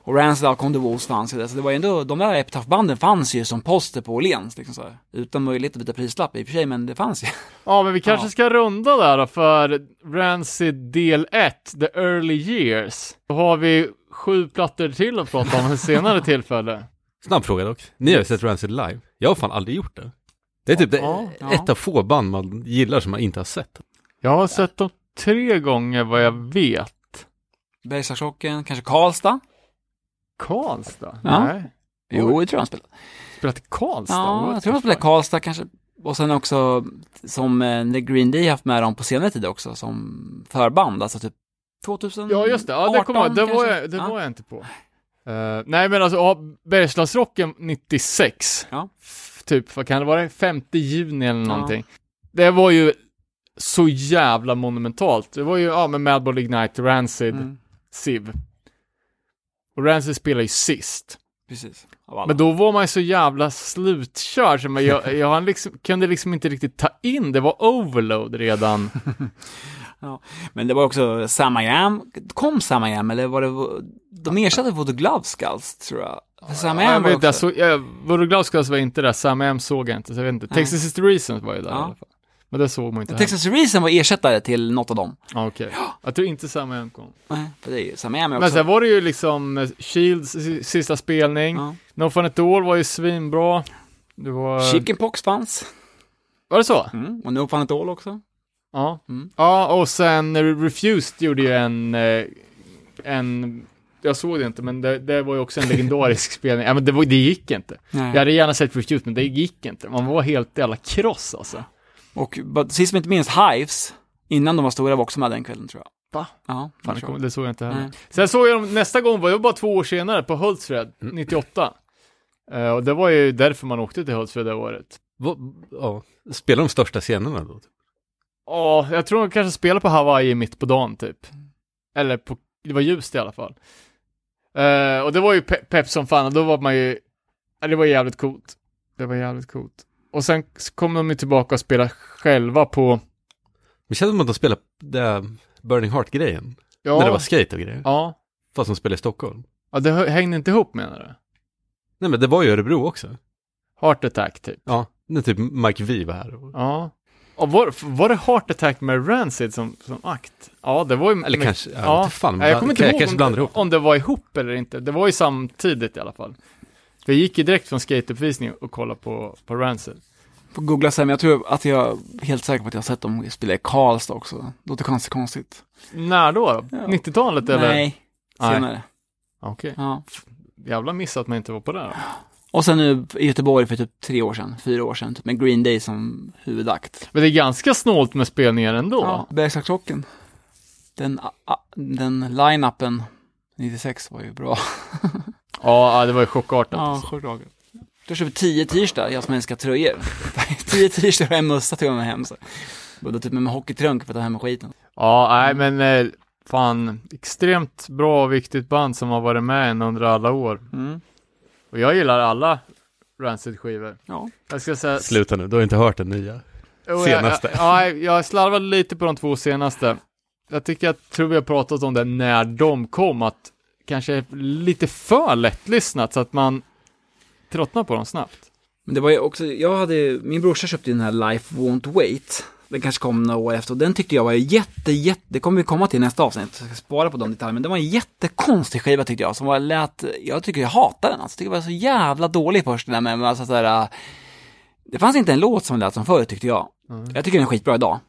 Och Rancid Alcon the Wolves fanns ju där, så det var ju ändå, de där Epitaph-banden fanns ju som poster på Åhléns, liksom så här. Utan möjlighet att byta prislapp i och för sig, men det fanns ju. ja, men vi kanske Ja. ska runda där då, för Rancid del 1, The Early Years. Då har vi sju plattor till att prata om ett senare tillfälle. Snabb fråga dock. Ni har ju sett Rancid live. Jag har fan aldrig gjort det. Det är typ det, Ja, ja. ett av få band man gillar som man inte har sett. Jag har sett dem tre gånger vad jag vet. Bergslagsrocken, kanske Karlstad? Karlstad? Ja. Nej. Jo, jag tror han spelade. Spelat i Karlstad? Ja, jag tror de spelade fuck? Karlstad kanske. Och sen också som eh, The Green Day haft med dem på senare tid också som förband, alltså typ 2000 Ja, just det. Ja, det, kommer jag. det, var, jag, det var jag inte på. Eh, nej, men alltså, ja, Bergslagsrocken 96. Ja. Typ, vad kan det vara? 5 juni eller Ja. någonting. Det var ju så jävla monumentalt. Det var ju, ja, med Madball Ignite, Rancid, Mm, Civ. Och Rancid spelade ju sist. precis. Men då var man ju så jävla slutkörd, så man, jag, jag han liksom, kunde liksom inte riktigt ta in, det var overload redan. Men det var också Sam I Am. Kom Sam I Am eller var det, de ersatte Skulls tror jag. Sam I Ja, jag Am var också, så, jag, Glasgow var inte där, Sam M såg jag inte, så jag vet inte. Nej. Texas is the Reasons var ju där Ja. i alla fall. Men det såg man inte. Texas Reason var ersättare till något av dem. Ja, okej. Jag tror inte Sam M kom. Nej, för det är ju, Sam Am är Men också. sen var det ju liksom eh, Shields si- sista spelning. ja. No Fun At All var ju svinbra. Det var... Chickenpox fanns. Var det så? Mm. Och No Fun At All också. Ja. Mm. Ja, och sen Refused gjorde ju en... eh, En... Jag såg det inte, men det, det var ju också en legendarisk spelning. Ja, men det, var, det gick inte. Nej. Jag hade gärna sett Refused, men det gick inte. Man var helt jävla kross alltså. Och sist men inte minst Hives, innan de var stora, var också med den kvällen tror jag. Va? Ja, Fan, det, kom, det såg jag inte heller. Nej. Sen såg jag dem nästa gång, var det var bara två år senare, på Hultsfred, 98. Eh, och det var ju därför man åkte till Hultsfred det året. Vad- ja, spelar de största scenerna då? Ja, jag tror de kanske spelade på Hawaii mitt på dagen typ. Eller på, det var ljust i alla fall. Eh, och det var ju pe- pepp som fan, och då var man ju, ja, det var jävligt coolt. Det var jävligt coolt. Och sen kom de ju tillbaka och spelade själva på, Det känns som att de spelar det Burning Heart-grejen. ja, När det var skate och grejer. ja, Fast de spelar i Stockholm. ja, det hängde inte ihop menar du? Nej men det var ju Örebro också. Heart attack typ. Ja, när typ Mike V var här. Och, Ja. Och var, var det Heart Attack med Rancid som, som akt? Ja, det var ju... eller men- kanske, ja, ja. fan. Nej, jag kommer inte jag ihåg om, om det var ihop eller inte. Det var ju samtidigt i alla fall. Vi gick ju direkt från skateuppvisning och kollade på, på Rancid. Får googla sen, men jag tror att jag är helt säker på att jag har sett dem spela i Karlstad också. Låter konstigt konstigt. När då? Ja. 90-talet eller? Nej, senare. Okej. Ja. Jävla miss att man inte var på det. då. Och sen nu i Göteborg för typ tre år sedan, fyra år sedan, typ med Green Day som huvudakt. Men det är ganska snålt med spelningar ändå. Ja, Bergslagsrocken. Den, den line-upen 96 var ju bra. Ja, ja, det var ju chockartat. Ja, alltså. choklad. Jag köpte tio t-shirtar, jag som älskar tröjor. tio t-shirtar och en mössa tog jag med hem. Så. Både typ med en hockeytrunk för att ta hem skiten. Ja, nej men eh, fan, extremt bra och viktigt band som har varit med en under alla år. Mm. Och jag gillar alla Rancid-skivor. Ja. Jag ska säga... Sluta nu, du har inte hört den nya. Jo, senaste. Jag, ja, jag slarvade lite på de två senaste. Jag tycker jag tror vi har pratat om det när de kom, att kanske lite för lättlyssnat så att man tröttnar på dem snabbt. Men det var ju också, jag hade, min brorsa köpte den här Life Won't Wait. Den kanske kom några år efter och den tyckte jag var jätte, jätte, det kommer vi komma till nästa avsnitt, jag ska spara på de detaljerna. Men det var en jättekonstig skiva tyckte jag, som var lät, jag tycker jag hatar den alltså. Jag tycker det var så jävla dålig först, den där med, alltså sådär, äh, det fanns inte en låt som lät som förut tyckte jag. Jag tycker den är skitbra idag.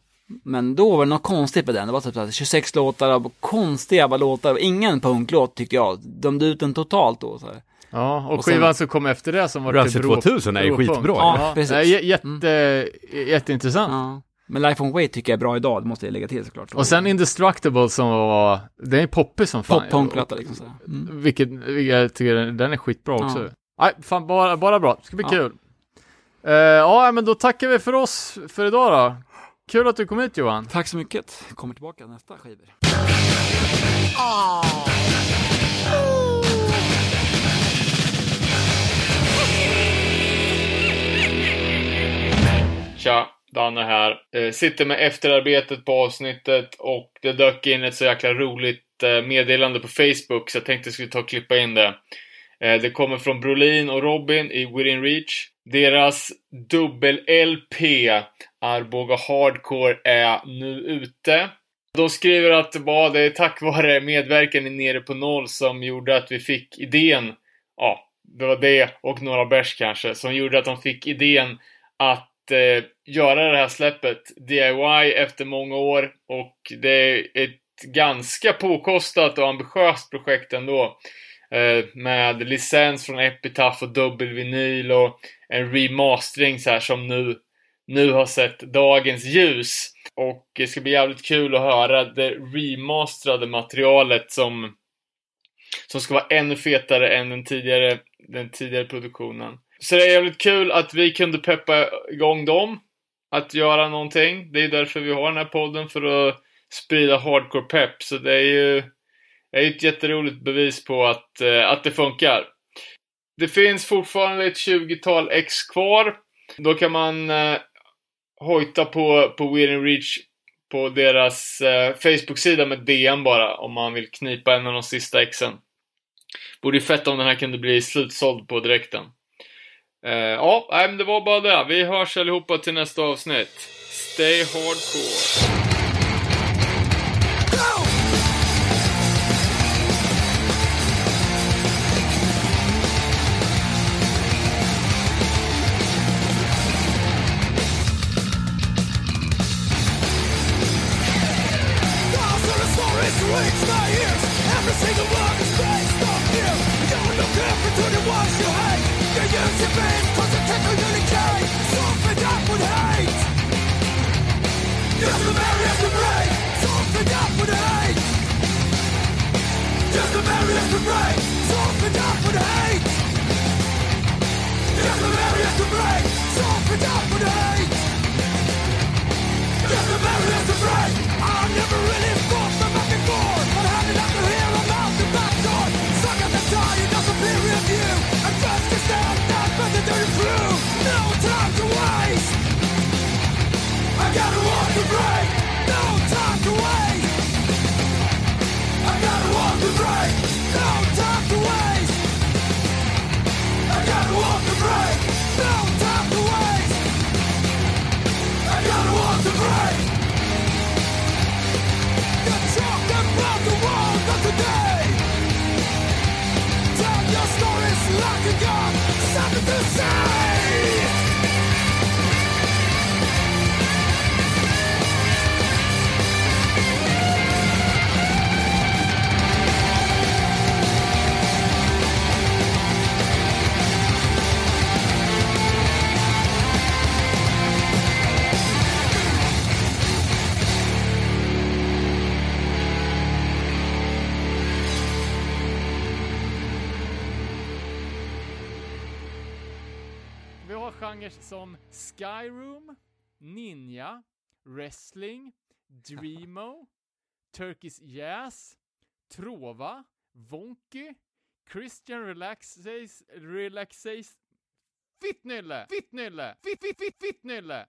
Men då var det något konstigt med den. Det var typ så här 26 låtar av konstiga jävla låtar. Ingen punklåt tyckte jag. Dömde ut den totalt då. Så här. Ja, och, Och sen- skivan som kom efter det som var Rancid till bro- 2000 är ju skitbra, Ja, ja. precis. precis. Jätte, jätteintressant. Ja. Men Life on Wait tycker jag är bra idag, det måste jag lägga till såklart. Och sen Indestructible som var, den är poppig som fan. Pop liksom så. Mm. Vilket, jag tycker den är skitbra också. Ja. Nej, fan bara, bara bra. Det ska bli Ja. kul. Eh, ja, men då tackar vi för oss för idag då. Kul att du kom hit Johan. Tack så mycket. Kommer tillbaka nästa skivor. Tja, Danne här. Eh, sitter med efterarbetet på avsnittet och det dök in ett så jäkla roligt eh, meddelande på Facebook så jag tänkte jag skulle ta och klippa in det. Eh, det kommer från Brolin och Robin i Within Reach. Deras dubbel-LP Arboga Hardcore är nu ute. De skriver att det var det är tack vare medverkan i Nere på Noll som gjorde att vi fick idén. Ja, det var det och några bärs kanske som gjorde att de fick idén att eh, göra det här släppet DIY efter många år och det är ett ganska påkostat och ambitiöst projekt ändå. Eh, med licens från Epitaph och dubbelvinyl och en remastering så här som nu, nu har sett dagens ljus. Och det ska bli jävligt kul att höra det remasterade materialet som, som ska vara ännu fetare än den tidigare, den tidigare produktionen. Så det är jävligt kul att vi kunde peppa igång dem att göra någonting. Det är därför vi har den här podden, för att sprida hardcore pepp. Så det är ju är är ett jätteroligt bevis på att, eh, att det funkar. Det finns fortfarande ett 20-tal ex kvar. Då kan man eh, hojta på, på Within Reach på deras eh, Facebook-sida med DM bara om man vill knipa en av de sista exen. Vore ju fett om den här kunde bli slutsåld på direkten. Eh, ja, nej, men det var bara det. Vi hörs allihopa till nästa avsnitt. Stay hardcore. Turkish Jazz, Trova, Wonky, Christian Relaxace, Relaxace, Fittnylle, Fittnylle, Fitt, Fitt, Fitt, Fittnylle!